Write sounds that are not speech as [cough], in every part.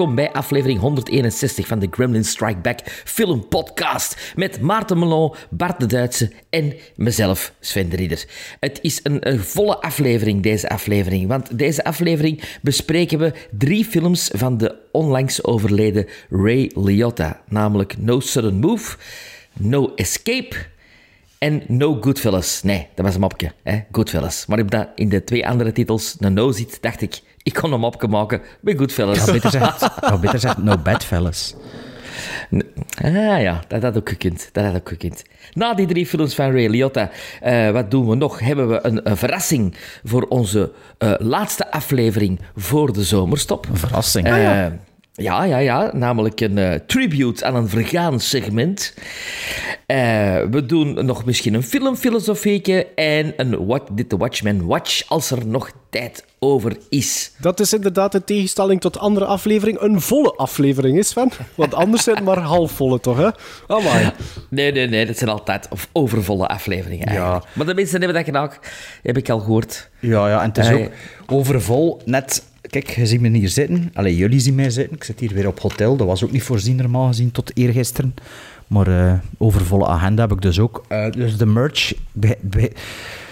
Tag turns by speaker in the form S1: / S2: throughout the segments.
S1: Welkom bij aflevering 161 van de Gremlin Strike Back Film Podcast. Met Maarten Melon, Bart de Duitse en mezelf, Sven de Ridder. Het is een, een volle aflevering, deze aflevering. Want deze aflevering bespreken we drie films van de onlangs overleden Ray Liotta. Namelijk No Sudden Move, No Escape en No Goodfellas. Nee, dat was een mopje, hè? Goodfellas. Maar omdat in de twee andere titels een no zit, dacht ik, ik kon een mopje maken bij Goodfellas.
S2: Ik had beter zeggen, had [laughs] beter zeggen no bad fellas.
S1: Ah ja, dat had ook gekund. Dat had ook gekund. Na die drie films van Ray Liotta, eh, wat doen we nog? Hebben we een, een verrassing voor onze eh, laatste aflevering voor de zomerstop.
S2: Een verrassing.
S1: Eh, ja, ja, ja. Namelijk een eh, tribute aan een vergaan segment. Eh, we doen nog misschien een filmfilosofieke en een What Did the Watchmen Watch als er nog tijd over is.
S3: Dat is inderdaad in tegenstelling tot andere aflevering een volle aflevering is, Sven. Want anders zijn het maar halfvolle, toch, hè? Amai.
S1: Nee, nee, nee. Dat zijn altijd of overvolle afleveringen eigenlijk. Maar de mensen hebben dat gedaan, heb ik al gehoord.
S2: Ja, ja, en het is ook overvol. Net, kijk, je ziet me hier zitten. Allee, jullie zien mij zitten. Ik zit hier weer op hotel. Dat was ook niet voorzien normaal gezien tot eergisteren. Maar eh, overvolle agenda heb ik dus ook. Eh, dus de merch... be- be-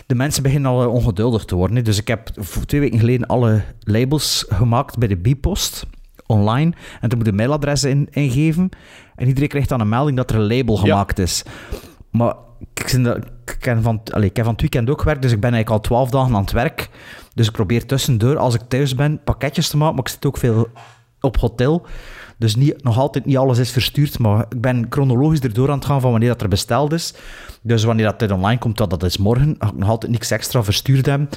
S2: de mensen beginnen al eh, ongeduldig te worden. Dus ik heb twee weken geleden alle labels gemaakt bij de Bipost online. En toen moet je de mailadres in, ingeven. En iedereen krijgt dan een melding dat er een label gemaakt is. Maar ik, ken van, ik heb van het weekend ook gewerkt, dus ik ben eigenlijk al twaalf dagen aan het werk. Dus ik probeer tussendoor, als ik thuis ben, pakketjes te maken. Maar ik zit ook veel op hotel. Dus niet, nog altijd niet alles is verstuurd. Maar ik ben chronologisch erdoor aan het gaan van wanneer dat er besteld is. Dus wanneer dat dit online komt, dat, dat is morgen. Ga ik nog altijd niks extra verstuurd hebben.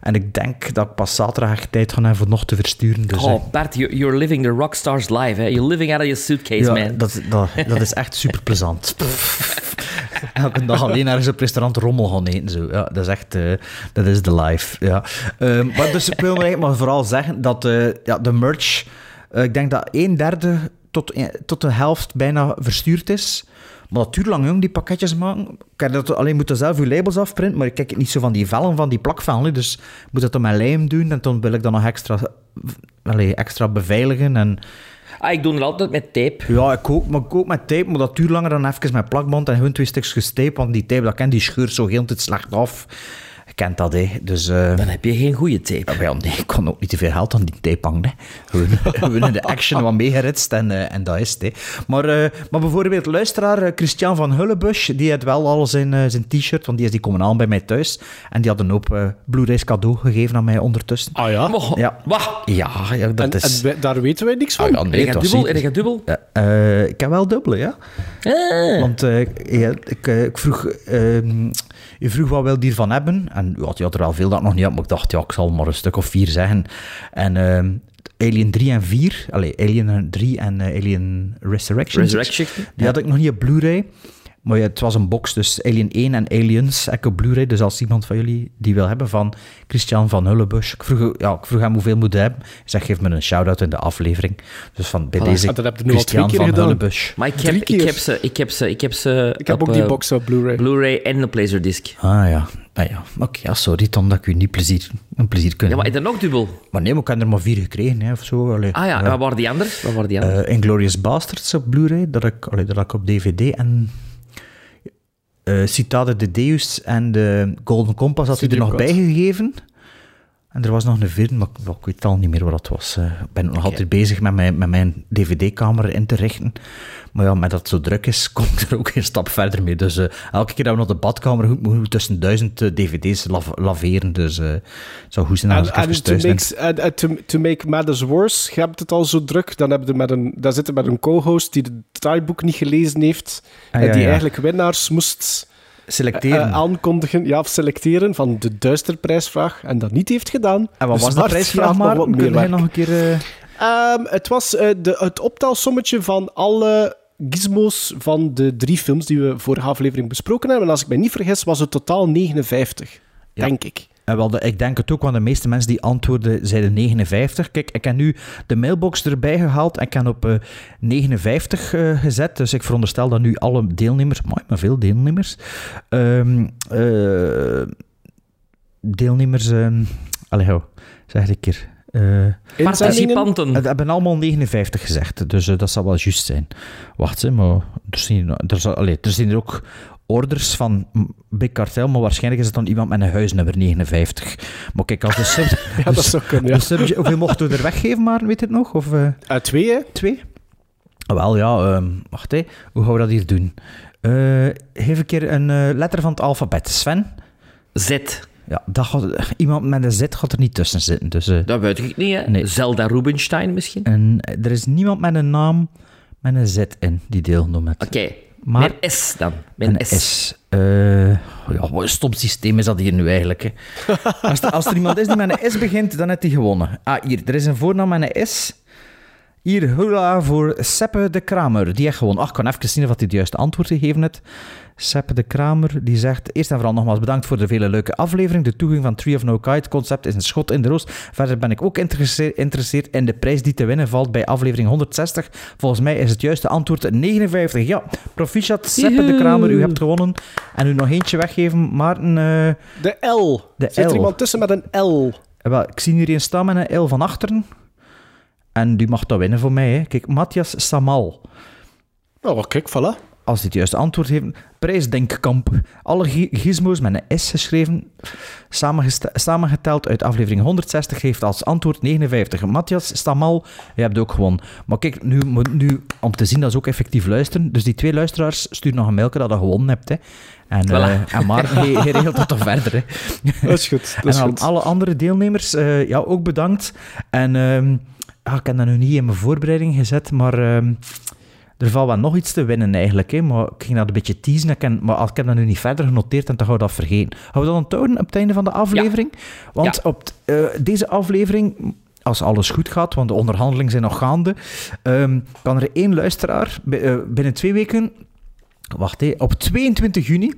S2: En ik denk dat ik pas zaterdag echt tijd ga hebben voor nog te versturen. Dus,
S1: Oh, you- you're living the rockstars life. Hè? You're living out of your suitcase,
S2: ja,
S1: man.
S2: Dat, dat, dat is [laughs] echt super plezant. [laughs] Elke dag alleen ergens op restaurant rommel gaan eten. Zo. Ja, dat is echt, eh, dat is de life. Ja. Ehm, maar dus ik wil maar vooral zeggen dat eh, ja, de merch, eh, ik denk dat een derde tot, tot de helft bijna verstuurd is. Maar dat duurt lang, jong, die pakketjes maken. Heb dat alleen moeten zelf uw labels afprinten, maar ik kijk het niet zo van die vellen, van die plakvellen. Dus ik moet dat op mijn lijm doen en dan wil ik dat nog extra, allee, extra beveiligen. En,
S1: Ah, ik doe het altijd met tape.
S2: ja, ik ook, maar ik ook met tape, maar dat duurt langer dan even met plakband en gewoon twee stukjes tape, want die tape, dat ken, die scheurt zo heel het slecht af. Je kent dat, hè. Dus, eh,
S1: Dan heb je geen goede tape.
S2: ja, wel, nee, ik kon ook niet te veel geld aan die tape hangen. Gewoon, gewoon in de action wat meegeritst en, eh, en dat is het, hè. Maar, eh, maar bijvoorbeeld, luisteraar Christian van Hullebusch, die had wel al zijn, zijn t-shirt, want die is die komen aan bij mij thuis. En die had een hoop Blu-rays cadeau gegeven aan mij ondertussen.
S3: Ah ja?
S2: Ja.
S1: Wah.
S2: Ja, ja dat
S3: En,
S2: is...
S3: en wij- daar weten wij niks van.
S2: Ah, ja, nee,
S1: dubbel? En gaat dubbel?
S2: Ja, eh, ik heb wel dubbele, ja.
S1: Ah.
S2: Want eh, ja, ik, ik vroeg, ehm, je vroeg wat wil je hiervan hebben? En ja, die had er wel veel dat nog niet had, maar ik dacht, ja, ik zal maar een stuk of vier zeggen. En ehm, Alien 3 en 4, allee, Alien 3 en eh, Alien Resurrection.
S1: Resurrection,
S2: Die had ik nog niet op Blu-ray. Maar ja, het was een box, dus Alien 1 en Aliens, ik op Blu-ray. Dus als iemand van jullie die wil hebben, van Christian van Hullebusch. Ik vroeg, ja, ik vroeg hem hoeveel moet hij hebben. Hij zegt, geef me een shout-out in de aflevering. Dus van bij
S1: Voilà.
S2: deze
S3: Ah, dat heb je nu al
S2: Christian
S3: twee keer
S2: van
S3: gedaan.
S2: Hullebusch.
S1: Maar ik heb, ik, heb ze, ik heb ze, ik heb ze
S3: Ik heb
S1: op,
S3: ook die
S1: eh,
S3: box op Blu-ray.
S1: Blu-ray en een Laserdisc.
S2: Ah ja, ah, ja. oké, ja, sorry dan dat ik u niet plezier, een plezier kunnen
S1: Ja, maar is er nog dubbel?
S2: Maar nee, maar ik heb er maar vier gekregen, hè, of zo. Allee,
S1: Ah ja, wat waren die anderen? Wat waren die anderen?
S2: Eh, Inglourious Basterds op Blu-ray, dat ik, allee, dat ik op DVD en eh Citade de Deus en de Golden Compass had hij er nog
S3: Studio
S2: bij gegeven. En er was nog een vierde, maar ik, ik weet al niet meer wat dat was. Eh, ik ben nog altijd bezig met mijn, met mijn DVD-kamer in te richten. Maar ja, met dat het zo druk is, [laughs] kom ik er ook een stap verder mee. Dus eh, elke keer dat we naar de badkamer moeten, moeten we tussen duizend eh, DVD's lav- laveren. Dus eh, het zou goed zijn als ik
S3: En,
S2: even thuis ben.
S3: make, en- en to, to make matters worse, je hebt het al zo druk, dan heb je met een, daar zitten met een co-host die het draaiboek niet gelezen heeft
S2: Ah,
S3: en
S2: ja,
S3: die
S2: ja.
S3: eigenlijk winnaars moest
S2: Selecteren.
S3: eh, aankondigen, ja, of selecteren van de duisterprijsvraag en dat niet heeft gedaan.
S2: en wat
S3: Dus
S2: was de prijsvraag maar?
S3: wat meer werk.
S2: nog een keer... eh,
S3: Ehm, het was eh, de, het optelsommetje van alle gizmos van de drie films die we vorige aflevering besproken hebben. En als ik mij niet vergis, was het totaal 59.
S2: Ja.
S3: Denk ik.
S2: En wel, de- ik denk het ook, want de meeste mensen die antwoorden zeiden 59. Kijk, ik heb nu de mailbox erbij gehaald en ik heb op eh, 59 eh, gezet. Dus ik veronderstel dat nu alle deelnemers, maar, maar veel deelnemers, ehm, eh, deelnemers, ehm allee, hou, zeg het een keer. Eh?
S1: Participanten.
S2: het hebben allemaal 59 gezegd, dus eh, dat zal wel juist zijn. Wacht, hè, maar er zijn, er, zal, er zijn er ook orders van Big Cartel, maar waarschijnlijk is het dan iemand met een huisnummer 59. Maar kijk, als de sub... [laughs]
S3: Ja, dat zou kunnen, ja.
S2: de subje- hoeveel mochten we er weggeven, maar weet je het nog? Of eh,
S3: Eh, twee, hè?
S2: twee? Ah, Wel, ja, ehm, wacht, hè. hoe gaan we dat hier doen? Eh, geef een keer een eh, letter van het alfabet. Sven?
S1: Z.
S2: Ja, dat gaat, iemand met een Z gaat er niet tussen zitten, dus... eh,
S1: Dat weet ik niet, hè.
S2: Nee.
S1: Zelda Rubinstein misschien?
S2: en er is niemand met een naam met een Z in die deelgenomen heeft.
S1: Oké.
S2: Maar-
S1: Met S dan. Met
S2: Een
S1: S.
S2: S. Eh, ja, wat een stom systeem is dat hier nu eigenlijk. Hè. Als, er, als er iemand is die met een S begint, dan heeft hij gewonnen. Ah, hier, er is een voornaam met een S. Hier, hola voor Seppe de Kramer. Die heeft gewonnen. Ach, ik kan even zien of hij het juiste antwoord gegeven heeft. Seppe de Kramer, die zegt... Eerst en vooral nogmaals bedankt voor de vele leuke aflevering. De toegang van Tree of No Kite concept is een schot in de roos. Verder ben ik ook geïnteresseerd in de prijs die te winnen valt bij aflevering 160. Volgens mij is het juiste antwoord 59. Ja, proficiat Seppe de Kramer, u hebt gewonnen. En u nog eentje weggeven, Maarten... eh,
S3: De L.
S2: De
S3: Zit er
S2: L.
S3: iemand tussen met een L?
S2: eh, wel, ik zie hier een staan met een L van achteren. En die mag dat winnen voor mij. Hè. Kijk, Matthias Samal.
S3: Oh, kijk, voilà.
S2: Als hij het juiste antwoord heeft. Prijsdenkkamp. Alle gi- gizmos met een S geschreven. Samengeteld uit aflevering 160 geeft als antwoord 59. Matthias Stamal, je hebt ook gewonnen. Maar kijk, nu, moet- nu, om te zien dat ze ook effectief luisteren. Dus die twee luisteraars sturen nog een mailje dat je gewonnen hebt. Hè. En,
S1: Voilà.
S2: eh, en [laughs] je regelt dat toch verder. Hè.
S3: Dat is goed. Dat is
S2: en aan
S3: goed.
S2: alle andere deelnemers, eh, ja, ook bedankt. En ehm, ja, ik heb dat nu niet in mijn voorbereiding gezet, maar ehm, er valt wel nog iets te winnen eigenlijk. Hè, maar ik ging dat een beetje teasen, ik ken- maar ik heb dat nu niet verder genoteerd, en dan gaan we dat vergeten. Gaan we dat onthouden op het einde van de aflevering? Want
S1: Ja.
S2: op t- eh, deze aflevering... Als alles goed gaat, want de onderhandelingen zijn nog gaande, ehm, kan er één luisteraar eh, binnen twee weken Wacht, hé. op 22 juni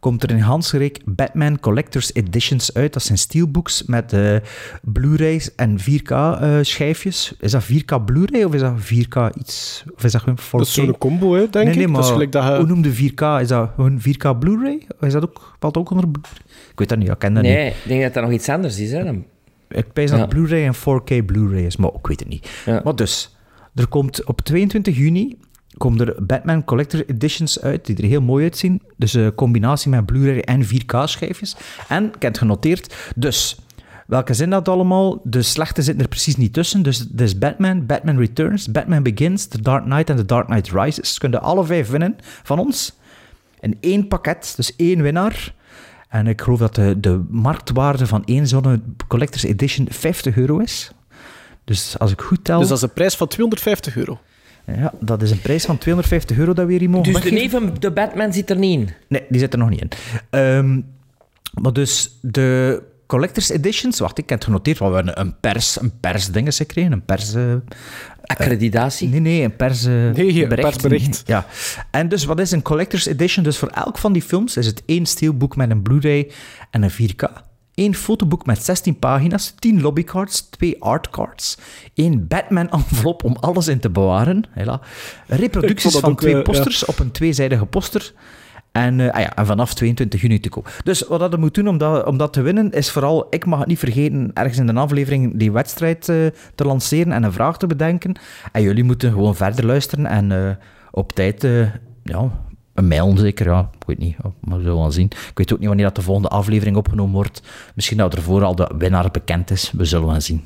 S2: komt er in Hansgereek Batman Collector's Editions uit. Dat zijn steelbooks met eh, Blu-rays en 4K-schijfjes. is dat 4K Blu-ray of is dat 4K iets? Of is dat gewoon 4K?
S3: Dat is zo'n combo, hè, denk
S2: nee, nee,
S3: ik.
S2: maar
S3: dat is gelijk dat je...
S2: hoe noemde 4K? Is dat gewoon 4K Blu-ray? Of is dat ook, valt ook onder... Ik weet dat niet, ik ken dat niet.
S1: Nee, ik denk dat dat nog iets anders is. Hè. Dan-
S2: Ik dat
S1: Ja.
S2: Blu-ray en 4K Blu-ray is, maar ik weet het niet.
S1: Ja.
S2: Maar dus, er komt op 22 juni komen er Batman Collector Editions uit, die er heel mooi uitzien. Dus een combinatie met Blu-ray en 4K-schijfjes. En, het genoteerd, dus... Welke zijn dat allemaal? De slechte zitten er precies niet tussen. Dus het is Batman, Batman Returns, Batman Begins, The Dark Knight en The Dark Knight Rises. Kunnen alle vijf winnen van ons. In één pakket, dus één winnaar. En ik geloof dat de, de marktwaarde van één zo'n Collector's Edition 50 euro is. Dus als ik goed tel...
S3: Dus dat is een prijs van 250 euro.
S2: Ja, dat is een prijs van 250 euro dat we hier mogen
S1: Dus de neef van de Batman zit er niet in.
S2: Nee, die zit er nog niet in. Ehm, maar dus de Collector's Editions... Wacht, ik heb het genoteerd. want We hebben een pers, een persdingen gekregen. Een pers... eh,
S1: Accreditatie.
S2: Nee, nee, een pers,
S3: Nee,
S2: bericht.
S3: persbericht.
S2: Ja. En dus wat is een collector's edition? Dus voor elk van die films is het één steelboek met een Blu-ray en een 4K. Eén fotoboek met 16 pagina's, 10 lobbycards, twee artcards, één Batman-envelop om alles in te bewaren. Hela. Reproducties van
S3: ook,
S2: twee
S3: eh, ja.
S2: posters op een tweezijdige poster. En, eh, ah ja, en vanaf 22 juni te koop. Dus wat dat moet doen om dat, om dat te winnen, is vooral, ik mag het niet vergeten, ergens in de aflevering die wedstrijd eh, te lanceren en een vraag te bedenken. En jullie moeten gewoon verder luisteren en op tijd, ja, een mail zeker, ja, ik weet niet, maar we zullen wel zien. Ik weet ook niet wanneer dat de volgende aflevering opgenomen wordt. Misschien dat ervoor al de winnaar bekend is, we zullen wel zien.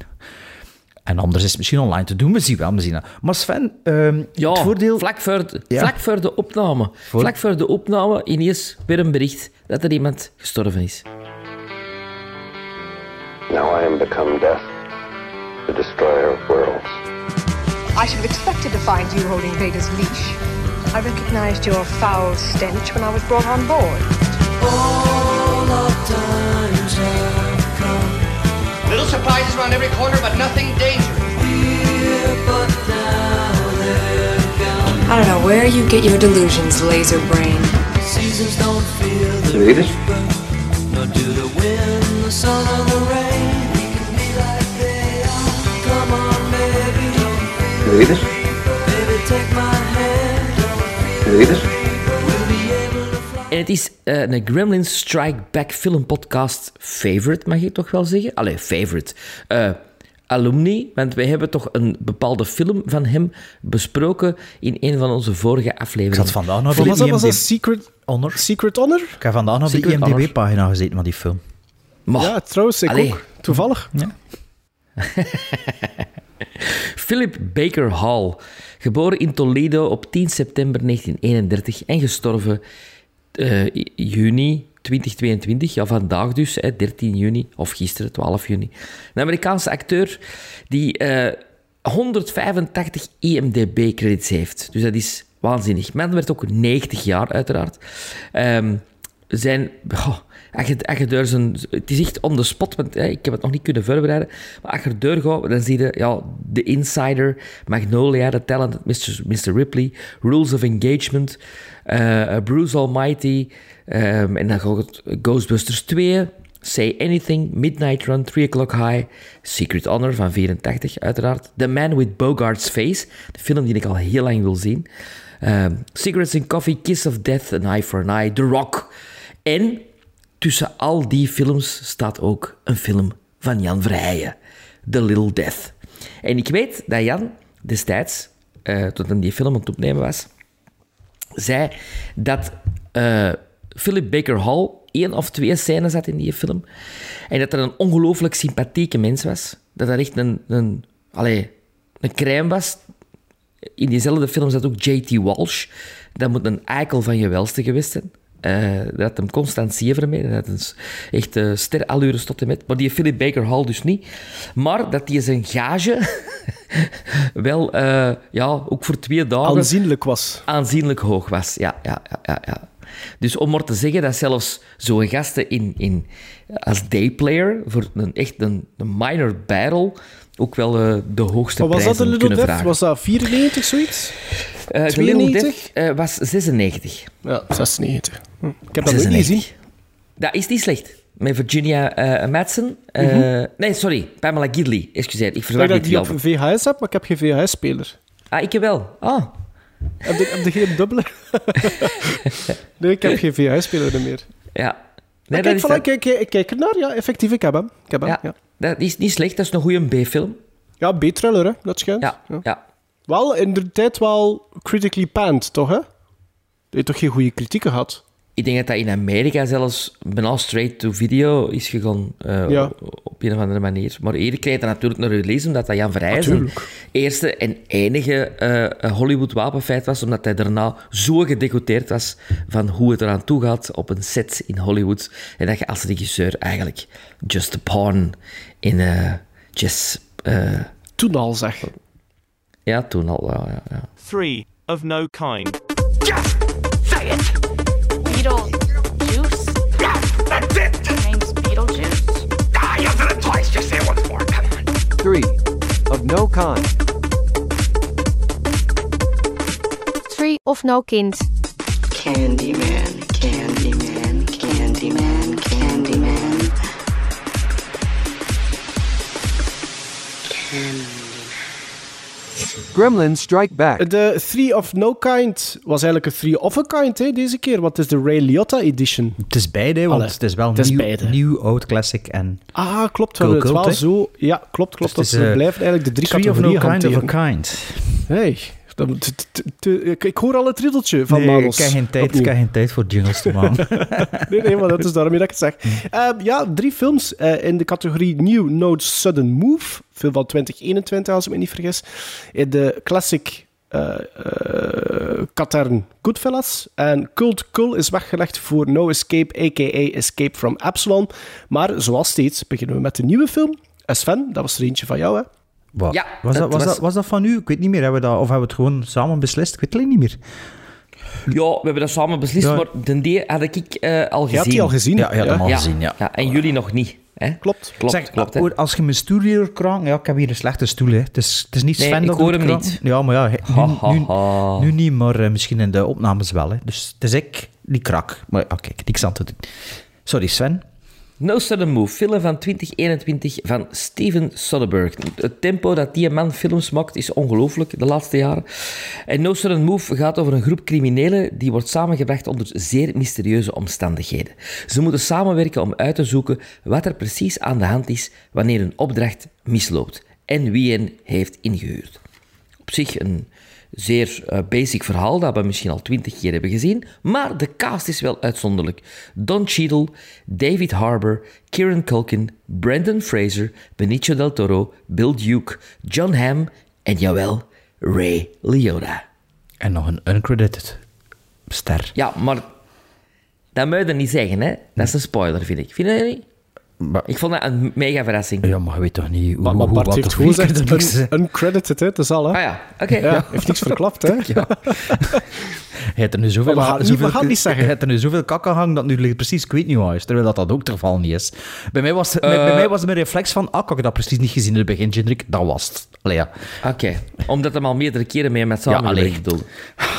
S2: En anders is het misschien online te doen, we zien wel, we zien wel. Maar Sven, ehm,
S1: Ja,
S2: het voordeel...
S1: vlak, voor de,
S2: Ja.
S1: vlak voor de opname.
S2: Voor-
S1: Vlak voor de opname ineens weer een bericht dat er iemand gestorven is.
S4: Now I am become death, the destroyer of worlds.
S5: I should have expected to find you holding Vader's leash. I recognized your foul stench when I was brought on board.
S6: Little surprises around every corner, but nothing dangerous.
S7: I don't know where you get your delusions, laser brain.
S4: ¿Se lo dices?
S7: Nor do the wind, the sun, or the rain. We can be like they are. Come on, baby.
S4: Wil je
S1: En het is eh, een Gremlins Strike Back film podcast favorite, mag ik toch wel zeggen? Allee, favorite. Eh, alumni, want wij hebben toch een bepaalde film van hem besproken in een van onze vorige
S2: Ik
S1: afleveringen.
S2: zat vandaag nog op
S3: was
S2: de
S3: dat? Was dat
S2: IMDb...
S3: Secret,
S2: Honor.
S3: Secret Honor?
S2: Ik heb vandaag nog op de. IMDb-pagina gezeten van die film.
S1: Maar,
S3: Ja, trouwens, ik
S1: Allee.
S3: ook. Toevallig. [laughs]
S1: Philip Baker Hall, geboren in Toledo op 10 september 1931 en gestorven eh, juni 2022, ja vandaag dus, hè, 13 juni, of gisteren, 12 juni. Een Amerikaanse acteur die eh, 185 IMDb-credits heeft. Dus dat is waanzinnig. Man werd ook 90 jaar, uiteraard. Ehm, zijn... als je, door zijn, het is echt on the spot, want hè, ik heb het nog niet kunnen voorbereiden. Maar als gaat, dan zie je ja, The Insider, Magnolia, The Talented Mr. Ripley, Rules of Engagement, eh, Bruce Almighty, ehm, en dan Ghostbusters 2, Say Anything, Midnight Run, 3 O'Clock High, Secret Honor van 84 uiteraard, The Man with Bogart's Face, de film die ik al heel lang wil zien, Ehm, Cigarettes and Coffee, Kiss of Death, An Eye for an Eye, The Rock. En tussen al die films staat ook een film van Jan Verheijen, The Little Death. En ik weet dat Jan destijds, eh, toen hij die film aan het opnemen was, zei dat eh, Philip Baker Hall één of twee scènes had in die film. En dat er een ongelooflijk sympathieke mens was. Dat dat echt een, een, een crème was. In diezelfde film zat ook J.T. Walsh. Dat moet een eikel van je welste geweest zijn. Eh, dat hem constant zever mee. Dat had een s- echt uh, sterallures tot en met. Maar die Philip Baker Hall dus niet. Maar dat hij zijn gage [laughs] wel, eh, ja, ook voor twee dagen
S3: Aanzienlijk was.
S1: aanzienlijk hoog was. Ja, ja, ja, ja. ja. Dus om maar te zeggen dat zelfs zo'n gasten in, in, als dayplayer voor een echt een, een minor battle ook wel de hoogste
S3: Maar was dat een Little
S1: kunnen
S3: Death?
S1: vragen.
S3: Was dat 94 zoiets?
S1: Eh, The
S3: 92?
S1: Little Death eh, was 96.
S3: Ja, 96. Hm. Ik heb dat nooit
S1: 96.
S3: niet gezien.
S1: Dat is niet slecht. Met Virginia eh Madsen. eh,
S3: Mhm.
S1: Nee, sorry. Pamela Gidley. Excuseer, ik verwacht
S3: dat
S1: die
S3: ik die op. VHS heb, maar ik heb geen VHS-speler.
S1: Ah, ik wel. Ah,
S3: Heb je, heb je geen dubbele? [laughs] nee, ik heb geen VHS-speler meer.
S1: ja. Nee,
S3: kijk,
S1: is
S3: voilà,
S1: dat-
S3: kijk, ik kijk ernaar. Ja, effectief, ik heb hem. Ik heb hem,
S1: ja,
S3: ja.
S1: Dat is niet slecht. Dat is een goede B-film.
S3: Ja, B-thriller, hè. Dat schijnt.
S1: Ja, ja.
S3: Wel, in de tijd wel critically panned, toch, hè? Je hebt toch geen goede kritieken gehad?
S1: Ik denk dat dat in Amerika zelfs bijna straight to video is gegaan. eh,
S3: Ja.
S1: Op een of andere manier. Maar krijg je dat natuurlijk naar release, omdat dat Jan
S3: Natuurlijk.
S1: eerste en enige eh, Hollywood-wapenfeit was, omdat hij daarna zo gedegoteerd was van hoe het eraan toe gaat op een set in Hollywood. En dat je als regisseur eigenlijk just a pawn in just... eh,
S3: Toen al, zeg.
S1: Ja, toen al. Ja, ja, ja.
S8: Three of no kind.
S9: Beetlejuice? Yeah, that's it! Name's Beetlejuice.
S6: Ah, you did it twice. Just say it once more. Come on.
S10: Three of no kind.
S9: Three of no kind.
S7: Candyman, Candyman, Candyman, Candyman.
S10: Gremlins Strike Back.
S3: De Three of No Kind was eigenlijk een Three of a Kind hè, deze keer. Want het is de Ray Liotta edition.
S2: Het is beide, want
S3: Allee,
S2: het is wel
S3: het is
S2: nieuw, oud, classic en...
S3: Ah, klopt. Hebben het wel zo... Ja, klopt, klopt.
S2: Dus
S3: dat
S2: het is,
S3: ze
S2: eh,
S3: blijven eigenlijk de drie
S2: Three of no
S3: categorieën
S2: kind of a kind.
S3: Hey, dat- t- t- t- ik, hoor al het riddeltje van
S2: nee,
S3: Manos.
S2: ik heb geen tijd, ik
S3: Opnieuw.
S2: heb geen tijd voor jingles te maken. [laughs]
S3: Nee, nee, maar dat is daarom dat ik het zeg. Ehm, ja, drie films eh, in de categorie New No Sudden Move. Film van 2021, als ik me niet vergis. In de classic katern Goodfellas. En Cult Kull is weggelegd voor No Escape, a.k.a. Escape from Absalom. Maar zoals steeds beginnen we met de nieuwe film. Sven, dat was er eentje van jou, hè?
S2: Wat?
S1: Ja,
S2: was, dat, was,
S1: was-
S2: dat, was dat van u? Ik weet niet meer. Hebben we dat, of hebben we het gewoon samen beslist? Ik weet het alleen niet meer.
S1: Ja, we hebben dat samen beslist,
S2: Ja.
S1: maar de D had ik eh, al gezien.
S3: Je hebt die al gezien.
S2: Ja, ja, dat mag
S1: ja.
S2: gezien, ja.
S1: ja. En jullie nog niet. Hè?
S3: Klopt.
S1: Klopt,
S2: zeg,
S1: klopt. hè.
S2: hoor, als je mijn stoel hier krank... Ja, ik heb hier een slechte stoel, hè. Het is, het is niet
S1: Nee,
S2: Sven
S1: ik
S2: dat
S1: hoor
S2: doet
S1: hem niet.
S2: Ja, maar ja,
S1: Ha,
S2: nu,
S1: ha,
S2: nu, niet, maar eh, misschien in de opnames wel, hè. Dus het is ik die krak. Maar oké, niks aan te doen. Sorry, Sven.
S1: No Sudden Move, film van 2021 van Steven Soderbergh. Het tempo dat die man films maakt is ongelooflijk de laatste jaren. En No Sudden Move gaat over een groep criminelen die wordt samengebracht onder zeer mysterieuze omstandigheden. Ze moeten samenwerken om uit te zoeken wat er precies aan de hand is wanneer een opdracht misloopt en wie hen heeft ingehuurd. Op zich een zeer eh, basic verhaal dat we misschien al twintig keer hebben gezien, maar de cast is wel uitzonderlijk. Don Cheadle, David Harbour, Kieran Culkin, Brendan Fraser, Benicio del Toro, Bill Duke, John Hamm en jawel, Ray Liotta.
S2: En nog een uncredited ster.
S1: Ja, maar dat moet je niet zeggen, hè? Dat is een spoiler, vind ik. Vind je dat niet? Ik vond dat een mega verrassing.
S2: Ja, maar je weet toch niet hoe,
S3: Maar, maar
S2: hoe-
S3: Bart heeft gewoon
S2: er
S3: gezegd
S2: niks,
S3: uncredited, hè? Dat is al, hè?
S1: Ah ja, oké.
S3: Ja, heeft niks verklapt, hè? [laughs]
S2: Ja. Je hebt er nu zoveel,
S3: Maar we gaan het niet- zeggen.
S2: Je hebt er nu zoveel kak aan hangen dat nu ligt precies ik weet niet waar is. Terwijl dat, dat ook het geval niet is. Bij mij was, bij, bij
S1: Eh.
S2: mij was het mijn reflex van, ah, ik had dat precies niet gezien in het begin, Jindrik. Dat was het. Allee, ja.
S1: Oké, omdat hem al meerdere keren mee met
S2: Ja, allee.
S1: bedoelde. [laughs]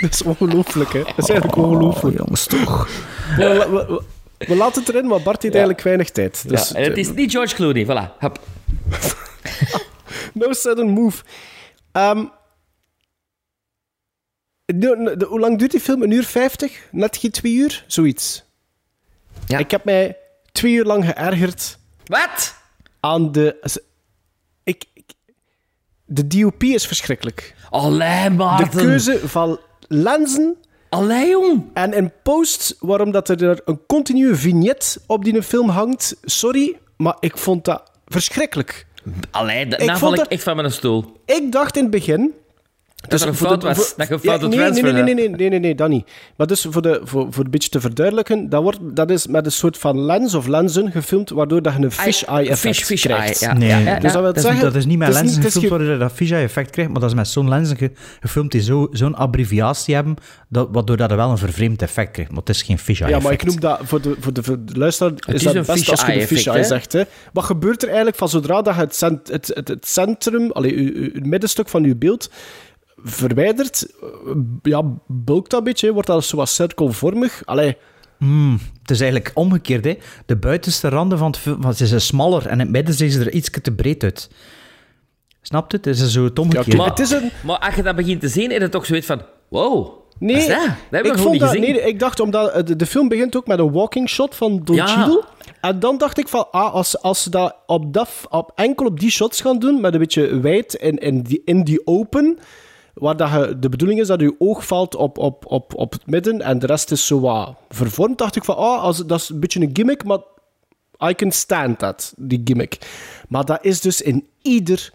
S3: Dat is ongelooflijk, hè? Dat is eigenlijk ongelooflijk.
S2: jongens, toch.
S3: We, laten het erin, maar Bart heeft eigenlijk weinig tijd. Dus,
S1: ja, en het is niet George Clooney, voilà. [laughs]
S3: No sudden move. Ehm, de- de- hoe lang duurt die film? Een uur vijftig? Net geen twee uur? Zoiets.
S1: Ja.
S3: Ik heb mij twee uur lang geërgerd
S1: Wat?
S3: aan de... Ik, ik- de DOP is verschrikkelijk.
S1: Allee,
S3: De
S1: Maarten.
S3: keuze van lenzen
S1: Allee, jong.
S3: en in post, waarom dat er een continue vignet op die film hangt. Sorry, maar ik vond dat verschrikkelijk.
S1: Allee, da-
S3: Ik
S1: nou val ik
S3: dat-
S1: echt van mijn stoel.
S3: Ik dacht in het begin...
S1: Dat een
S3: voor
S1: fout
S3: de-
S1: was.
S3: voor-
S1: Dat je een
S3: Ja, nee,
S1: transfer
S3: nee, nee, nee, nee, nee, nee, nee, dat niet. Maar dus voor, de, voor, voor een beetje te verduidelijken, dat, wordt, dat is met een soort van lens of lenzen gefilmd, waardoor dat je een fisheye effect
S1: Fish, fish
S3: krijgt.
S1: eye, ja.
S2: Nee,
S1: ja, ja,
S3: Dus dat wil
S2: Dat is,
S3: zeggen...
S2: dat is niet met lenzen gefilmd
S3: ge-
S2: waardoor je dat fisheye effect krijgt, maar dat is met zo'n lenzen ge- gefilmd die zo- zo'n abbreviatie hebben, dat, waardoor dat wel een vervreemd effect krijgt. Maar het is geen fisheye
S3: Ja, maar ik
S2: effect.
S3: noem dat voor de, voor de, voor de luisteraar is,
S1: is
S3: dat
S1: een
S3: het beste als je de
S1: fisheye effect,
S3: zegt. Hè. Wat gebeurt er eigenlijk van zodra dat je het, cent, het, het, het centrum, allee, het middenstuk van je beeld verwijdert, eh, ja, bulkt dat een beetje, wordt dat zo wat cirkelvormig. Allee,
S2: Hmm, het is eigenlijk omgekeerd. Hè. De buitenste randen van het film van, ze zijn smaller en in het midden zijn ze er iets te breed uit. Snap je? Het is zo het omgekeerde.
S1: Maar,
S3: Het is een-
S1: maar als je dat begint te zien, is het toch zoiets van... Wow,
S3: Nee,
S1: dat? Dat
S3: ik,
S1: gewoon
S3: vond
S1: niet
S3: dat, nee, ik dacht, omdat eh, de, de film begint ook met een walking shot van Don
S1: Ja.
S3: Cheadle. En dan dacht ik van, ah, als, als ze dat op, dat op enkel op die shots gaan doen, met een beetje wijd in, in, die, in die open, waar dat je, de bedoeling is dat je oog valt op, op, op, op het midden en de rest is zo wat vervormd, dacht ik van, ah, als, dat is een beetje een gimmick, maar I can stand that, die gimmick. Maar dat is dus in ieder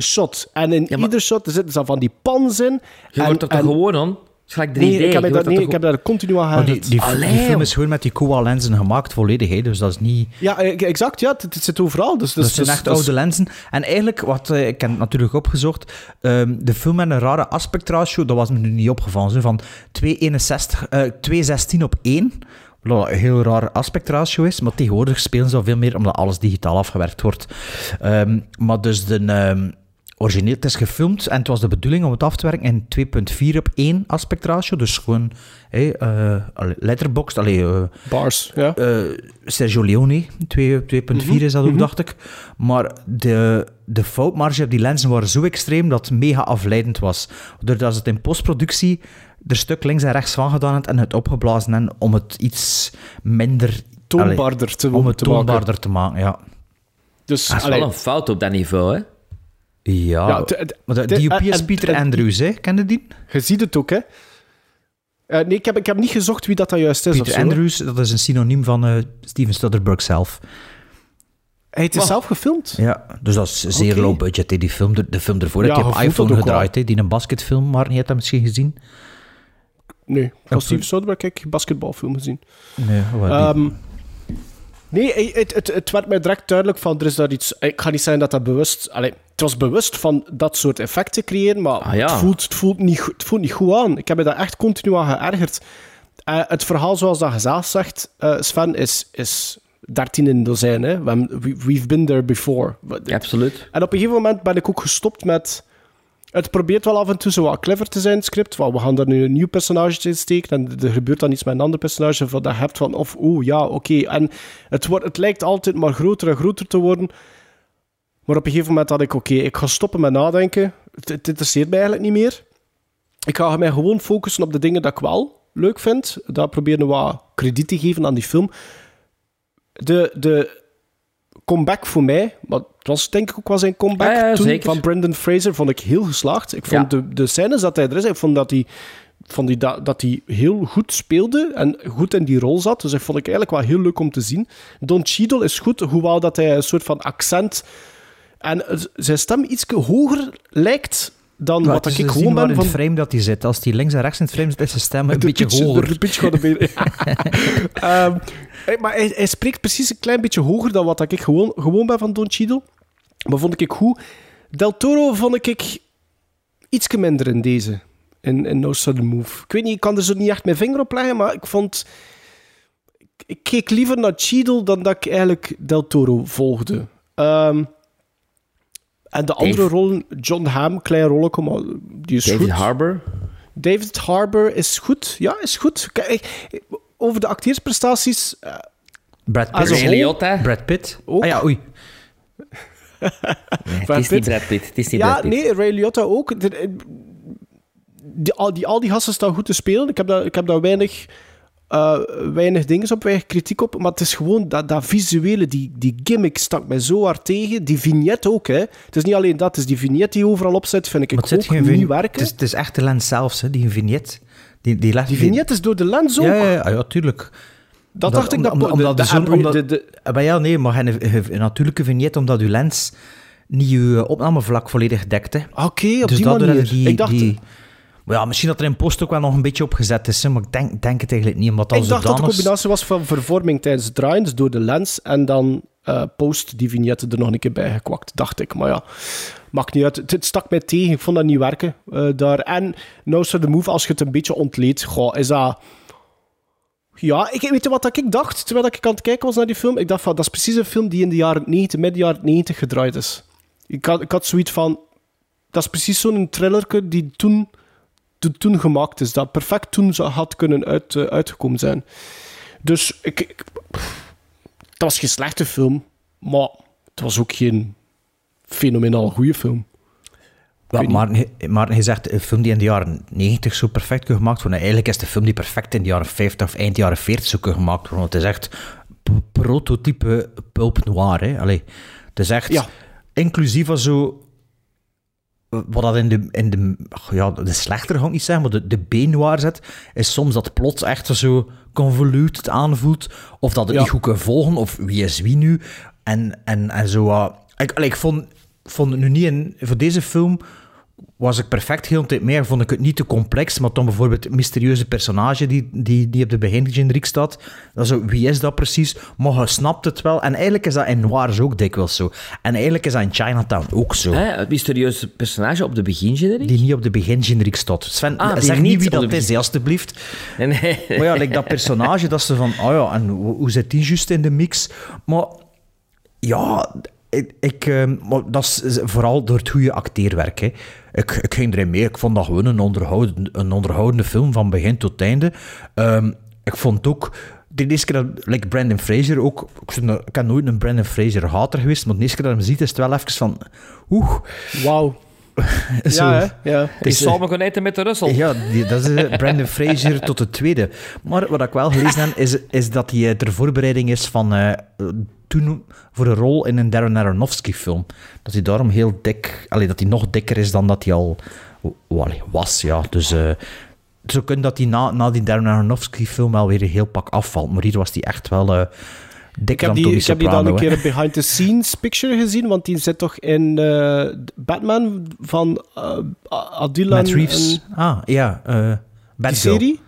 S3: shot. En in
S1: Ja, maar-
S3: ieder shot zitten ze van die pans in.
S1: Je
S3: en,
S1: wordt er toch gewoon aan? Gelijk 3D.
S3: Nee, ik heb, dat, nee, ik heb daar continu aan
S2: Maar die,
S3: geërgerd.
S2: die,
S1: Allee,
S2: die film is gewoon met die Kowa-lenzen gemaakt, volledig. Hè. Dus dat is niet...
S3: Ja, eh, exact. Ja, het, het zit overal. Dus, dus,
S2: Dat zijn
S3: dus-
S2: echt
S3: dus-
S2: oude lenzen. En eigenlijk, wat eh, ik heb het natuurlijk opgezocht, ehm, de film met een rare aspectratio, dat was me nu niet opgevallen, zo, van 2,61, eh 2,16 op 1. Wat een heel raar aspectratio is, maar tegenwoordig spelen ze al veel meer, omdat alles digitaal afgewerkt wordt. Ehm, maar dus de... ehm, Origineel, het is gefilmd en het was de bedoeling om het af te werken in 2.4 op 1 aspectratio. Dus gewoon hey, eh, allee, letterboxd, allee, eh,
S3: Bars, ja.
S2: eh, Sergio Leone, 2 2.4 is dat ook, dacht ik. Maar de, de foutmarge op die lenzen waren zo extreem dat het mega afleidend was. Doordat ze het in postproductie er stuk links en rechts van gedaan hebben en het opgeblazen en om het iets minder...
S3: Toonbaarder te,
S2: om het
S3: te maken.
S2: toonbaarder te maken, ja.
S3: Dus,
S1: Dat is
S3: allee,
S1: wel een fout op dat niveau, hè?
S2: Ja, is
S3: en-
S2: Peter Andrews, hè? Ken je die?
S3: je ziet het ook, hè. Eh, nee, ik heb, ik heb niet gezocht wie dat, dat juist is. hè.
S2: Andrews, dat is een synoniem van eh, Steven Soderbergh zelf.
S3: Hij heeft het zelf gefilmd.
S2: Ja, dus dat is zeer low budget. Hè. Die film, de, de film ervoor
S3: Ja,
S2: heb je
S3: voelt
S2: iPhone gedraaid. Hè. Die een basketfilm, maar je hebt dat misschien gezien.
S3: Nee, van. Steven Soderbergh heb ik een basketbalfilm gezien.
S2: Nee, wat die-
S3: Ehm, nee, het, het, het werd mij direct duidelijk van, er is daar iets... Ik ga niet zeggen dat dat bewust... Allee, het was bewust van dat soort effecten creëren, maar
S1: Ah, ja.
S3: het, voelt, het, voelt niet, goed- het voelt niet goed aan. Ik heb me daar echt continu aan geërgerd. Eh, het verhaal, zoals dat je zelf zegt, eh, Sven, is, is 13 in dozijn. Hè? We We've been there before.
S1: Absoluut.
S3: En op een gegeven moment ben ik ook gestopt met Het probeert wel af en toe zo wat clever te zijn, het script. Van, we gaan daar nu een nieuw personage in steken en er gebeurt dan iets met een ander personage van dat je hebt van, of oeh, ja, oké. En het, wordt, het lijkt altijd maar groter en groter te worden. Maar op een gegeven moment had ik, oké, ik ga stoppen met nadenken. Het, het interesseert mij eigenlijk niet meer. Ik ga mij gewoon focussen op de dingen dat ik wel leuk vind. Daar proberen wat krediet te geven aan die film. De, de comeback voor mij, het was denk ik ook wel zijn comeback
S1: Ja, ja,
S3: toen,
S1: zeker.
S3: van Brendan Fraser, vond ik heel geslaagd. Ik vond
S1: Ja.
S3: de, de scènes dat hij er is, ik vond dat hij, vond die, dat, dat hij heel goed speelde en goed in die rol zat. Dus dat vond ik eigenlijk wel heel leuk om te zien. Don Cheadle is goed, hoewel dat hij een soort van accent en zijn stem iets hoger lijkt dan
S2: Maar
S3: wat
S2: het
S3: ik gewoon ben
S2: in
S3: van
S2: het frame dat hij zit. Als hij links en rechts in het frame zit, is zijn stem een
S3: de
S2: beetje
S3: pitch-
S2: hoger.
S3: De [laughs] pitch gaat een beetje... [laughs] Ehm, eh, maar hij, hij spreekt precies een klein beetje hoger dan wat ik gewoon, gewoon ben van Don Cheadle. Maar vond ik goed. Del Toro vond ik iets minder in deze. In, in No Sudden Move. Ik weet niet, ik kan er zo niet echt mijn vinger op leggen, maar ik vond... Ik, keek liever naar Cheadle dan dat ik eigenlijk Del Toro volgde. Ehm, en de andere rollen, John Hamm, klein rolletje, maar die is
S1: David
S3: goed.
S1: Harbour.
S3: David Harbour is goed. Ja, is goed. Kijk, over de acteersprestaties... eh,
S2: Brad Pitt. Brad Pitt.
S3: Ook.
S2: Ah ja, oei.
S1: Nee, het is niet. Brad Pitt. Het is niet
S3: ja,
S1: Brad Pitt.
S3: nee, Ray Liotta ook. De- al, die, al die gasten staan goed te spelen. Ik heb daar, ik heb daar weinig, eh, weinig dingen op, weinig kritiek op. Maar het is gewoon dat, dat visuele, die, die gimmick stak mij zo hard tegen. Die vignet ook, hè. Het is niet alleen dat, het is die vignet die overal op zit, vind ik
S2: Maar het zit
S3: ook
S2: geen
S3: niet
S2: vignet.
S3: werken.
S2: Het is, het is echt de lens zelfs, hè, die vignet. Die, die,
S3: Die vignet is door de lens ook.
S2: Ja, ja, ja, ja, tuurlijk.
S3: Dat dacht ik dat... de-
S2: omdat
S3: de
S2: zo'n- omdat- Eh, Maar ja, nee, maar een, natuurlijke vignet, omdat uw lens niet uw opnamevlak volledig dekt. Hè.
S3: Oké, op
S2: dus
S3: die manier.
S2: je die,
S3: ik dacht...
S2: die- Maar ja, misschien dat er in post ook wel nog een beetje op gezet is, hè, maar ik denk, denk het eigenlijk niet. Omdat dat
S3: Ik dacht dat de combinatie was van vervorming tijdens het draaien, dus door de lens, en dan eh, post die vignetten er nog een keer bij gekwakt, dacht ik. Maar ja, maakt niet uit. Het, het stak mij tegen, ik vond dat niet werken eh, daar. En nou zo de move, als je het een beetje ontleedt, goh, is dat... Ja, ik weet je wat dat ik dacht, terwijl ik aan het kijken was naar die film? Ik dacht van, dat is precies een film die in de jaren 90, midden jaren 90 gedraaid is. Ik had, ik had zoiets van... Dat is precies zo'n thrillerke die toen, toen gemaakt is. Dat perfect toen zou had kunnen uit, eh, uitgekomen zijn. Dus ik, ik- het was geen slechte film, maar het was ook geen fenomenaal goede film.
S2: Maar, maar je zegt een film die in de jaren 90 zo perfect gemaakt worden. Eigenlijk is de film die perfect in de jaren 50 of eind jaren 40 zo gemaakt worden. Het is echt prototype pulp noir. Hè. Allee, het is echt
S3: Ja.
S2: inclusief van zo... Wat dat in de, in de, ja, de slechter ga ik niet zeggen, maar de, de B-noir zit, is soms dat plots echt zo convoluted aanvoelt, of dat het
S3: Ja.
S2: niet goed kan volgen, of wie is wie nu, en, en, en zo... uh, ik, allee, ik vond, vond het nu niet in... Voor deze film was ik perfect heel tijd mee. Vond ik het niet te complex, maar dan bijvoorbeeld het mysterieuze personage die, die, die op de begingeneriek staat. Dat zo, wie is dat precies? Maar je snapt het wel. En eigenlijk is dat in Noirs ook dikwijls zo. En eigenlijk is dat in Chinatown ook zo.
S1: Hè, het mysterieuze personage op de begingeneriek?
S2: Die niet op de begingeneriek staat. Sven,
S1: Ah,
S2: zeg
S1: niet
S2: wie dat is, alstublieft. [laughs]
S1: Nee, nee.
S2: Maar ja, like dat personage, dat ze van, oh ja, en hoe, hoe zit die juist in de mix? Maar ja, ik, ik, ehm, maar dat is vooral door het goede acteerwerk. Hè. Ik, ik ging erin mee. Ik vond dat gewoon een, onderhouden, een onderhoudende film van begin tot einde. Ehm, ik vond ook... De eerste keer dat like Brandon Fraser ook... Ik, ben nooit een Brandon Fraser hater geweest, maar de eerste keer dat hem ziet, is het wel even van... Oeh.
S3: Wauw. [laughs]
S2: Zo.
S3: Ja, hè? Ja.
S1: Die
S2: is,
S1: zal me gaan eten met de Russell.
S2: ja, die, dat is eh, Brandon Fraser tot de tweede. Maar wat ik wel gelezen heb, is, is dat hij eh, ter voorbereiding is van eh, toen voor een rol in een Darren Aronofsky-film. Dat hij daarom heel dik, allee, dat hij nog dikker is dan dat hij al was. Ja. Dus eh zo kan dat hij na, na die Darren Aronofsky-film wel weer een heel pak afvalt. Maar hier was hij echt wel eh
S3: Ik heb, die, ik heb die dan een keer een behind-the-scenes picture gezien, want die zit toch in eh, Batman van uh, Adila
S2: Matt Reeves.
S3: en
S2: ah, ja. eh
S3: die
S2: Batgirl.
S3: serie?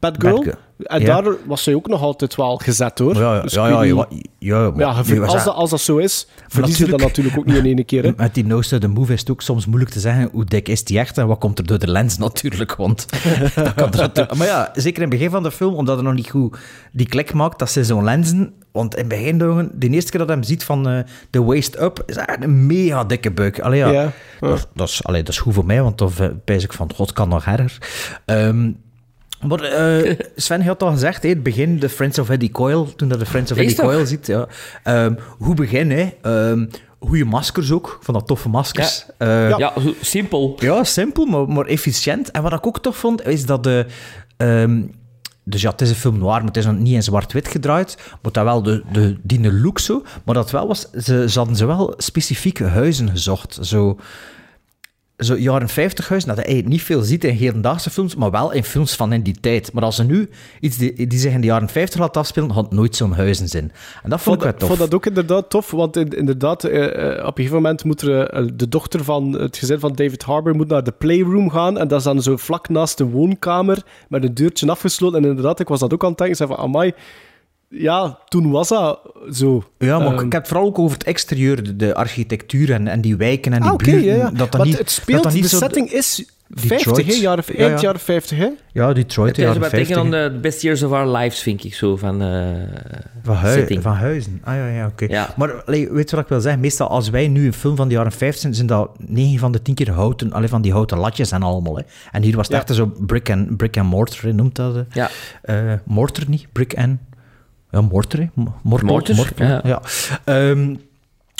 S3: Bad Girl.
S2: Bad Girl.
S3: En
S2: Ja.
S3: daar was zij ook nog altijd wel gezet, hoor.
S2: Ja, ja,
S3: Dus
S2: ja, ja, ja, maar-
S3: Ja, als,
S2: dat-
S3: als dat zo is, verlies je dat
S2: natuurlijk.
S3: ook niet in één keer. Hè.
S2: Met die nose the move is het ook soms moeilijk te zeggen hoe dik is die echt en wat komt er door de lens natuurlijk. Want [laughs] dat kan er maar ja, zeker in het begin van de film, omdat het nog niet goed die klik maakt, dat ze zo'n lenzen... Want in het begin, de eerste keer dat hij hem ziet van eh, de waist up, is echt een mega dikke buik. Allee, ja. Dat, is- dat, is, allee, dat is goed voor mij, want dan pijs ik van, god, kan nog erger. Ehm, maar eh, [laughs] Sven had al gezegd, hè, het begin, de Friends of Eddie Coyle, toen dat de Friends of Eddie
S1: toch?
S2: Coyle ziet. Ja. Ehm, hoe begin, hè? Ehm, goede maskers ook, van dat toffe maskers. Eh,
S1: Ja, zo simpel.
S2: ja, simpel, maar, maar efficiënt. En wat ik ook tof vond, is dat de... ehm, dus ja, het is een film noir, maar het is nog niet in zwart-wit gedraaid. Maar dat wel de, de, die look zo. Maar dat wel was... Ze, ze hadden ze wel specifieke huizen gezocht. Zo... Zo jaren 50 huizen, dat je niet veel ziet in hedendaagse films, maar wel in films van in die tijd. Maar als ze nu iets die, die zich in de jaren 50 laat afspelen, had nooit zo'n huizen zijn. En dat vond ik wel
S3: Ik
S2: tof.
S3: vond dat ook inderdaad tof, want in- inderdaad, eh, eh, op een gegeven moment moet er, eh, de dochter van het gezin van David Harbour moet naar de playroom gaan en dat is dan zo vlak naast de woonkamer met een deurtje afgesloten. En inderdaad, ik was dat ook aan het denken, ik zei van, amai, ja, toen was dat zo.
S2: Ja, maar
S3: Ehm,
S2: ik heb het vooral ook over het exterieur, de, de architectuur en, en die wijken en die
S3: ah,
S2: buurten.
S3: ja, ja.
S2: Dat dat niet,
S3: het speelt,
S2: dat dat niet
S3: de
S2: zo,
S3: setting is
S2: Detroit.
S3: 50, hè, jaren,
S2: Ja,
S3: eind
S2: ja.
S3: jaren 50, hè?
S2: Ja, Detroit,
S1: Het
S2: de
S1: is
S2: jaren
S1: wat
S2: 50.
S1: tegen aan de best years of our lives, vind ik zo. Van, eh,
S2: Van, hui-
S1: setting.
S2: van Huizen. Ah ja, ja oké.
S1: Ja.
S2: Maar allee, weet je wat ik wil zeggen? Meestal als wij nu een film van de jaren 50 zijn, zijn dat 9 van de 10 keer houten, alleen van die houten latjes en allemaal. Hè. En hier was het
S3: Ja.
S2: echt zo brick and, brick and mortar, noemt dat. hè.
S1: Ja.
S2: Eh, mortar niet, brick and... Ja, mortar, hè. Mo- Mortar.
S1: Mortar,
S2: mortar,
S1: ja.
S2: ja. Ehm,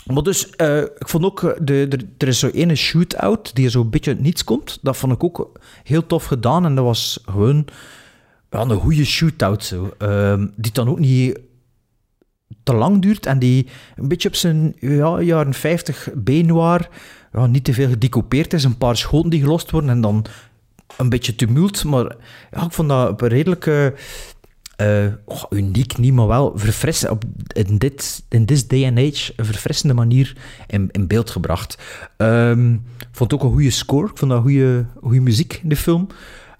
S2: maar dus, eh, ik vond ook, eh, de, de, er is zo ene shootout die zo een beetje uit niets komt. Dat vond ik ook heel tof gedaan. En dat was gewoon ja, een goede shootout. Zo. Ehm, die dan ook niet te lang duurt en die een beetje op zijn ja, jaren 50 B-noir ja, niet te veel gedecoupeerd is. Een paar schoten die gelost worden en dan een beetje tumult. Maar ja, ik vond dat op een redelijke... eh, uniek niet, maar wel verfrissend. Op, in, dit, in this day and age een verfrissende manier in, in beeld gebracht. Ik vond ook een goede score. Ik vond dat goede, goede muziek in de film.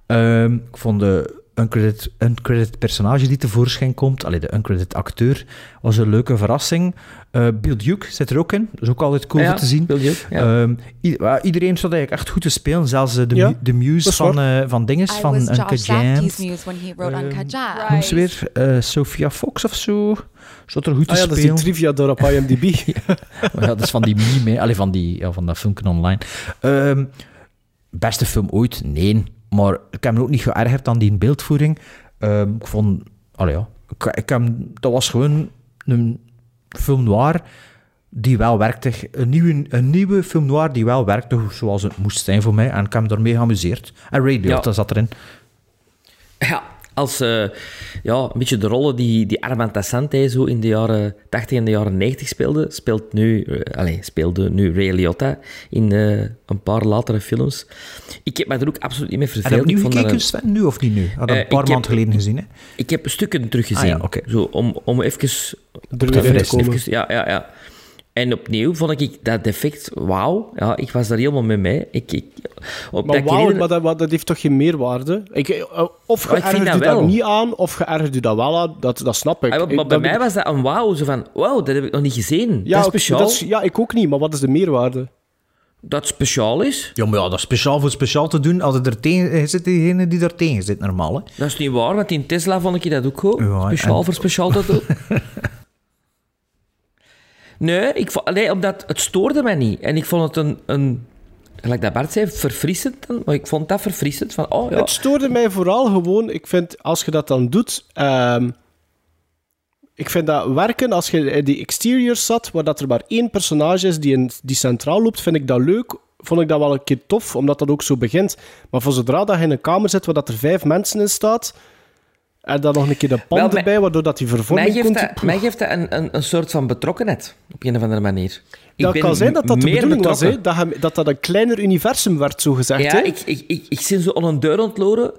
S2: Ehm, ik vond de uncredited, uncredited personage die tevoorschijn komt, allee, de uncredited acteur, was een leuke verrassing. Eh, Bill Duke zit er ook in. Dat is ook altijd cool
S1: Ja,
S2: om te zien.
S1: Bill Duke, ja.
S2: Ehm, ja, iedereen zat eigenlijk echt goed te spelen. Zelfs eh, de,
S3: Ja,
S2: mu- de muse van, eh, van dinges,
S11: I
S2: van
S11: Uncut Gems.
S2: Noem ze weer? Eh, Sophia Fox of zo. Zat er goed te
S3: Ah ja, dat is die
S2: spelen.
S3: trivia door op IMDb. [laughs]
S2: Ja, dat is van die meme, hè. Allee, van, die, ja, van dat filmpje online. Ehm, beste film ooit? Nee. Maar ik heb me ook niet geërgerd aan die beeldvoering. Ehm, ik vond... Allee, ja. Ik, ik heb, dat was gewoon een film noir die wel werkte. Een nieuwe, een nieuwe film noir die wel werkte zoals het moest zijn voor mij. En ik heb me daarmee geamuseerd. En Liotta
S1: Ja.
S2: zat erin.
S1: Ja, als eh, ja, een beetje de rollen die, die Armand Tassante zo in de jaren 80 en de jaren 90 speelde, speelt nu, eh, allez, speelde nu Ray Liotta in eh, een paar latere films. Ik heb me er ook absoluut niet mee
S2: En
S1: verveeld.
S2: heb je
S1: dat
S2: gekeken,
S1: een-
S2: Sven? Nu of niet nu? Had een paar maanden geleden gezien, hè?
S1: Ik heb stukken teruggezien.
S2: Ah ja.
S1: Zo, om, om even...
S3: Er weer in te komen.
S1: even- ja, ja, ja. En opnieuw vond ik dat defect, wauw. Ja, ik was daar helemaal mee mee. Ik, ik, op
S3: Maar
S1: dat
S3: wauw, maar dat, maar dat heeft toch geen meerwaarde? Ik, eh, of
S1: vind
S3: geërgerd
S1: dat
S3: u dat niet aan, of geërgerd u dat wel aan. Dat, dat snap ik.
S1: Ah, maar
S3: Ik-
S1: bij
S3: dat-
S1: mij was dat een wauw. Zo van, wauw, dat heb ik nog niet gezien.
S3: ja,
S1: dat is speciaal.
S3: dat
S1: Dat,
S3: is- ja, ik ook niet, maar wat is de meerwaarde?
S1: speciaal is.
S2: Ja, maar ja, dat is speciaal voor speciaal te doen als er tegen zit diegene die er tegen zit, normaal. Hè?
S1: Dat is niet waar, want in Tesla vond ik dat ook goed.
S2: Ja,
S1: speciaal
S2: en-
S1: voor speciaal te doen. [laughs] nee, ik, nee, omdat het stoorde mij niet. En ik vond het een, een gelijk dat Bart zei, verfrissend. Maar ik vond dat verfrissend. Van, oh ja,
S3: Het stoorde mij vooral gewoon, ik vind, als je dat dan doet... ehm, ik vind dat werken, als je in die exteriors zat, waar dat er maar één personage is die, in, die centraal loopt, vind ik dat leuk. Vond ik dat wel een keer tof, omdat dat ook zo begint. Maar voor zodra dat je in een kamer zit waar dat er vijf mensen in staat, en dan nog een keer de pan
S1: Wel, mij-
S3: erbij, waardoor dat die
S1: mij
S3: vervorming
S1: geeft
S3: komt...
S1: dat, mij geeft dat een, een, een soort van betrokkenheid. Op een of andere manier. Ik
S3: dat
S1: ben
S3: kan zijn dat dat de bedoeling was, hè? Dat, dat dat een kleiner universum werd, zo gezegd.
S1: Ja,
S3: hè?
S1: ik, ik, ik, ik zit zo aan een deur ontloren,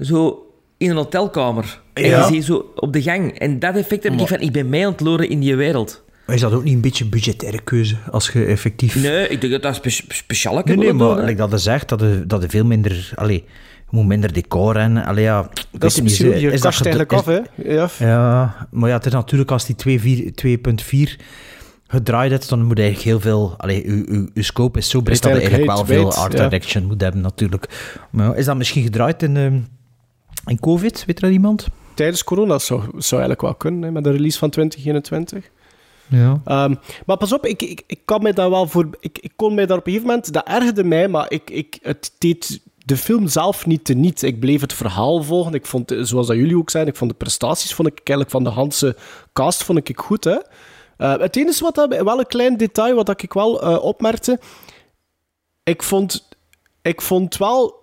S1: zo in een hotelkamer. En
S2: Ja.
S1: je ziet zo op de gang. En dat effect heb ik
S2: Maar-
S1: van, ik ben mij ontloren in die wereld.
S2: Maar is dat ook niet een beetje een budgettaire keuze als je effectief...
S1: Nee, ik denk dat dat spe speciaal
S2: nee,
S1: kan
S2: nee,
S1: worden
S2: maar
S1: doen,
S2: like dat je zegt, dat je, dat je veel minder... Allee, moet minder decor en... Allee, ja,
S3: Dat is
S2: niet,
S3: misschien, je
S2: is ged-
S3: eigenlijk
S2: is-
S3: af, hè? Ja.
S2: Ja, maar ja, het is natuurlijk als die 2.4 2.4 gedraaid is, dan moet je eigenlijk heel veel... Allee, uw, uw, uw scope is zo breed dat je eigenlijk wel veel art
S3: ja.
S2: direction moet hebben, natuurlijk. Maar ja, is dat misschien gedraaid in, ehm, in COVID? Weet er iemand?
S3: Tijdens corona zou, zou eigenlijk wel kunnen, hè, met de release van 2021.
S2: Ja.
S3: Ehm, maar pas op, ik, ik, ik kan mij daar wel voor... Ik, ik kon mij daar op een gegeven moment... Dat ergerde mij, maar ik, ik, het deed de film zelf niet te niet. Ik bleef het verhaal volgen. Ik vond, zoals dat jullie ook zeiden, ik vond de prestaties vond ik eigenlijk van de Hanse cast vond ik goed, hè. Eh, het enige wat wel een klein detail wat ik wel eh, opmerkte. Ik vond, ik vond wel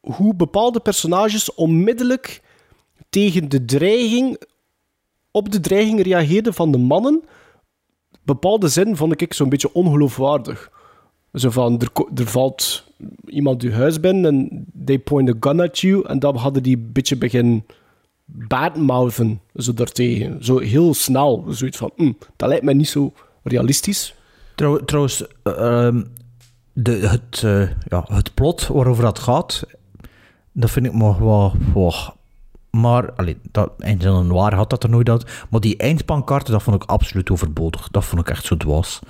S3: hoe bepaalde personages onmiddellijk tegen de dreiging, op de dreiging reageerden van de mannen. Bepaalde zin vond ik zo'n beetje ongeloofwaardig. Zo van, er, er valt iemand je huis binnen en they point a gun at you. En dan hadden die een beetje begin badmouthen, zo daartegen. Zo heel snel. Zoiets van, hm, dat lijkt mij niet zo realistisch.
S2: Trouw, trouwens, eh, ehm, de, het, eh, ja, het plot waarover dat gaat, dat vind ik nog wel... wel maar, allee, dat, een noir had dat er nooit uit. Maar die eindpankaarten, dat vond ik absoluut overbodig. Dat vond ik echt zo dwaas.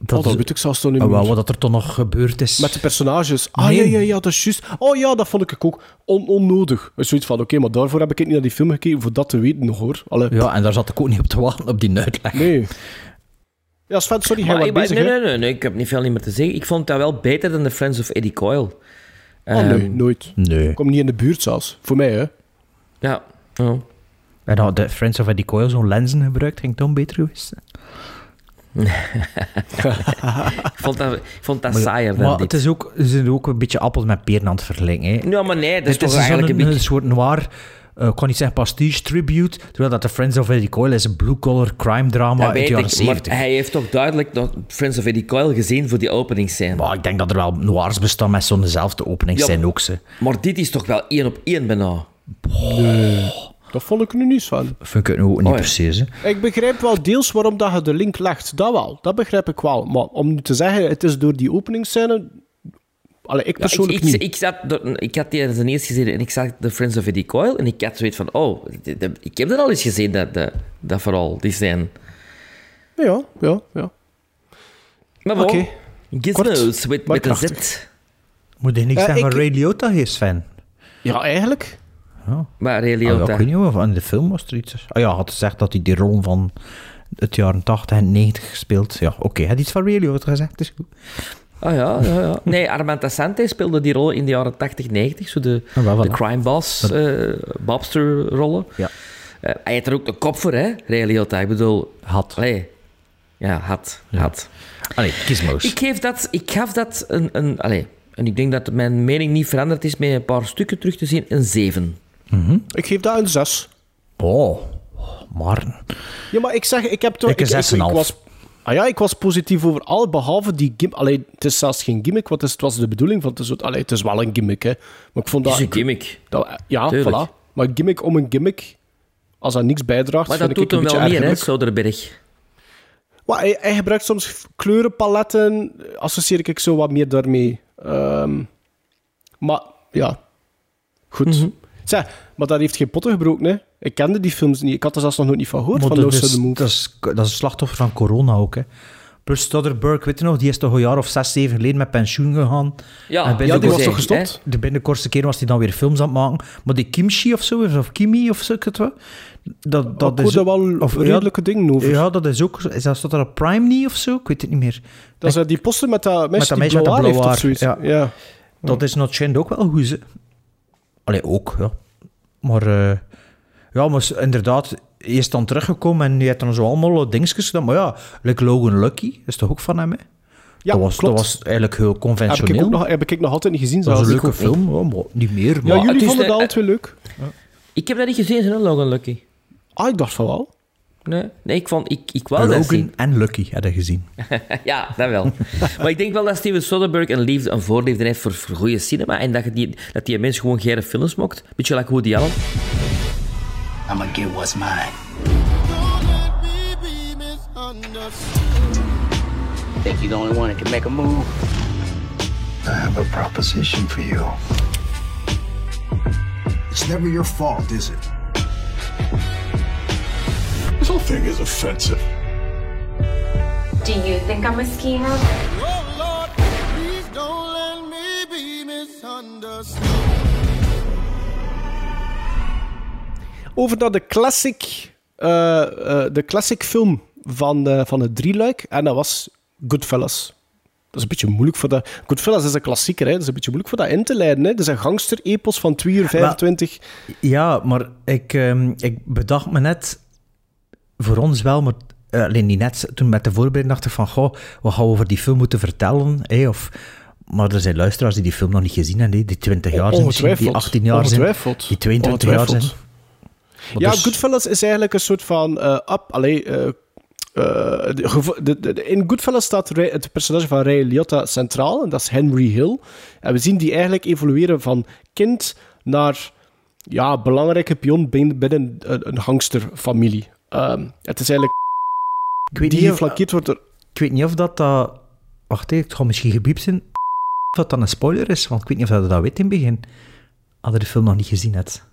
S3: Dat, oh, dat weet ik zelfs toch niet
S2: Ah,
S3: meer.
S2: wel, wat er toch nog gebeurd is.
S3: Met de personages. Ah
S2: Nee.
S3: ja, ja, ja, dat is juist. Oh ja, dat vond ik ook on onnodig. Zoiets van, oké, maar daarvoor heb ik niet naar die film gekeken, voor dat te weten nog hoor. Allee,
S2: Ja, en daar zat ik ook niet op te wachten, op die uitleg.
S3: Nee. Ja, Sven, sorry,
S1: Maar,
S3: bezig,
S1: nee,
S3: hè?
S1: nee, nee, nee, ik heb niet veel niet meer te zeggen. Ik vond dat wel beter dan de Friends of Eddie Coyle.
S3: Oh nee,
S1: Ehm,
S3: nooit.
S2: Nee.
S3: Kom niet in de buurt zelfs. Voor mij, hè.
S1: Ja. ja.
S2: En had de Friends of Eddie Coyle zo'n lenzen gebruikt, ging het dan beter geweest zijn. [laughs]
S1: ik vond dat, ik vond dat
S2: Maar,
S1: saaier dan
S2: maar
S1: dit.
S2: het is ook, ze zijn ook een beetje appels met peren aan het verlengen. Hè.
S1: Ja, maar nee, dat is
S2: Het
S1: toch
S2: is
S1: eigenlijk een
S2: een,
S1: beetje...
S2: soort noir, eh, ik kan niet zeggen pastiche, tribute, terwijl dat de Friends of Eddie Coyle is een blue-collar crime drama
S1: Dat
S2: uit de jaren
S1: ik, maar
S2: 70.
S1: hij heeft toch duidelijk nog Friends of Eddie Coyle gezien voor die openingsscène.
S2: Maar ik denk dat er wel noirs bestaan met zo'nzelfde opening
S1: Ja,
S2: ook. Ze.
S1: Maar dit is toch wel één op één bijna.
S3: Dat vond ik er nu niet van.
S2: Vind ik het nu ook niet
S1: Oh, ja.
S2: precies. Hè.
S3: Ik begrijp wel deels waarom dat je de link legt. Dat wel. Dat begrijp ik wel. Maar om nu te zeggen, het is door die openingsscène... Allee, ik
S1: Ja, ik,
S3: persoonlijk
S1: ik,
S3: niet.
S1: ik, zat, ik had die als eerst gezien en ik zag de Friends of Eddie Coyle en ik had zoiets van, oh, ik heb dat al eens gezien, dat, dat, dat vooral, die zijn.
S3: Ja, ja, ja.
S1: Maar bon,
S3: Oké.
S1: Gizmos
S3: Kort,
S1: met,
S3: maar
S1: met een
S3: krachtig.
S1: Z.
S2: Moet je niks
S3: Eh,
S2: zeggen van
S3: ik-
S2: Ray Liotta, hier, Sven?
S3: Ja, eigenlijk.
S2: Ja.
S1: Maar Ray
S2: Ah, ik weet niet of in de film was er iets. Ah ja, had gezegd dat hij die rol van het jaren 80 en 90 gespeeld. Ja, oké, hij had iets van Ray Liotta gezegd, is goed.
S1: Ah ja, ja, ja. Nee, Armand speelde die rol in de jaren 80, 90. Zo de,
S2: Ah,
S1: de crime boss, eh Bobster-rollen.
S2: Ja.
S1: Eh, hij heeft er ook de kop voor, hè, Ray Liotta. Ik bedoel...
S2: Had.
S1: Allee. Ja, had. had.
S2: Allee, Gizmos.
S1: Ik, geef dat, ik gaf dat een... een allee, en ik denk dat mijn mening niet veranderd is met een paar stukken terug te zien. Een 7.
S3: Ik geef dat een 6.
S2: Oh, maar...
S3: Ja, maar ik zeg, ik heb toch...
S2: Ik 6,5.
S3: was, ah ja, ik was positief over al, behalve die gimmick. Allee, het is zelfs geen gimmick, want het, is- het was de bedoeling van... Het is, allee, het is wel een gimmick, hè. Maar ik vond
S1: Dat
S3: dat...
S1: is een gimmick.
S3: dat- ja,
S1: Tuurlijk.
S3: voilà. Maar gimmick om een gimmick, als dat niks bijdraagt,
S1: Maar dat
S3: vind
S1: doet
S3: ik
S1: hem
S3: een
S1: wel meer, hè. Soderberg.
S3: Maar hij, hij gebruikt soms kleurenpaletten, associeer ik zo wat meer daarmee. Ehm, maar ja, goed.
S2: Mhm.
S3: Zeg, maar dat heeft geen potten gebroken, hè? Ik kende die films niet. Ik had er zelfs nog nooit niet van gehoord,
S2: Maar
S3: van
S2: dat, is,
S3: Move.
S2: dat, is, dat is een slachtoffer van corona ook, hè. Plus Stodderberg, weet je nog, die is toch een jaar of zes, zeven geleden met pensioen gegaan.
S1: Ja,
S2: En
S3: Ja, die
S2: de
S3: was toch gestopt?
S2: De binnen de kortste keer was hij dan weer films aan het maken. Maar die Kimchi of zo, of Kimi of zo, ik het wel. Dat, dat
S3: hoorde wel
S2: of,
S3: redelijke dingen over.
S2: Ja, dat is ook... Is dat, staat er op Prime niet of zo? Ik weet het niet meer.
S3: Dat is die poster met dat meisje
S2: dat
S3: die
S2: meisje met
S3: blauw
S2: dat
S3: haar heeft
S2: blauw
S3: zoiets. Ja.
S2: Dat is not schijnt ook wel goed, ze. Allee, ook, ja. Maar... eh, ja, maar inderdaad, hij is dan teruggekomen en hij heeft dan zo allemaal dingetjes gedaan. Maar ja, like Logan Lucky, is toch ook van hem, hè?
S3: Ja,
S2: dat, was,
S3: klopt.
S2: dat was eigenlijk heel
S3: Heb ik,
S2: conventioneel.
S3: ook nog, heb ik nog altijd niet gezien
S2: dat was een leuke film, ja, maar niet meer. Maar
S3: Ja, jullie
S1: het
S3: vonden
S1: de-
S3: dat twee leuk?
S1: Ik heb dat niet gezien, hè, Logan Lucky.
S3: Ah, ik dacht van wel.
S1: Nee, nee ik, vond, ik, ik wou dat
S2: Logan
S1: zien.
S2: en Lucky hadden gezien. [laughs]
S1: ja, dat wel. maar ik denk wel dat Steven Soderbergh een, liefde, een voorliefde heeft voor, voor goede cinema. En dat, je die, dat die mens gewoon geen films mocht. Beetje like Woody Allen.
S11: I'm gonna get what's mine.
S12: Think you're the only one that can make a move?
S11: I have a proposition for you.
S12: It's never your fault, is it?
S13: This whole thing is offensive.
S9: Do you think I'm a schemer?
S3: Over naar de classic, eh, eh, de classic film van, eh, van het drieluik. En dat was Goodfellas. Dat is een beetje moeilijk voor dat... Goodfellas is een klassieker, hè. Dat is een beetje moeilijk voor dat in te leiden, hè. Dat is een gangster-epos van 2 uur 25.
S2: Ja, maar ik, ehm, ik bedacht me net, voor ons wel, maar eh, alleen niet net, toen met de voorbereiding dacht ik van, goh, wat gaan we over die film moeten vertellen? hè, of, maar er zijn luisteraars die die film nog niet gezien hebben, die 20 jaar zijn misschien, die
S3: Ongetwijfeld.
S2: 18 jaar zijn, die 22 jaar zijn. Maar
S3: Ja,
S2: dus-
S3: Goodfellas is eigenlijk een soort van eh up. Allee, eh, de, gevo- de, de- in Goodfellas staat Ray- het personage van Ray Liotta centraal, en dat is Henry Hill. En we zien die eigenlijk evolueren van kind naar ja, belangrijke pion binnen, binnen een, een gangsterfamilie. Ehm, het is eigenlijk
S2: Ik weet
S3: die
S2: niet of-
S3: geflankeerd wordt door...
S2: Ik weet niet of dat... dat wacht, hè, het gaat misschien gebiept zijn. Of dat dan een spoiler is, want ik weet niet of dat dat weet in het begin. Als je de film nog niet gezien hebt.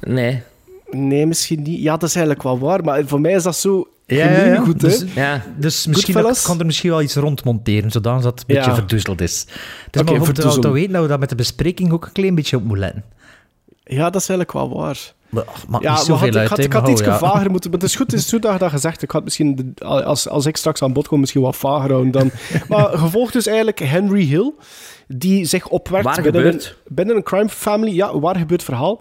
S1: Nee.
S3: Nee, misschien niet. Ja, dat is eigenlijk wel waar, maar voor mij is dat zo
S2: Ja,
S3: gemeen
S2: ja, ja.
S3: goed, hè.
S2: Dus,
S1: Ja.
S2: dus misschien dat, kan er misschien wel iets rond monteren, zodat dat een beetje
S3: Ja.
S2: verdoezeld is. Het is
S3: Oké,
S2: maar te weten dat we dat met de bespreking ook een klein beetje op moeten letten.
S3: Ja, dat is eigenlijk wel waar.
S2: Maakt
S3: Ja,
S2: niet zoveel
S3: had, ik had, ik had iets
S2: ja.
S3: vager moeten... Maar het is goed, het is goed dat je dat gezegd Ik had misschien, als, als ik straks aan bod kom, misschien wat vager houden dan... [laughs] maar gevolgd dus eigenlijk Henry Hill, die zich opwerkt
S1: Waar
S3: binnen een, binnen een crime family. Ja, waar gebeurt verhaal?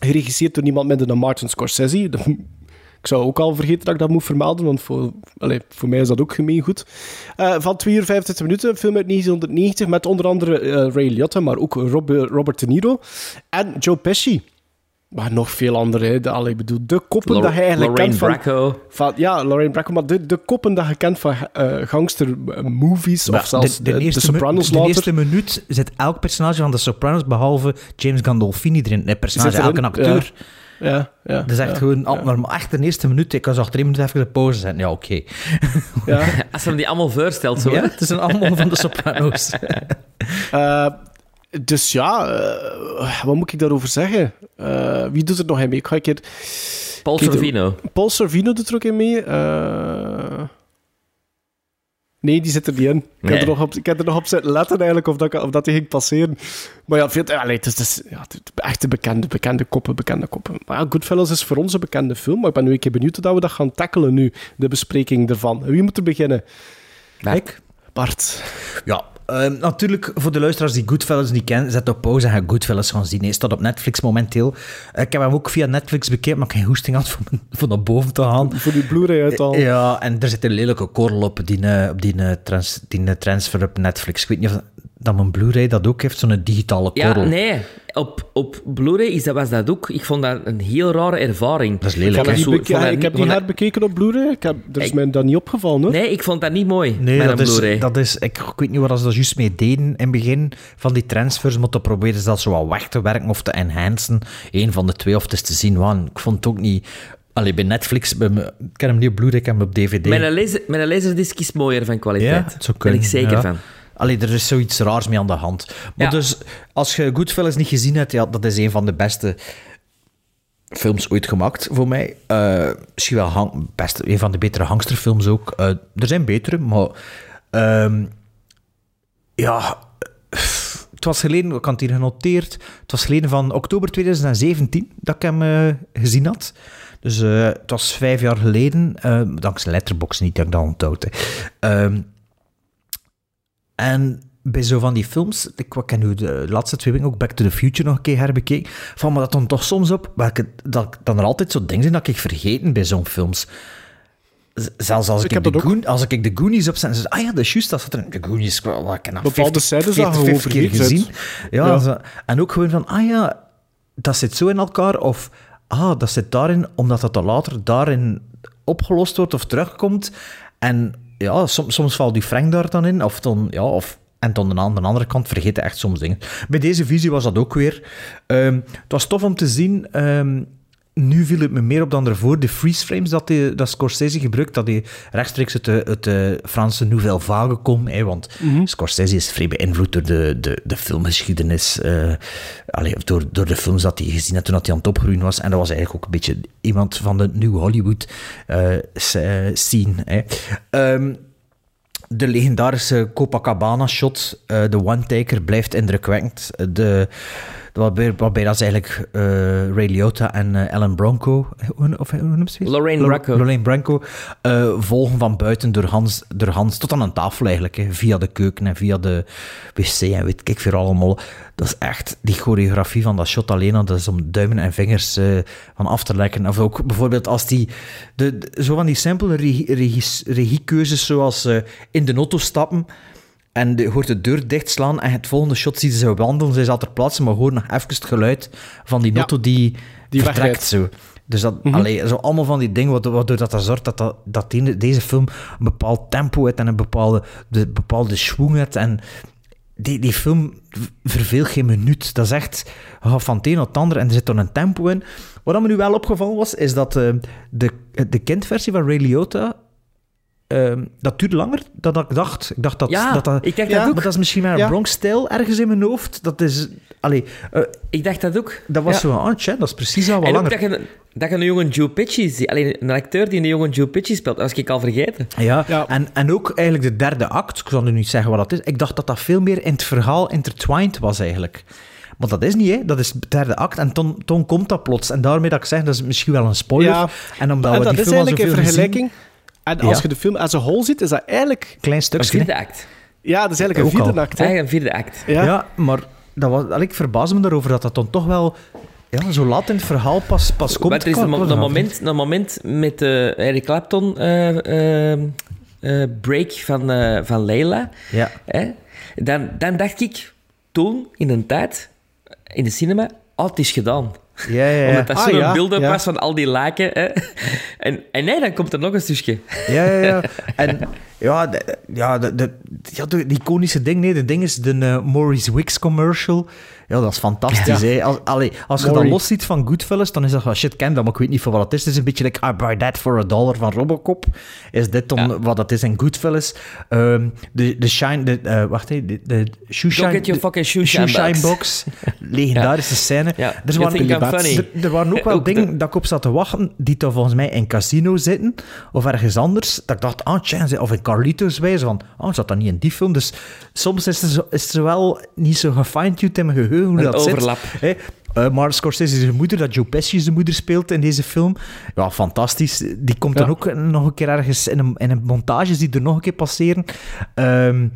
S3: Geregisseerd door niemand minder dan Martin Scorsese. Ik zou ook al vergeten dat ik dat moet vermelden, want voor, allee, voor mij is dat ook gemeen goed. Eh, van 2 uur 25 minuten, een film uit 1990, met onder andere eh, Ray Liotta, maar ook Rob- Robert De Niro en Joe Pesci. Maar nog veel andere. Hè. De, allee, ik bedoel, de koppen
S1: Lor-
S3: dat je eigenlijk
S1: Lorraine
S3: kent van...
S1: Bracco.
S3: van ja, Lorraine Bracco, maar de, de koppen dat je kent van eh gangster-movies,
S2: Maar
S3: of zelfs
S2: de, de,
S3: de, de
S2: eerste,
S3: Sopranos
S2: de eerste minuut zit elk personage van de Sopranos, behalve James Gandolfini erin. Nee, personage,
S3: erin,
S2: elke acteur.
S3: Ja, ja.
S2: Dat is echt
S3: ja,
S2: gewoon
S3: ja.
S2: abnormaal. Echt de eerste minuut, ik was achter drie minuten even de pauze zetten. Ja, oké.
S3: Ja. [laughs]
S1: Als ze hem die allemaal voorstelt, zo.
S2: Ja, het zijn allemaal van de Sopranos. [laughs]
S3: Eh, dus ja, eh, wat moet ik daarover zeggen? Eh, wie doet er nog in mee? Ik ga een keer...
S1: Paul
S3: Kijk,
S1: Sorvino.
S3: Paul Sorvino doet er ook in mee. Eh, Nee, die zit er niet in. Ik,
S1: Nee.
S3: heb er nog op, ik heb er nog op zitten letten eigenlijk of dat, of dat die ging passeren. Maar ja, veel, allee, het is, het is ja, het is echt de bekende, bekende koppen, bekende koppen. Maar ja, Goodfellas is voor ons een bekende film. Maar ik ben nu een keer benieuwd hoe dat we dat gaan tackelen nu, de bespreking ervan. Wie moet er beginnen?
S2: Ik?
S3: Bart.
S2: Ja, ehm, natuurlijk voor de luisteraars die Goodfellas niet kennen, zet op pauze en ga Goodfellas gaan zien. Hij staat op Netflix momenteel. Eh, ik heb hem ook via Netflix bekeken, maar ik heb geen hoesting had van, [laughs] van naar boven te gaan.
S3: Voor die Blu-ray uit al.
S2: Ja, en er zit een lelijke korrel op die, eh, op die, eh, trans, die transfer op Netflix. Ik weet niet of dat mijn Blu-ray dat ook heeft, zo'n digitale
S1: Ja,
S2: korrel.
S1: nee. Op, op Blu-ray is dat, was dat ook. Ik vond dat een heel rare ervaring.
S2: Dat is
S3: Ik
S2: lelijk,
S3: heb,
S1: zo- dat
S3: ik heb
S1: niet-
S3: die
S1: vond dat-
S3: herbekeken op Blu-ray. Ik heb, er is
S1: Ik-
S3: mij dat niet opgevallen, hoor.
S1: Nee, ik vond dat niet mooi.
S2: Nee,
S1: met
S2: dat
S1: een
S2: is,
S1: Blu-ray.
S2: dat is... Ik, ik weet niet wat ze dat juist mee deden in het begin van die transfers, maar te proberen ze dat zo wat weg te werken of te enhancen. Eén van de twee, of het is te zien. Want ik vond het ook niet... Allee, bij Netflix, bij me, ik ken hem niet op Blu-ray, ik heb hem op DVD.
S1: Met een, laser, met een laserdisc is mooier van kwaliteit.
S2: Ja, zou
S1: Daar ben ik zeker
S2: ja.
S1: van.
S2: Allee, er is zoiets raars mee aan de hand. Maar
S1: Ja.
S2: dus, als je Goodfellas niet gezien hebt, ja, dat is een van de beste films ooit gemaakt voor mij. Eh, misschien wel hang, best, een van de betere hangsterfilms ook. Eh, er zijn betere, maar... ehm, ja... Het was geleden, ik had het hier genoteerd, het was geleden van oktober 2017 dat ik hem eh, gezien had. Dus het was vijf jaar geleden, dankzij Letterboxd niet dat ik dat onthoud. En bij zo van die films, ik wat ik nu de laatste twee weken ook Back to the Future nog een keer herbekeken, van me dat dan toch soms op, welke, dat dan er altijd zo dingen zijn dat ik vergeten bij zo'n films. Zelfs als ik,
S3: Ik
S2: de. Goon, als ik de Goonies opzet en ze ah ja, dat is juist, dat zat er in de Goonies. Wat ik heb
S3: Bepaalde
S2: 50,
S3: scènes dat
S2: 40,
S3: gewoon
S2: 50 keer gezien. Ja. zo- en ook gewoon van, ah ja, dat zit zo in elkaar, of ah, dat zit daarin, omdat dat dan later daarin opgelost wordt of terugkomt. En ja, soms, soms valt die Frank daar dan in, of dan, ja, of... En dan aan de andere kant vergeet je echt soms dingen. Bij deze visie was dat ook weer. Ehm, het was tof om te zien. ehm, nu viel het me meer op dan ervoor. De freeze frames dat, die, dat Scorsese gebruikt, dat hij rechtstreeks uit de, uit de Franse Nouvelle Vague komt. Hè, want Scorsese is vrij beïnvloed door de, de, de filmgeschiedenis. allee, door, door de films dat hij gezien had toen hij aan het opgroeien was. En dat was eigenlijk ook een beetje iemand van de New Hollywood eh, eh, scene. Hè. Ehm, de legendarische Copacabana-shot, eh, de one-taker, blijft indrukwekkend. De, waarbij, waarbij dat is eigenlijk eh, Ray Liotta en eh, Ellen Bronco, hoe, of, hoe noemt ze?
S1: Lorraine
S2: Lo-
S1: Bracco.
S2: Lorraine Branco, eh, volgen van buiten door Hans, door Hans tot aan een tafel eigenlijk. Hè, via de keuken en via de wc en weet ik veel allemaal. Dat is echt, die choreografie van dat shot alleen al, dat is om duimen en vingers eh, van af te lekken. Of ook bijvoorbeeld als die, de, de- zo van die simpele regie, regiekeuzes zoals eh, in de auto stappen en je hoort de deur dichtslaan en het volgende shot zie je ze wandelen, ze zal ter plaatse, maar hoor nog even het geluid van die auto die,
S3: die
S2: vertrekt zo. Dus dat, allee, zo allemaal van die dingen, waardoor, dat, dat zorgt dat, dat, dat die- deze film een bepaald tempo heeft en een bepaalde, de, bepaalde schwung heeft. En die, die film verveelt geen minuut. Dat is echt van het een naar het ander en er zit dan een tempo in. Wat me nu wel opgevallen was, is dat eh, de, de kindversie van Ray Liotta ehm, dat duurde langer dan dat ik dacht. Ik dacht dat
S1: Ja,
S2: dat, dat
S1: ik dacht
S2: ja,
S1: dat ook.
S2: Maar dat is misschien maar een
S3: Ja.
S2: Bronx-stijl ergens in mijn hoofd. Dat is... Allee, eh,
S1: Ik dacht dat ook.
S2: dat was
S1: Ja.
S2: zo... Ah, dat is precies al wat
S1: En ook
S2: langer.
S1: dat je, dat je een jonge Joe Pesci ziet. Alleen een acteur die een jonge Joe Pesci speelt, dat was ik al vergeten.
S2: Ja,
S3: Ja.
S2: En, en ook eigenlijk de derde act, ik zal nu niet zeggen wat dat is, ik dacht dat dat veel meer in het verhaal intertwined was eigenlijk. Maar dat is niet, hè. Dat is de derde act en toen, toen komt dat plots. En daarmee dat ik zeg, dat is misschien wel een spoiler.
S3: Ja.
S2: En omdat
S3: En
S2: we
S3: dat
S2: die
S3: is
S2: film al
S3: eigenlijk in
S2: zoveel
S3: vergelijking. En als
S2: Ja.
S3: je de film as a whole ziet, is dat eigenlijk...
S2: klein
S1: Een
S2: stukje.
S1: vierde
S2: hè.
S1: act.
S3: Ja, dat is eigenlijk een vierde act.
S1: Eigenlijk een vierde act.
S3: Ja.
S2: Ja. maar dat was, ik verbaas me daarover dat dat dan toch wel ja, zo laat in het verhaal pas, pas komt.
S1: Maar er is een, een, moment, een moment met de Eric Clapton eh, eh, eh, break van, eh, van Leila.
S2: Ja.
S1: Hè? Dan, dan dacht ik toen, in een tijd, in de cinema, oh, het is gedaan.
S2: Ja, ja, ja.
S1: Omdat dat
S3: Ah,
S1: zo'n
S3: ja,
S1: was van al die laken. Hè? En, en nee, dan komt er nog een stukje.
S2: Ja, ja, ja. [laughs] En ja, de, ja, de, de, ja, de, die iconische ding, nee, de ding is de eh, Maurice Wicks commercial. Ja, dat is fantastisch, hè. Als, allee, als je dat los ziet van Goodfellas, dan is dat van shit, ken dat, maar ik weet niet voor wat het is. Het is een beetje like I buy that for a dollar van Robocop. Is dit dan
S1: Ja.
S2: wat dat is in Goodfellas? Ehm, de, de shine, de, eh, wacht even, de, de shoe shine...
S1: Get your fucking shoe shine
S2: shine
S1: box. [laughs]
S2: Legendarische scène.
S1: Ja.
S2: Er
S1: You
S2: waren, er,
S1: funny.
S2: er waren ook [laughs] wel
S1: Ook de-
S2: dingen dat ik op zat te wachten, die toch volgens mij in casino zitten, of ergens anders, dat ik dacht, ah, of in Carlitos wijze van, oh, zat dat niet in die film? Dus soms is er, zo, is er wel niet zo gefine-tuned in mijn geheugen hoe
S1: Een
S2: dat
S1: overlap.
S2: zit. Eh, maar Scorsese zijn moeder, dat Joe Pesci zijn moeder speelt in deze film, ja, fantastisch. Die komt dan ook nog een keer ergens in een, in een montage die er nog een keer passeren. Ehm,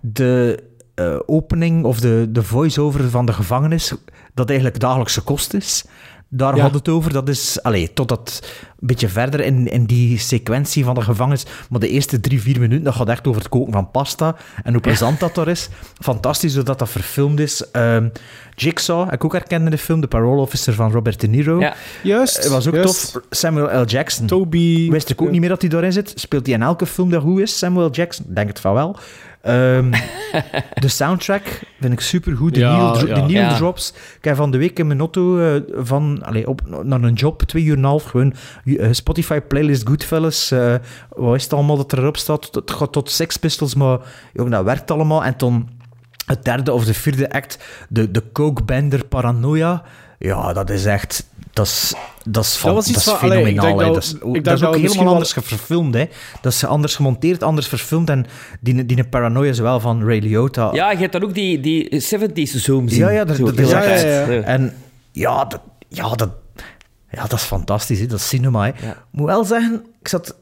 S2: de eh, opening of de, de voice-over van de gevangenis, dat eigenlijk dagelijkse kost is. Daar
S3: Ja.
S2: had het over. Dat is, allee, totdat een beetje verder in, in die sequentie van de gevangenis. Maar de eerste drie, vier minuten, dat gaat echt over het koken van pasta. En hoe plezant dat er is. Fantastisch hoe dat, dat verfilmd is. Ehm, Jigsaw, heb ik ook herkend in de film. De parole officer van Robert De Niro.
S1: Ja.
S3: Juist.
S2: Het was ook
S3: juist.
S2: tof. Samuel L. Jackson.
S3: Toby...
S2: Wist ik ook niet meer dat hij daarin zit. Speelt hij in elke film dat goed is, Samuel Jackson? Denk het van wel. Ehm, [laughs] de soundtrack vind ik supergoed. De,
S3: Ja,
S2: nieuwe, dro-
S3: ja.
S2: de nieuwe
S1: Ja.
S2: drops. Ik heb van de week in mijn auto eh, van, allee, op, naar een job, twee uur en een half, gewoon eh, Spotify playlist Goodfellas. eh wat is het allemaal dat erop staat? Het gaat tot Sex Pistols, maar jong, dat werkt allemaal. En toen het derde of de vierde act, de, de Coke Bender Paranoia. Ja, dat is echt... Dat is, dat is, van,
S3: Dat was iets
S2: dat is
S3: van- allee, ik
S2: fenomenaal.
S3: dat-
S2: dat is,
S3: ik
S2: dat
S3: denk
S2: is ook helemaal
S3: wel-
S2: anders verfilmd. Hè. Dat is anders gemonteerd, anders verfilmd. En die, die paranoia is wel van Ray Liotta.
S1: Ja, je hebt dan ook die, die 70s zoom zien.
S2: Ja, ja, dat,
S1: Zo,
S2: dat is
S3: ja,
S2: echt...
S3: ja, ja.
S2: En ja, dat, ja, dat, ja, dat is fantastisch. Hè. Dat is cinema. Hè. Moet wel zeggen, ik zat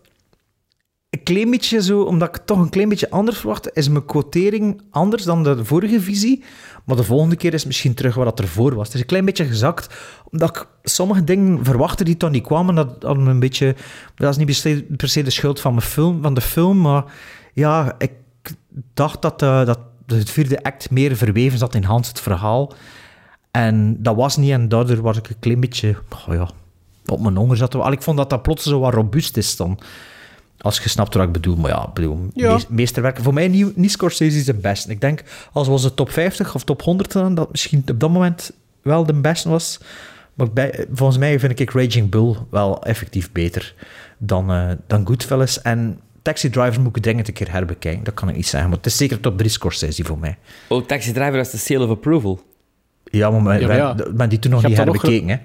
S2: een klein beetje zo... Omdat ik toch een klein beetje anders verwachtte, is mijn quotering anders dan de vorige visie. Maar de volgende keer is misschien terug wat dat ervoor was. Het is een klein beetje gezakt, omdat ik sommige dingen verwachtte die toch niet kwamen. Dat, me een beetje, dat is niet per se, per se de schuld van, mijn film, van de film, maar ja, ik dacht dat, eh, dat het vierde act meer verweven zat in Hans het verhaal. En dat was niet, en daardoor was ik een klein beetje oh ja, op mijn honger zat. Al, Ik vond dat dat plots zo wat robuust is dan. Als je snapt wat ik bedoel. Maar ja, ik bedoel,
S3: Ja.
S2: mees- meesterwerk. Voor mij niet, niet Scorsese is de beste. Ik denk, als we onze top 50 of top 100 dan, dat misschien op dat moment wel de beste was. Maar bij, volgens mij vind ik Raging Bull wel effectief beter dan, eh, dan Goodfellas. En Taxi Driver moet ik dringend een keer herbekijken. Dat kan ik niet zeggen. Maar het is zeker top 3 Scorsese voor mij.
S1: Oh, Taxi Driver was de seal of approval.
S2: Ja, maar, maar,
S3: Ja, maar ja.
S2: maar- maar die toen nog
S3: Je
S2: niet
S3: dat nog
S2: herbekeken. hè.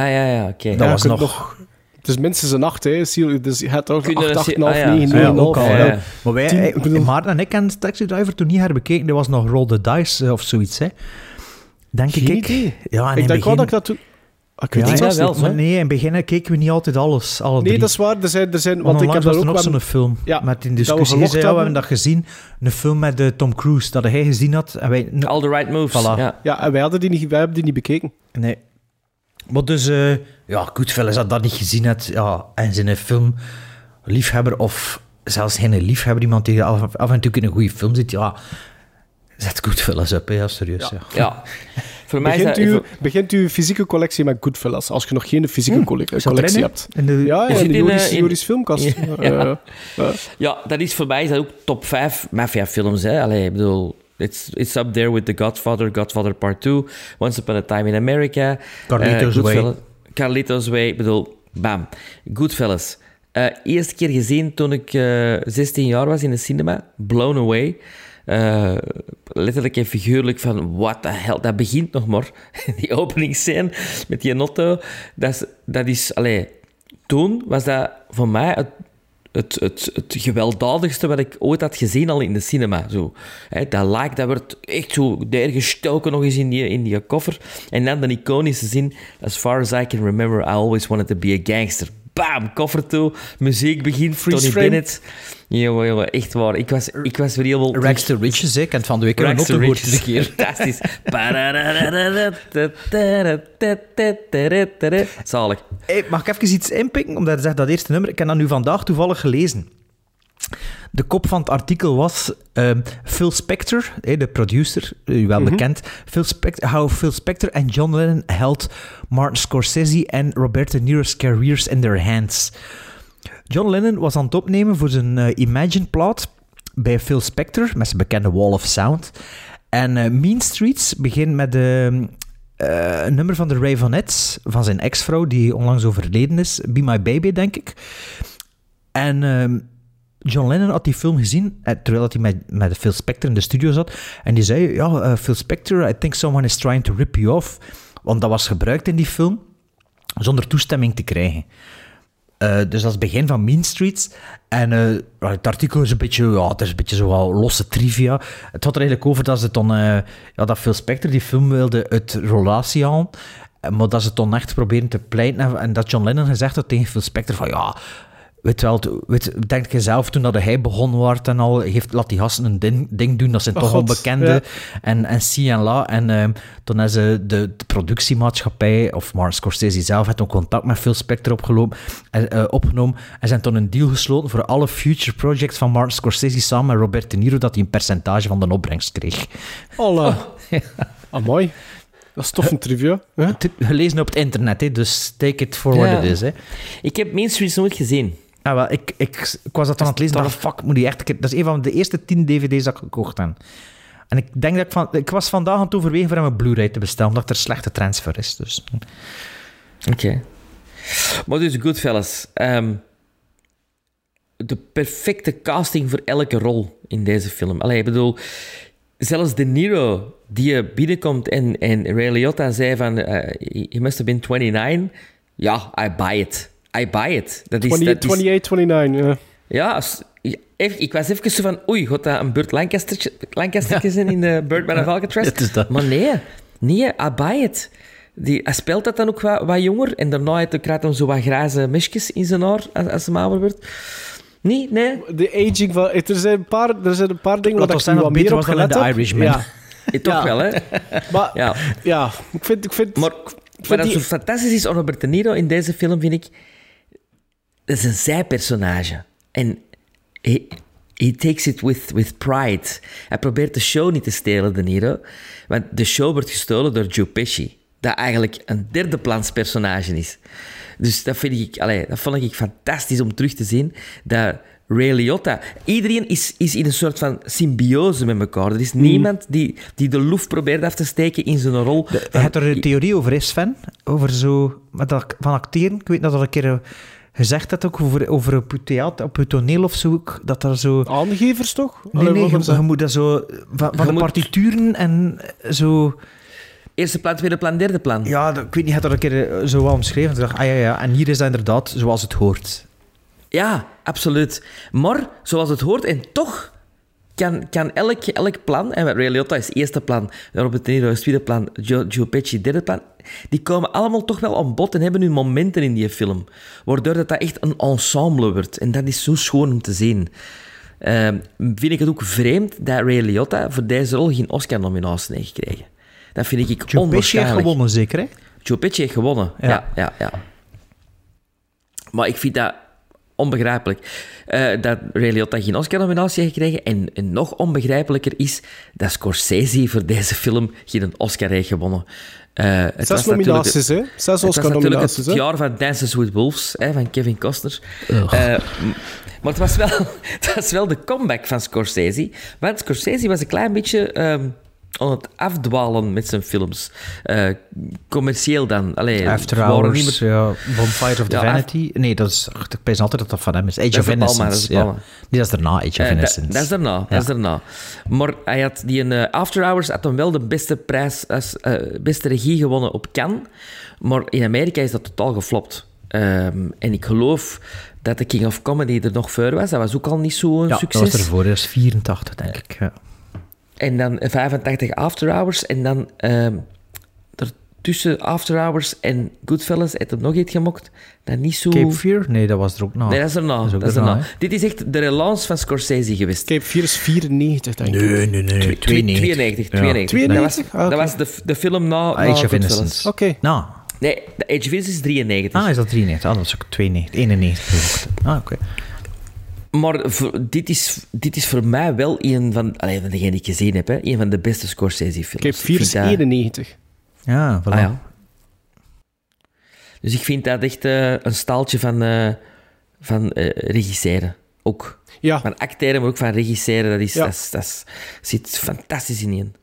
S1: Ah ja, ja, oké.
S2: Dat
S3: Ja,
S2: was nog...
S3: Het is minstens een 8, hè. Zie- Dus je hebt ook
S1: Kun je
S3: 8,
S1: dat
S3: 8,5,
S1: zien? Ah, ja.
S3: 9,
S2: Ja,
S3: 9,5.
S2: ook al.
S1: ja.
S2: ja. Maar wij,
S3: Tien-
S2: eh,
S3: ik bedoel-
S2: Maarten en ik hebben Taxi Driver toen niet herbekeken. Er was nog Roll the Dice eh, of zoiets, hè. Denk
S3: Geen
S2: ik.
S3: idee.
S2: Ja,
S3: Ik denk wel dat ik dat toen... Ah, Ik weet
S2: Ja,
S3: het
S2: ja,
S1: wel.
S2: Maar nee, in het begin keken we niet altijd alles. Alle
S3: Nee,
S2: drie.
S3: dat is waar. Er zijn, er zijn,
S2: Want
S3: want ik heb
S2: was er
S3: ook
S2: zo'n film
S3: Ja,
S2: met in
S3: dat we
S2: discussie.
S3: gelogd
S2: Ja, we hebben
S3: hebben.
S2: dat gezien. Een film met eh, Tom Cruise, dat hij gezien had. En wij,
S1: All the right moves.
S2: Voilà.
S1: Ja.
S3: Ja, en wij, hadden die niet, wij hebben die niet bekeken.
S2: Nee. Maar dus, eh ja, Goodfellas, als dat niet gezien hebt, ja, en zijn film liefhebber, of zelfs geen liefhebber, iemand die af, af en toe in een goede film zit, ja, zet Goodfellas op, hè, ja, serieus. Ja.
S1: Ja. Voor mij
S3: Begint, u,
S1: voor-
S3: begint uw fysieke collectie met Goodfellas, als je nog geen fysieke
S2: Zat
S3: collectie hebt.
S2: In de,
S3: Ja, ja, in de Joris,
S1: eh, in-
S3: Joris filmkast.
S1: Ja. Ja, dat is voor mij is dat ook top 5 mafia-films. Hè? Allee, ik bedoel, it's, it's up there with The Godfather, Godfather Part 2, Once Upon a Time in America.
S2: Carlito's
S1: eh,
S2: Way.
S1: Carlito's Way, ik bedoel, bam. Goodfellas. Eh eerste keer gezien toen ik eh 16 jaar was in de cinema. Blown away. Eh, letterlijk en figuurlijk van, what the hell, dat begint nog maar. [laughs] Die openingsscène met die notto, dat is, dat is allee, toen was dat voor mij het, het, het, het gewelddadigste wat ik ooit had gezien al in de cinema. Zo. Hè, dat like, dat werd echt zo neergestoken nog eens in die, in die koffer. En dan de iconische zin, as far as I can remember, I always wanted to be a gangster. Bam, koffer toe, muziek begint,
S3: Freeze
S1: Tony
S3: frame.
S1: Bennett. Jongen, jongen, echt waar. Ik was, ik was weer helemaal...
S2: Rags to Riches, hè. ik heb van de week een
S1: Rags
S2: notte
S1: to
S2: gehoord iedere keer.
S1: Fantastisch. Zalig.
S2: Hey, mag ik even iets inpikken? Omdat je zegt dat eerste nummer. Ik heb dat nu vandaag toevallig gelezen. De kop van het artikel was ehm, Phil Spector, de producer, u wel bekend. Phil Spector, how Phil Spector en John Lennon held Martin Scorsese en Robert De Niro's careers in their hands. John Lennon was aan het opnemen voor zijn eh, Imagine-plaat bij Phil Spector, met zijn bekende Wall of Sound. En eh, Mean Streets begint met eh, een nummer van de Ravenettes, van zijn ex-vrouw, die onlangs overleden is. Be My Baby, denk ik. En ehm, John Lennon had die film gezien, eh, terwijl hij met, met Phil Spector in de studio zat. En die zei, ja, eh, Phil Spector, I think someone is trying to rip you off. Want dat was gebruikt in die film, zonder toestemming te krijgen. Eh, dus dat is het begin van Mean Streets. En het artikel is een beetje, ja, het is een beetje zo wel losse trivia. Het gaat er eigenlijk over dat ze dan, ja, dat Phil Spector die film wilde uit relatie halen. Maar dat ze dan echt proberen te pleiten. En dat John Lennon gezegd had tegen Phil Spector van, ja, weet wel, weet, denk je zelf toen dat hij begonnen was en al, heeft, laat die gasten een ding, ding doen, dat zijn
S3: Oh,
S2: toch
S3: God,
S2: onbekende.
S3: ja.
S2: En, en si en la. En ehm, toen is eh, de, de productiemaatschappij, of Martin Scorsese zelf, heeft toen contact met Phil Spector opgelopen, en, eh, opgenomen. En zijn toen een deal gesloten voor alle future projects van Martin Scorsese samen met Robert De Niro, dat hij een percentage van de opbrengst kreeg.
S3: Alla. [laughs] Ah, mooi. Dat is tof een trivia. hè?
S2: Gelezen op het internet, hè, dus take it for what it is. Hè.
S1: Ik heb Main Streets nooit gezien.
S2: Ah, wel, ik, ik, ik was dat aan het lezen en dacht, fuck, moet die echt... Dat is een van de eerste tien dvd's dat ik gekocht heb. En ik denk dat ik van... Ik was vandaag aan het overwegen voor hem een Blu-ray te bestellen, omdat er slechte transfer is. Dus.
S1: Oké. Maar dus Goodfellas. ehm de perfecte casting voor elke rol in deze film. Allee, ik bedoel, zelfs De Niro, die binnenkomt en, en Ray Liotta zei van, eh, he must have been 29. Ja, I buy it. I buy it. Dat is,
S3: 20,
S1: dat is,
S3: 28, 29. Ja.
S1: ja, ja, even- ik was even zo van, oei, gaat dat een Burt Lancaster, Lancaster zijn in de Birdman of Alcatraz?
S2: Het is dat.
S1: Maar nee, nee, I buy it. Die, hij speelt dat dan ook wat, wat jonger en daarna heeft hij- krijgt hij zo wat grijze mesjes in zijn haar als, als hij ouder wordt. Nee, nee.
S3: De aging van... Er zijn een paar, er zijn een paar dingen waar ik nu
S2: dat
S3: wat meer op gelet heb.
S2: Irishman. [laughs]
S3: Ja,
S1: Toch
S3: Ja.
S1: wel, hè? [laughs]
S3: maar
S1: Ja.
S3: ja, ik vind... Ik vind
S1: Maar
S3: ik
S1: dat
S3: die-
S1: zo fantastisch is aan Robert De Niro in deze film, vind ik... Dat is een zijpersonage. En he, he takes it with, with pride. Hij probeert de show niet te stelen, De Niro. Want de show wordt gestolen door Joe Pesci. Dat eigenlijk een derde plans personage is. Dus dat, vind ik, allee, dat vond ik fantastisch om terug te zien. Dat Ray Liotta. Iedereen is, is in een soort van symbiose met elkaar. Er is niemand die, die de loef probeert af te steken in zijn rol.
S2: Je hebt er een theorie over, is Sven? Over zo, met dat, van acteren. Ik weet dat al een keer eh, gezegd hebt ook over, over op je theater, op je toneel of zo. ook, Dat er zo...
S3: Aangevers toch?
S2: Nee,
S3: Allee,
S2: nee, je,
S3: dat?
S2: je moet dat zo... Van, van de
S1: moet-
S2: partituren en zo...
S1: Eerste plan, tweede plan, derde plan.
S2: Ja, dat- ik weet niet, je hebt dat een keer eh, zo wel omschreven. Ik dacht, ah ja, ja. En hier is dat inderdaad zoals het hoort.
S1: Ja, absoluut. Maar, zoals het hoort, en toch kan, kan elk, elk plan, en Ray Liotta is eerste plan, Robert De Niro is tweede plan, Joe, Joe Pesci derde plan, die komen allemaal toch wel aan bod en hebben hun momenten in die film. Waardoor dat, dat echt een ensemble wordt. En dat is zo schoon om te zien. Ehm, vind ik het ook vreemd dat Ray Liotta voor deze rol geen Oscar-nominatie heeft gekregen. Dat vind ik
S2: Joe Pesci heeft
S1: onwaarschijnlijk.
S2: gewonnen, zeker, hè?
S1: Joe Pesci heeft gewonnen.
S2: Ja.
S1: Ja, ja, ja. Maar ik vind dat onbegrijpelijk. eh, dat Ray Liotta geen Oscar-nominatie heeft gekregen. En, en nog onbegrijpelijker is dat Scorsese voor deze film geen Oscar heeft gewonnen. Eh, het was
S3: Zes nominaties, hè? Zes
S1: het was natuurlijk
S3: Oscar-nominaties,
S1: het
S3: hè?
S1: jaar van Dances with Wolves hè, van Kevin Costner. Eh, maar het was, wel, [laughs] het was wel de comeback van Scorsese. Want Scorsese was een klein beetje ehm, aan het afdwalen met zijn films. Eh, commercieel dan. Allee,
S2: After Hours,
S1: meer-
S2: ja, Bonfire of
S1: Ja,
S2: Divinity. Nee, dat is, ik pijs altijd dat dat van hem is. Age
S1: Dat
S2: of
S1: is De Palma,
S2: Innocence.
S1: dat is
S2: ja. Nee, dat is daarna, Age of
S1: Eh,
S2: Innocence.
S1: dat is daarna,
S2: Ja.
S1: dat is daarna. Maar hij had die in, eh, After Hours had dan wel de beste prijs als beste regie gewonnen op Cannes. Maar in Amerika is dat totaal geflopt. Ehm, en ik geloof dat de King of Comedy er nog voor was. Dat was ook al niet zo'n
S2: Ja,
S1: succes.
S2: dat was ervoor. Dat is 84, denk ik. Ja.
S1: En dan 85 After Hours. En dan ehm tussen After Hours en Goodfellas heeft hem nog iets gemokt. Dat niet zo...
S2: Cape Fear? Nee, dat was er ook na.
S1: Nee, dat is erna.
S2: ook
S1: Dat is
S2: daarna,
S1: erna. Dit is echt de relance van Scorsese geweest.
S3: Cape Fear is 94, denk ik.
S2: Nee, nee, nee.
S1: 92. 92. 92. Dat was,
S3: 92? Ah,
S1: dat was de, de film na, na
S2: Age of. Innocence.
S3: Oké.
S2: Nou,
S1: Nee, de Age of Innocence is 93.
S2: ah, is dat 93? Ah, dat was ook 92, 91. geloof ik. Ah, oké.
S1: Maar voor- dit, is, dit is voor mij wel een van, allee, van degenen die ik gezien heb, hè, een van de beste Scorsese-films. Ik
S3: is
S1: vind dat-
S3: 91.
S2: Ja, voilà.
S1: Ah, ja. Dus ik vind dat echt eh, een staaltje van, eh van eh, regisseren. Ook.
S3: Ja.
S1: Van acteren, maar ook van regisseren. Dat, is,
S3: Ja.
S1: dat, is, dat is- zit fantastisch in in.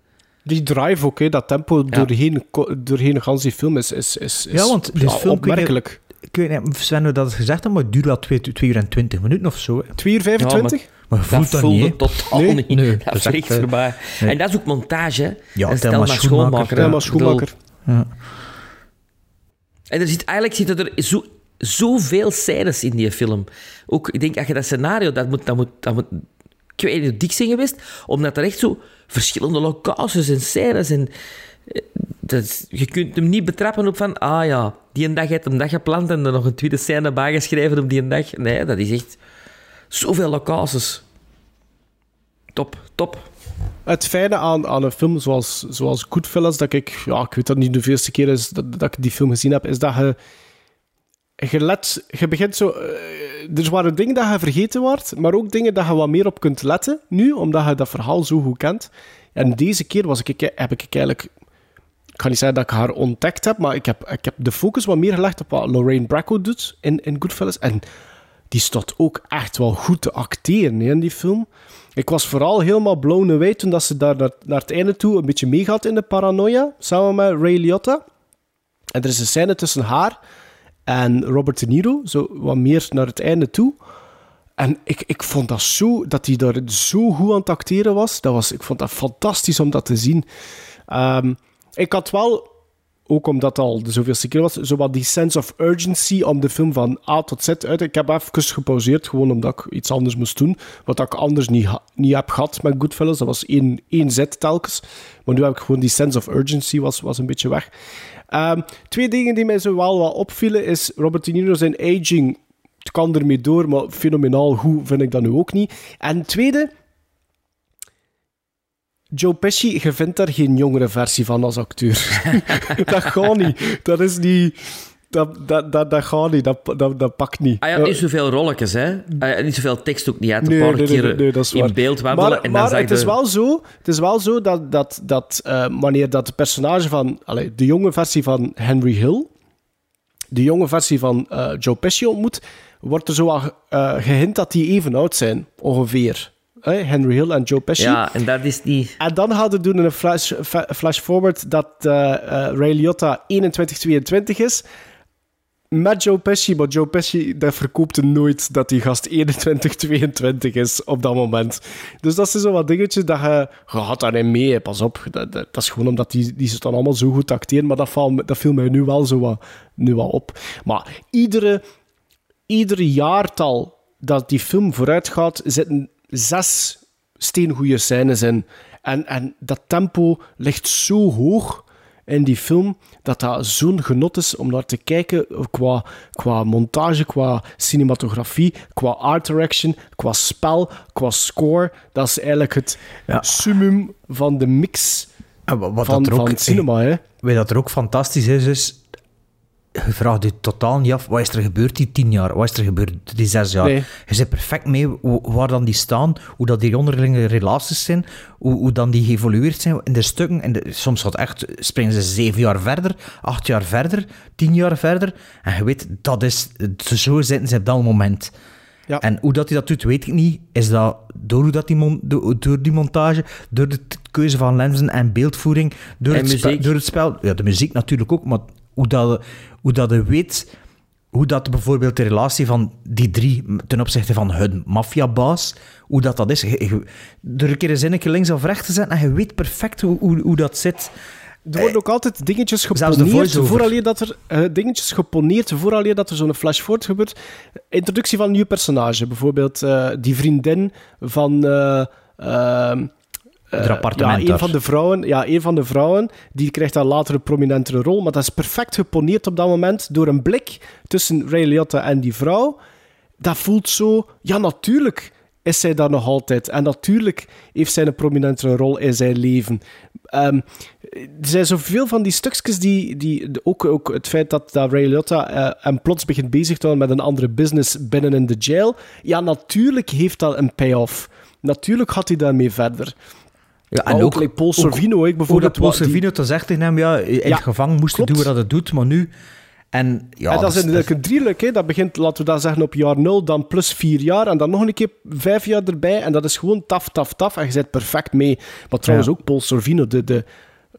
S3: Die drive ook, hè, dat tempo doorheen, doorheen de hele film is, is, is, is
S2: Ja, want
S3: ja,
S2: film...
S3: opmerkelijk.
S2: Ik weet niet, Sven, dat het gezegd heeft, maar het duurt wel 2 uur en 20 minuten of zo. hè.
S3: 2 uur 25?
S2: Maar je voelt
S1: dat
S2: dat
S1: voelde
S2: niet,
S1: totaal
S3: Nee?
S1: niet.
S2: Nee,
S1: dat [laughs]
S2: dat is echt, eh,
S1: voorbij.
S2: nee.
S1: En dat is ook montage. hè.
S2: Ja,
S1: Dat
S2: Thelma Schoenmaker.
S3: Thelma
S1: Ik
S3: Schoenmaker.
S2: Ja.
S1: En er zit, eigenlijk zitten er zo, zoveel scènes in die film. Ook, ik denk, als je dat scenario, dat moet, dat moet, dat moet ik weet niet hoe dik zijn geweest, omdat er echt zo verschillende locaties en scènes en... is- je kunt hem niet betrappen op van, ah ja, die een dag heeft hem dat gepland en er nog een tweede scène bijgeschreven op die een dag. Nee, dat is echt zoveel locaties. Top, top.
S3: Het fijne aan, aan een film zoals, zoals Goodfellas, dat ik, ja, ik weet dat niet de veelste keer is dat, dat ik die film gezien heb, is dat je, je, let, je begint zo... eh, er waren dingen dat je vergeten wordt, maar ook dingen dat je wat meer op kunt letten nu, omdat je dat verhaal zo goed kent. En deze keer was ik, heb ik eigenlijk... Ik ga niet zeggen dat ik haar ontdekt heb, maar ik heb, ik heb de focus wat meer gelegd op wat Lorraine Bracco doet in, in Goodfellas. En die staat ook echt wel goed te acteren in die film. Ik was vooral helemaal blown away toen dat ze daar naar, naar het einde toe een beetje meegaat in de paranoia, samen met Ray Liotta. En er is een scène tussen haar en Robert De Niro, zo wat meer naar het einde toe. En ik, ik vond dat zo, dat hij daar zo goed aan het acteren was. Dat was. Ik vond dat fantastisch om dat te zien. Ehm, ik had wel, ook omdat het al de zoveelste keer was, zo wat die sense of urgency om de film van A tot Z uit. Ik heb even gepauzeerd, gewoon omdat ik iets anders moest doen. Wat ik anders niet, niet heb gehad met Goodfellas. Dat was één, één zet telkens. Maar nu heb ik gewoon die sense of urgency was, was een beetje weg. Ehm, twee dingen die mij zo wel wat opvielen is Robert De Niro zijn aging. Het kan ermee door, maar fenomenaal goed vind ik dat nu ook niet. En tweede, Joe Pesci, je vindt daar geen jongere versie van als acteur. [laughs] dat gaat niet. Dat is niet... Dat, dat, dat, dat gaat niet. Dat, dat, dat pakt niet.
S1: Hij had niet zoveel rolletjes, hè. Hij had niet zoveel tekst ook niet. Had een paar
S3: nee, nee,
S1: keer
S3: nee, dat is waar.
S1: in beeld wandelen.
S3: Maar,
S1: en dan
S3: maar het,
S1: de-
S3: is wel zo, het is wel zo dat, dat, dat eh, wanneer dat de personage van... allee, de jonge versie van Henry Hill de jonge versie van eh, Joe Pesci ontmoet, wordt er zo al eh, gehint dat die even oud zijn, ongeveer. Henry Hill en Joe Pesci.
S1: Ja, en dat is die...
S3: En dan hadden we doen een flash, flash forward dat eh, eh, Ray Liotta 21-22 is. Met Joe Pesci, maar Joe Pesci dat verkoopte nooit dat die gast 21-22 is op dat moment. Dus dat zijn zo wat dingetjes dat je... Je gaat daarin mee, pas op. Dat, dat, dat is gewoon omdat die, die ze dan allemaal zo goed acteren, maar dat, valt, me- dat viel mij nu wel zo wat, nu wel op. Maar iedere, iedere jaartal dat die film vooruit gaat, zitten zes steengoede scènes in. En, en dat tempo ligt zo hoog in die film dat dat zo'n genot is om naar te kijken qua, qua montage, qua cinematografie, qua art direction, qua spel, qua score. Dat is eigenlijk het summum van de mix
S2: En wat
S3: van,
S2: dat er ook,
S3: van het cinema. Hè.
S2: Weet dat er ook fantastisch is, is... Je vraagt je totaal niet af, wat is er gebeurd die tien jaar? Wat is er gebeurd die zes jaar?
S3: Nee.
S2: Je zit perfect mee waar dan die staan, hoe dat die onderlinge relaties zijn, hoe, hoe dan die geëvolueerd zijn in de stukken. En de, soms gaat echt, springen ze zeven jaar verder, acht jaar verder, tien jaar verder. En je weet, dat is, zo zitten ze op dat moment.
S3: Ja.
S2: En hoe dat hij dat doet, weet ik niet. Is dat door, hoe dat die mon- do- door die montage, door de keuze van lenzen en beeldvoering, door,
S1: En
S2: het,
S1: muziek.
S2: door het spel. Ja, de muziek natuurlijk ook, maar hoe dat, hoe dat je weet, hoe dat bijvoorbeeld de relatie van die drie ten opzichte van hun maffiabaas, hoe dat dat is. Je- je- door een keer een zinnetje links of rechts te zetten en je weet perfect hoe, hoe, hoe dat zit.
S3: Er worden ook altijd dingetjes geponeerd vooraleer dat er eh, dingetjes geponeerd vooraleer dat er zo'n flash forward gebeurt. Introductie van een nieuw personage, bijvoorbeeld eh, die vriendin van eh, eh, ja, een van de vrouwen, ja, een van de vrouwen, die krijgt dan later een prominentere rol, maar dat is perfect geponeerd op dat moment door een blik tussen Ray Liotta en die vrouw. Dat voelt zo, ja, natuurlijk is zij daar nog altijd. En natuurlijk heeft zij een prominentere rol in zijn leven. Ehm, er zijn zoveel van die stukjes die... die ook, ook het feit dat, dat Ray Liotta eh, hem plots begint bezig te houden met een andere business binnen in de jail. Ja, natuurlijk heeft dat een payoff. Natuurlijk gaat hij daarmee verder.
S2: Ja,
S3: Maar ook, like Paul Sorvino, ik bijvoorbeeld...
S2: Paul
S3: die-
S2: Sorvino te zegt tegen hem, ja, in
S3: Ja,
S2: het gevangen moest doen wat het doet, maar nu... En, ja,
S3: en dat is inderdaad een drieluik. Hè. Dat begint, laten we dat zeggen, op jaar 0, dan plus vier jaar. En dan nog een keer vijf jaar erbij. En dat is gewoon taf, taf, taf. En je zit perfect mee. Maar trouwens
S2: Ja.
S3: ook Paul Sorvino. De, de,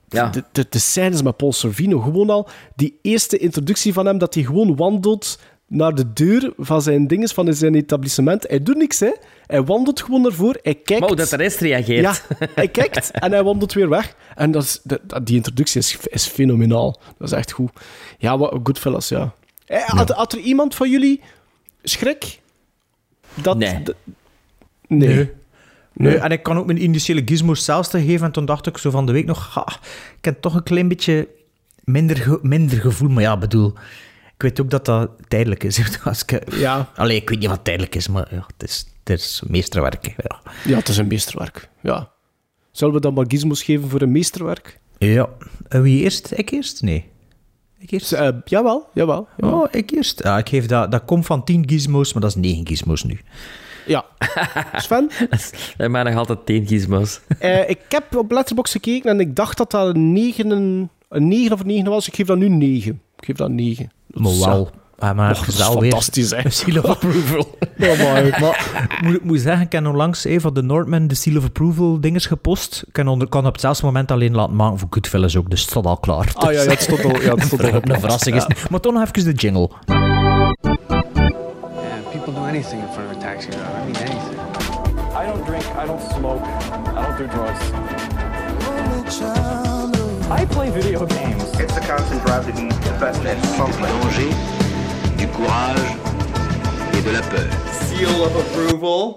S1: Ja.
S3: de, de, de scènes met Paul Sorvino. Gewoon al die eerste introductie van hem. Dat hij gewoon wandelt naar de deur van zijn dinges, van zijn etablissement. Hij doet niks, hè. Hij wandelt gewoon ervoor. Hij kijkt.
S1: Maar hoe dat de rest reageert.
S3: Ja, hij kijkt en hij wandelt weer weg. En dat is, dat, die introductie is, is fenomenaal. Dat is echt goed. Ja, wat Goodfellas, ja. Eh, Had, had er iemand van jullie schrik? Dat,
S1: Nee.
S3: nee.
S2: Nee. Nee, en ik kan ook mijn initiële gizmos zelfs te geven. En toen dacht ik zo van de week nog, ha, ik heb toch een klein beetje minder, ge- minder gevoel. Maar ja, bedoel, ik weet ook dat dat tijdelijk is. [laughs] Als ik,
S3: Ja.
S2: Allee, ik weet niet wat tijdelijk is, maar ja, het is, het is meesterwerk. hè, Ja.
S3: ja, het is een meesterwerk. Ja. Zullen we dan maar gizmos geven voor een meesterwerk?
S2: ja. En wie eerst? Ik eerst? Nee. Ik eerst?
S3: Eh, jawel, jawel. Ja.
S2: Oh, ik eerst. Ja, ik geef dat, dat komt van 10 gizmos, maar dat is 9 gizmos nu.
S3: ja. [laughs] Sven?
S1: Dat mij nog altijd tien gizmos.
S3: Eh, ik heb op Letterboxd gekeken en ik dacht dat dat een 9, een 9 of een 9 was. Ik geef dat nu 9. Ik geef dat 9.
S2: Maar wel. [laughs] Ja, maar
S3: Och,
S2: het
S3: dat
S2: is
S3: fantastisch, hè.
S2: een seal of approval. maar [laughs] moet, ik moet zeggen, ik heb onlangs een van de Northman de seal of approval dinges gepost. Ik kan, onder, kan op hetzelfde moment alleen laten maken voor Goodfellas ook, dus het staat al klaar.
S3: Ah ja, ja, het stond al, ja, het [laughs] stond al
S2: Een verrassing is het. Maar toch nog even de jingle.
S11: Yeah, people do anything in front of a taxi driver. I mean, anything.
S14: I don't drink, I don't smoke, I don't do drugs. I play video games.
S4: It's the constant drive to be the best at something.
S15: danger, du courage et de la peur.
S16: Seal of approval.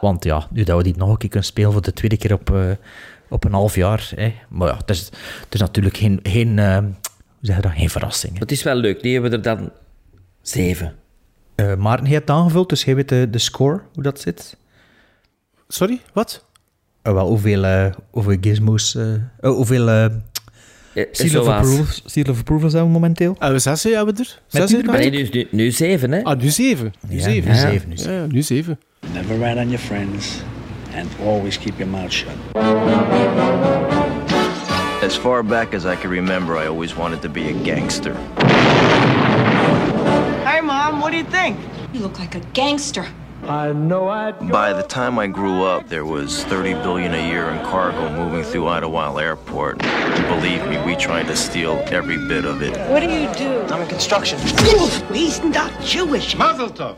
S2: Want ja, nu dat we die nog een keer kunnen spelen voor de tweede keer op, eh, op een half jaar. Hè. Maar ja, het is, het is natuurlijk geen, geen, eh, hoe zeg je dat? geen verrassing. hè.
S1: Het is wel leuk. Die hebben er dan zeven.
S2: Eh, Maarten, jij hebt het aangevuld, dus jij weet de, de score, hoe dat zit.
S3: Sorry, wat?
S2: Eh, wel, hoeveel, eh, hoeveel gizmos... eh, oh, hoeveel Eh, seal, of
S1: zoals-
S2: approval, seal of approval zijn we momenteel?
S3: En we zes hebben we er? Zes?
S1: Nee, nu, nu, nu zeven, hè?
S3: Ah, nu zeven. Nu
S2: Ja,
S3: zeven.
S2: nu
S3: Ja.
S2: zeven, nu
S3: Ja, ja, nu zeven.
S17: Never rat on your friends and always keep your mouth shut. As far back as I can remember, I always wanted to be a gangster.
S18: Hey, Mom, what do you think?
S9: You look like a gangster.
S18: I know I.
S17: By the time I grew up, there was 30 billion a year in cargo moving through Idlewild Airport. Believe me, we tried to steal every bit of it.
S18: What do you do? I'm in construction.
S19: He's not Jewish.
S6: Mazel tov.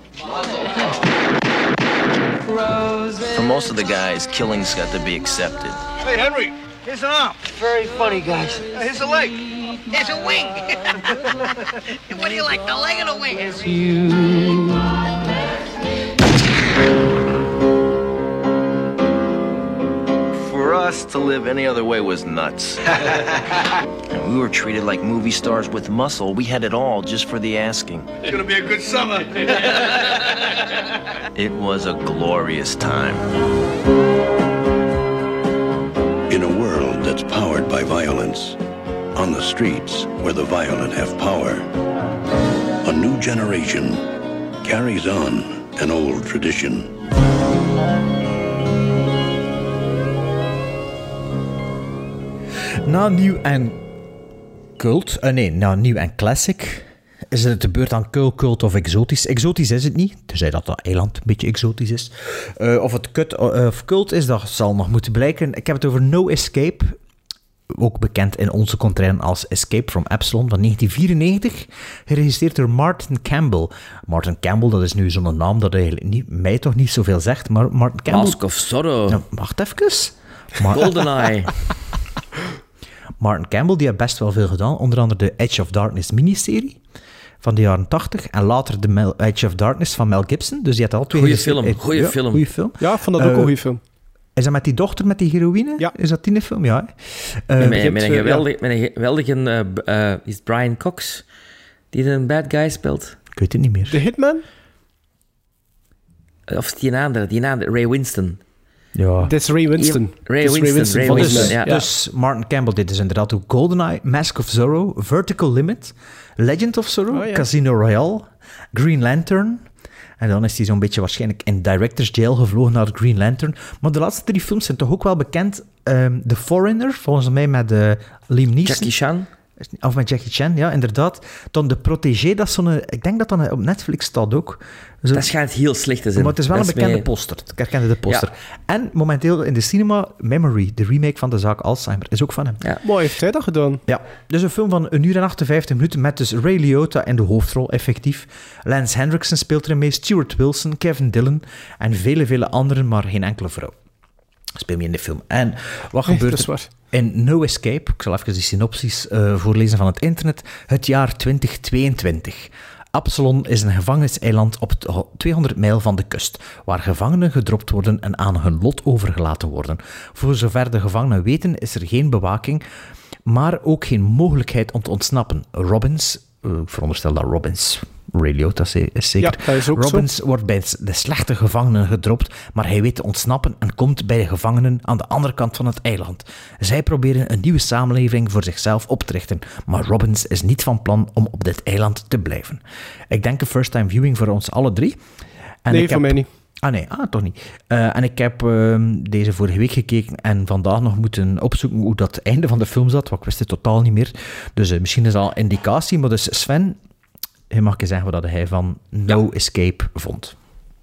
S17: For most of the guys, killing's got to be accepted.
S6: Hey, Henry, here's an arm.
S18: Very funny, guys.
S6: Uh, Here's a leg.
S19: Here's a wing. [laughs] what do you like, the leg or the wing?
S17: For us, to live any other way was nuts. [laughs] and we were treated like movie stars with muscle. We had it all just for the asking.
S6: It's gonna be a good summer. [laughs]
S17: It was a glorious time.
S15: In a world that's powered by violence, on the streets where the violent have power, a new generation carries on an old tradition.
S2: Na nieuw en cult, eh, nee, na nieuw en classic, is het de beurt aan cult, cult of exotisch. Exotisch is het niet, tenzij dat dat eiland een beetje exotisch is. Eh, of het kut, eh, of cult is, dat zal nog moeten blijken. Ik heb het over No Escape, ook bekend in onze contrain als Escape from Epsilon van 1994, geregisseerd door Martin Campbell. Martin Campbell, dat is nu zo'n naam dat eigenlijk niet, mij toch niet zoveel zegt, maar Martin Campbell...
S1: Mask of Zorro.
S2: Nou, wacht even. Maar-
S1: GoldenEye. [laughs]
S2: Martin Campbell, die heeft best wel veel gedaan. Onder andere de Edge of Darkness miniserie van de jaren 80. En later de Mel- Edge of Darkness van Mel Gibson. Dus die had al twee
S1: Goeie film,
S2: Eh,
S1: goeie
S2: ja,
S1: film.
S2: Goeie film.
S3: Ja, ik vond dat ook
S2: Eh,
S3: een goede film.
S2: Is dat met die dochter met die heroïne?
S3: Ja.
S2: Is dat die film? Ja. Eh,
S1: met, een
S3: eh,
S1: geweldig, met een geweldige... eh, eh, is Brian Cox die een bad guy speelt?
S2: ik weet het niet meer.
S3: The Hitman?
S1: Of is het die andere? Die andere, Ray Winston.
S2: Ja.
S3: Dit is Ray Winston.
S1: Ray Winston, Ray
S3: van de-
S1: Winston,
S2: Dus,
S1: ja.
S2: dus Martin Campbell, dit is inderdaad ook GoldenEye, Mask of Zorro, Vertical Limit, Legend of Zorro,
S3: Oh, ja.
S2: Casino Royale, Green Lantern. En dan is hij zo'n beetje waarschijnlijk in Director's Jail gevlogen naar Green Lantern. Maar de laatste drie films zijn toch ook wel bekend. Ehm The Foreigner, volgens mij met eh, Liam Neeson.
S1: Jackie Chan.
S2: Of met Jackie Chan, ja, inderdaad. Dan De Protégé, dat is zo'n... Ik denk dat dat op Netflix staat ook. Zo-
S1: Dat schijnt heel slecht te zijn.
S2: maar het is wel
S1: Dat
S2: een bekende
S1: mee-
S2: poster. Ik herkende de poster. En momenteel in de cinema Memory, de remake van de zaak Alzheimer, is ook van hem.
S1: Ja.
S3: Mooi heeft hij dat gedaan.
S2: Ja, dus een film van een uur en 58 minuten met dus Ray Liotta in de hoofdrol, effectief. Lance Hendrickson speelt erin mee, Stuart Wilson, Kevin Dillon en vele, vele anderen, maar geen enkele vrouw. Speel mee in de film. En wat gebeurt er in No Escape? Ik zal even die synopsis eh, voorlezen van het internet. Het jaar 2022. Absalon is een gevangeniseiland op t- 200 mijl van de kust, waar gevangenen gedropt worden en aan hun lot overgelaten worden. Voor zover de gevangenen weten is er geen bewaking, maar ook geen mogelijkheid om te ontsnappen. Robbins, ik veronderstel dat Robbins, is zeker,
S3: Ja, dat is zo.
S2: Robbins wordt bij de slechte gevangenen gedropt, maar hij weet te ontsnappen en komt bij de gevangenen aan de andere kant van het eiland. Zij proberen een nieuwe samenleving voor zichzelf op te richten, maar Robbins is niet van plan om op dit eiland te blijven. Ik denk een first-time viewing voor ons alle drie. En
S3: Nee,
S2: ik
S3: voor
S2: heb-
S3: mij niet.
S2: Ah nee, ah, toch niet. Eh, en ik heb ehm, deze vorige week gekeken en vandaag nog moeten opzoeken hoe dat einde van de film zat, want ik wist het totaal niet meer. Dus eh, misschien is dat al een indicatie, maar dus Sven, je mag je zeggen wat hij van No Escape vond.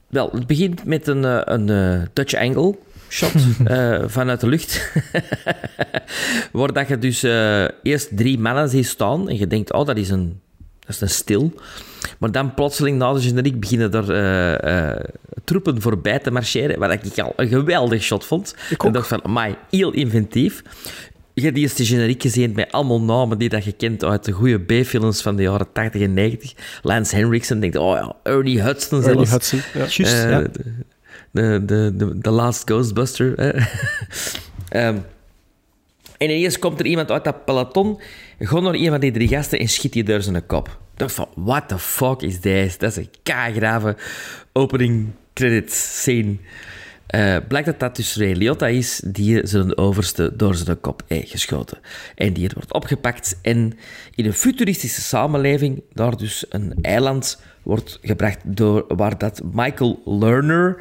S1: Wel, het begint met een, eh, een touch angle shot [laughs] vanuit de lucht. [laughs] Waar dat je dus eerst drie mannen ziet staan en je denkt, oh, dat is een, dat is een stil. Maar dan plotseling na de generiek beginnen er eh, eh, troepen voorbij te marcheren, wat ik al een geweldig shot vond. Ik en dacht van, amai, heel inventief. Je hebt eerst de generiek gezien met allemaal namen die dat je kent uit de goede B-films van de jaren 80 en 90. Lance Henriksen, denkt, oh ja, Ernie Hudson
S3: Ernie
S1: zelfs.
S3: Hudson, ja.
S1: Eh,
S2: ja.
S1: de- de, de, Last Ghostbuster. [laughs] En ineens komt er iemand uit dat peloton, gewoon naar een van die drie gasten en schiet je door zijn kop. Dacht van, what the fuck is this? Dat is een kaagrave opening credits scene. Eh, blijkt dat dat dus Ray Liotta is die zijn overste door zijn kop heeft geschoten. En die wordt opgepakt en in een futuristische samenleving daar dus een eiland wordt gebracht door, waar dat Michael Lerner,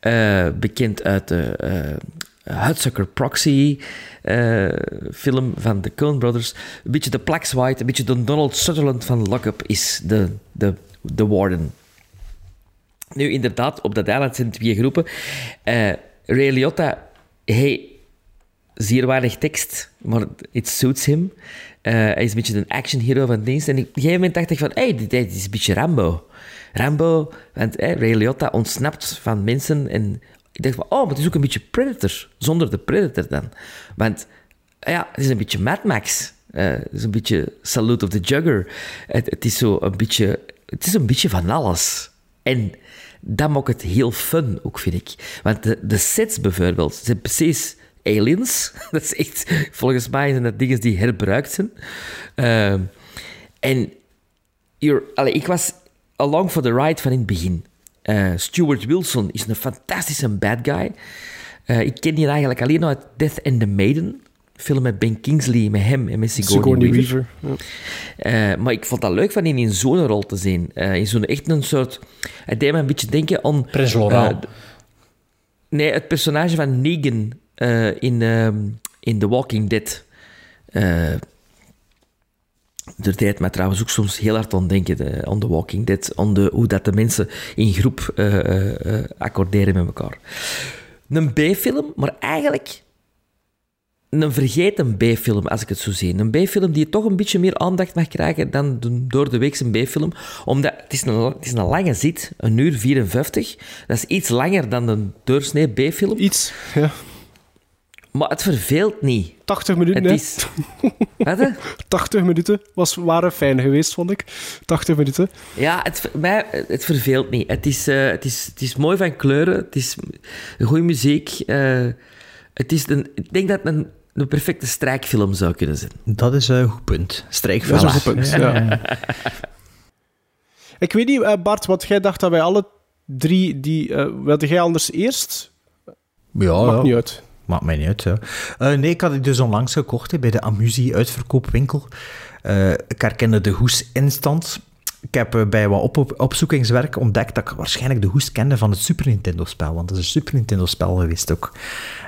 S1: eh, bekend uit de eh, Hudsucker Proxy eh, film van de Coen Brothers. Een beetje de Plax White, een beetje de Donald Sutherland van Lockup is de, de, de warden. Nu, inderdaad, op dat eiland zijn twee groepen. Eh Ray Liotta, hey, zeer waardig tekst, maar it suits him. Eh, hij is een beetje een action hero van dienst. En op een gegeven moment dacht ik van, hey, dit, is een beetje Rambo. Rambo, want Ray Liotta ontsnapt van mensen. En ik dacht van, oh, maar het is ook een beetje Predator. Zonder de Predator dan. Want, ja, het is een beetje Mad Max. Eh, het is een beetje Salute of the Jugger. Het, is zo een beetje... Het is een beetje van alles. En dat maakt het heel fun, ook, vind ik. Want de, de sets bijvoorbeeld, zijn precies aliens. [laughs] Dat is echt... Volgens mij zijn dat dingen die herbruikt zijn. Ehm, en allee, ik was along for the ride van in het begin. Eh, Stuart Wilson is een fantastische bad guy. Eh, ik ken die eigenlijk alleen nog uit Death and the Maiden. Film met Ben Kingsley, met hem en met Sigourney,
S3: Sigourney
S1: Weaver.
S3: Weaver.
S1: Eh, maar ik vond dat leuk van hem in zo'n rol te zien. In zo'n echt een soort... Het deed me een beetje denken aan...
S2: Prins Laurent.
S1: nee, het personage van Negan in, ehm, in The Walking Dead. Er deed mij trouwens ook soms heel hard aan denken, de, The Walking Dead, de, hoe dat de mensen in groep eh, accorderen met elkaar. Een B-film, maar eigenlijk een vergeten B-film, als ik het zo zie. Een B-film die toch een beetje meer aandacht mag krijgen dan de door de weekse B-film. Omdat het is, een, het is een lange zit, een uur 54. Dat is iets langer dan een doorsnee B-film.
S3: Iets, ja.
S1: Maar het verveelt niet.
S3: 80 minuten,
S1: Het is... [laughs] Wat, hè?
S3: 80 minuten was, waren fijn geweest, vond ik. 80 minuten.
S1: Ja, het, mij, het verveelt niet. Het is, eh, het, is, het is mooi van kleuren. Het is goede muziek. eh, het is een, ik denk dat het een, een perfecte strijkfilm zou kunnen zijn.
S2: Dat is een goed punt. Strijkfilm.
S3: Dat is een goed punt, ja. [laughs] Ik weet niet, eh, Bart, wat jij dacht dat wij alle drie... Die, eh, wilde jij anders eerst?
S2: Ja,
S3: Maakt
S2: ja.
S3: niet uit.
S2: Maakt mij niet uit. Eh, nee, ik had het dus onlangs gekocht bij de Amusie-uitverkoopwinkel. Eh, ik herkende de hoes instant. Ik heb eh, bij wat op, op, opzoekingswerk ontdekt dat ik waarschijnlijk de hoes kende van het Super Nintendo-spel, want dat is een Super Nintendo-spel geweest ook.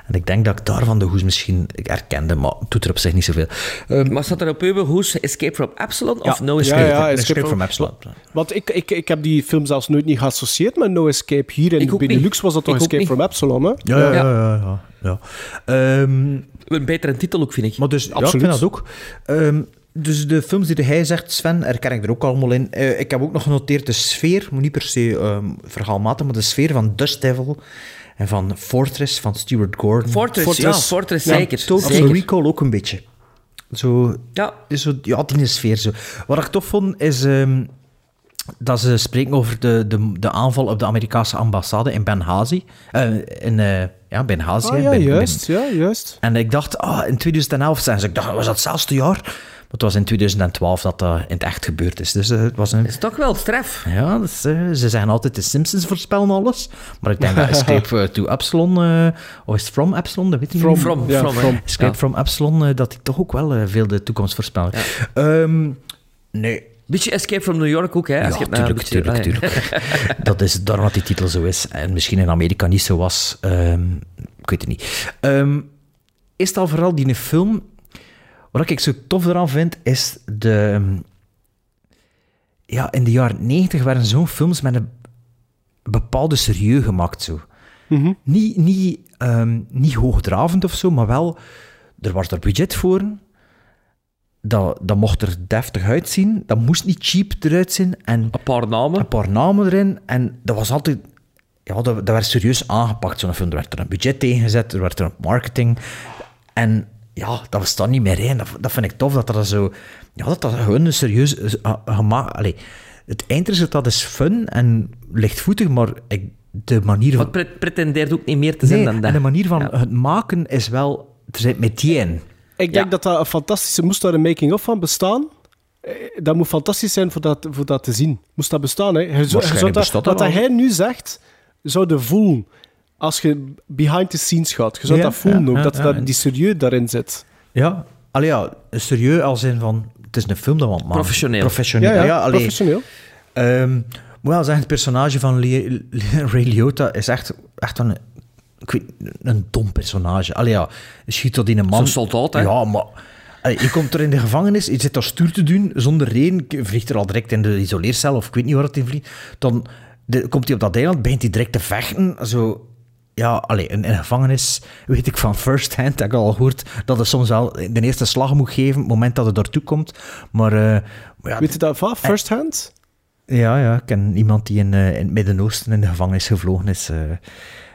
S2: En ik denk dat ik daarvan de hoes misschien herkende, maar het doet er op zich niet zoveel. Ehm,
S1: Maar staat er op uw hoes Escape from Epsilon of
S2: Ja.
S1: No
S2: Ja,
S1: Escape?
S2: ja, Escape from Epsilon.
S3: Want ik, ik, ik heb die film zelfs nooit niet geassocieerd met No Escape. Hier in
S1: Ik
S3: Benelux
S1: niet.
S3: was dat toch
S1: Ik ook
S3: Escape
S1: niet.
S3: from Epsilon, hè?
S2: Ja, ja, ja. ja, ja, ja. Ehm,
S1: Een betere titel ook, vind ik.
S2: Maar dus, ja, ik
S3: Absoluut.
S2: vind dat ook. Ehm, dus de films die hij zegt, Sven, herken ik er ook allemaal in. Eh, ik heb ook nog genoteerd de sfeer, moet niet per se ehm verhaalmatig, maar de sfeer van Dust Devil en van Fortress van Stuart Gordon.
S1: Fortress, ja, Fortress, zeker.
S2: Total
S1: zeker.
S2: Recall ook een beetje. Zo,
S1: Ja.
S2: is zo, ja, die sfeer zo. Wat ik tof vond, is ehm, dat ze spreken over de, de, de aanval op de Amerikaanse ambassade in Benghazi. Eh, in eh, ja, Benghazi.
S3: Ah, ja,
S2: Ben-
S3: juist. Ja, juist.
S2: en ik dacht, ah, in 2011 zijn ze. Ik dacht, was dat hetzelfde jaar? Het was in 2012 dat dat in het echt gebeurd is. Dus eh, het was een...
S1: Dat is toch wel straf.
S2: Ja, dus, ze zeggen altijd de Simpsons voorspellen alles. Maar ik denk dat [laughs] Escape eh, to Epsilon, eh, of is het From Epsilon, dat weet ik
S3: From,
S2: niet.
S1: From,
S3: ja,
S1: from,
S3: from.
S2: Escape
S1: Ja.
S2: from Epsilon, dat die toch ook wel eh, veel de toekomst voorspellen. Ehm, nee.
S1: Beetje Escape from New York ook, hè?
S2: Ja,
S1: nou
S2: tuurlijk,
S1: beetje-
S2: tuurlijk,
S1: ah, ja.
S2: tuurlijk. [laughs] dat is daarom dat die titel zo is. En misschien in Amerika niet zo was. Ehm, ik weet het niet. Ehm, is het al vooral die film... Wat ik zo tof eraan vind, is de... ehm, Ja, in de jaren 90 werden zo'n films met een bepaalde serieus gemaakt. Zo.
S3: Mhm.
S2: Niet, niet, ehm, niet hoogdravend of zo, maar wel... Er was er budget voor. Dat, dat mocht er deftig uitzien. Dat moest niet cheap eruit zien. En
S1: Een paar namen.
S2: een paar namen erin. En dat was altijd... Ja, dat, dat werd serieus aangepakt, zo'n film. Er werd er een budget tegengezet, er werd er een marketing. En ja, dat was dan niet meer in. Dat, dat vind ik tof, dat dat zo... Ja, dat dat gewoon een serieus... Uh, gemaakt... Allee, het eindresultaat is fun en lichtvoetig, maar ik, de manier van...
S1: pre- pretendeert ook niet meer te zijn
S2: Nee,
S1: dan dat.
S2: en de manier van
S1: Ja.
S2: het maken is wel... Er zit meteen.
S3: Ik denk
S1: Ja.
S3: dat dat een fantastische... Moest daar een making-of van bestaan? Eh, Dat moet fantastisch zijn voor dat, voor dat te zien. Moest dat bestaan, hè? Je zou- je dat, wat hij nu zegt, zou je voelen als je behind the scenes gaat. Je zou
S2: Ja,
S3: dat voelen
S2: ja,
S3: ook,
S2: ja,
S3: dat,
S2: ja.
S3: dat die serieus daarin zit.
S2: Ja, allee, ja, serieus als in van... Het is een film dat maken.
S1: Professioneel.
S2: Professioneel.
S3: Ja, ja,
S2: allee,
S3: professioneel.
S2: Ehm, moet wel zeggen, het personage van Le- Le- [laughs] Ray Liotta is echt, echt een ik weet, een dom personage. Allee ja, je schiet tot in een man.
S1: Zo'n soldaat, hè?
S2: Ja, maar... allee, je komt er in de gevangenis, je zit daar stuur te doen, zonder reden, je vliegt er al direct in de isoleercel, of ik weet niet waar het in vliegt. Dan de- komt hij op dat eiland, begint hij direct te vechten, zo... Ja, allee, in, gevangenis weet ik van first hand, heb ik al gehoord, dat hij soms wel de eerste slag moet geven, op het moment dat hij daartoe komt. Maar, eh, maar ja,
S3: Weet je dat van? First hand?
S2: ja, ja, ik ken iemand die in, eh, in het Midden-Oosten in de gevangenis gevlogen is. eh,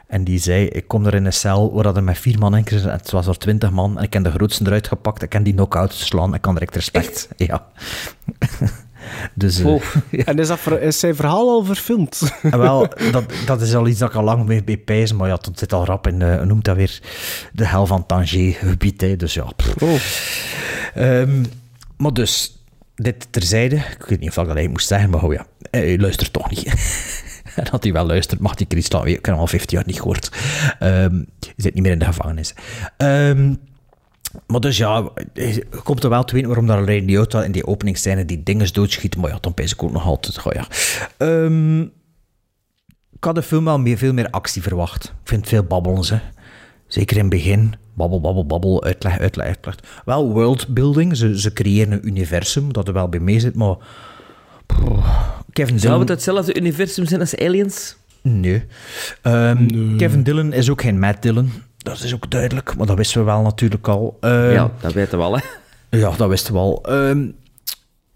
S2: en die zei, ik kom er in een cel waar dat er met vier man in zit. Het was er twintig man. En ik heb de grootste eruit gepakt. Ik kan die knock-out slaan. Ik kan direct respect. [laughs] Ja. Dus... eh,
S3: Oh. [laughs] En is, dat ver- is zijn verhaal al verfilmd?
S2: en wel, [laughs] dat, dat is al iets dat ik al lang mee, mee pijs, maar ja, het zit al rap in, hoe noemt dat weer, de hel van Tanger gebied, hè, dus ja. pff. Ehm, maar dus, dit terzijde, ik weet niet of ik dat eigenlijk moest zeggen, maar oh ja, hij luistert toch niet. [laughs] en dat hij wel luistert, mag die Chris ik heb hem al 15 jaar niet gehoord. Ehm je zit niet meer in de gevangenis. Ehm maar dus ja, je komt er wel te weten waarom dat Ray Liotta in die openingsscène die dinges doodschiet. Maar ja, dan pijs ik ook nog altijd. Oh ja. Ehm, ik had de film wel meer, veel meer actie verwacht. Ik vind het veel babbelen, ze. Zeker in het begin. Babbel, babbel, babbel, uitleg, uitleg, uitleg. Wel worldbuilding. Ze, ze creëren een universum dat er wel bij mee zit, maar... Pff, Kevin
S1: Zou
S2: Dillon...
S1: het hetzelfde universum zijn als Aliens?
S2: Nee. Ehm, Kevin Dillon is ook geen Matt Dillon. Dat is ook duidelijk, maar dat wisten we wel natuurlijk al. Ehm,
S1: ja, dat weten we al, hè.
S2: ja, dat wisten we al. Ehm,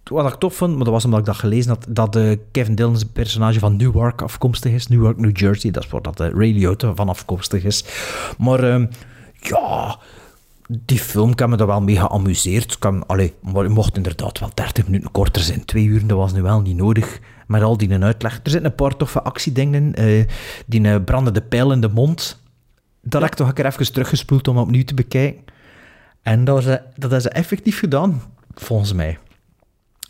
S2: wat ik tof vond, maar dat was omdat ik dat gelezen had, dat eh, Kevin Dillon's personage van Newark afkomstig is. Newark, New Jersey, dat is waar dat uh, Ray Liotta van afkomstig is. Maar ehm, ja, die film heb me er wel mee geamuseerd. Kan, allee, maar mocht inderdaad wel 30 minuten korter zijn. Twee uur, dat was nu wel niet nodig. Met al die uitleg. Er zitten een paar toffe actiedingen in. eh, die eh, brandende pijl in de mond. Dat heb ik toch een keer even teruggespoeld om opnieuw te bekijken. En dat, was, eh, dat is effectief gedaan, volgens mij.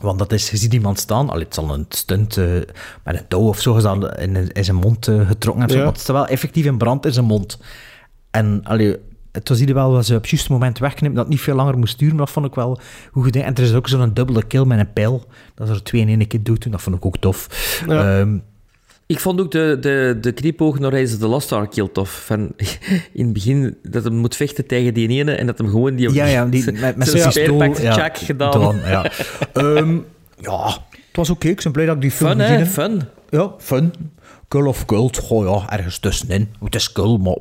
S2: Want dat is, je ziet iemand staan, allee, het zal een stunt eh, met een touw of zo is in, in zijn mond eh, getrokken.
S3: Ja.
S2: maar het staat wel effectief in brand in zijn mond. En allee, het was hier wel wat ze op het juiste moment wegknipt, dat het niet veel langer moest duren, maar dat vond ik wel goed gedaan. En er is ook zo'n dubbele kill met een pijl, dat ze er twee in één keer doet, dat vond ik ook tof.
S3: Ja.
S2: Ehm,
S1: Ik vond ook de, de, de knipoog naar Rise the Lost Ark heel tof. Van, [laughs] in het begin dat hij moet vechten tegen die ene en dat hem gewoon die...
S2: ja, ja, die, [laughs] met, met
S1: zijn speerpak
S2: ja,
S1: check gedaan.
S2: dan, ja. Ehm, ja, het was oké. Ik ben blij dat ik die film
S1: Fun,
S2: gezien
S1: hè? Fun.
S2: Ja, fun. Cool of cult. Goh, ja, ergens tussenin. Het is cool, maar...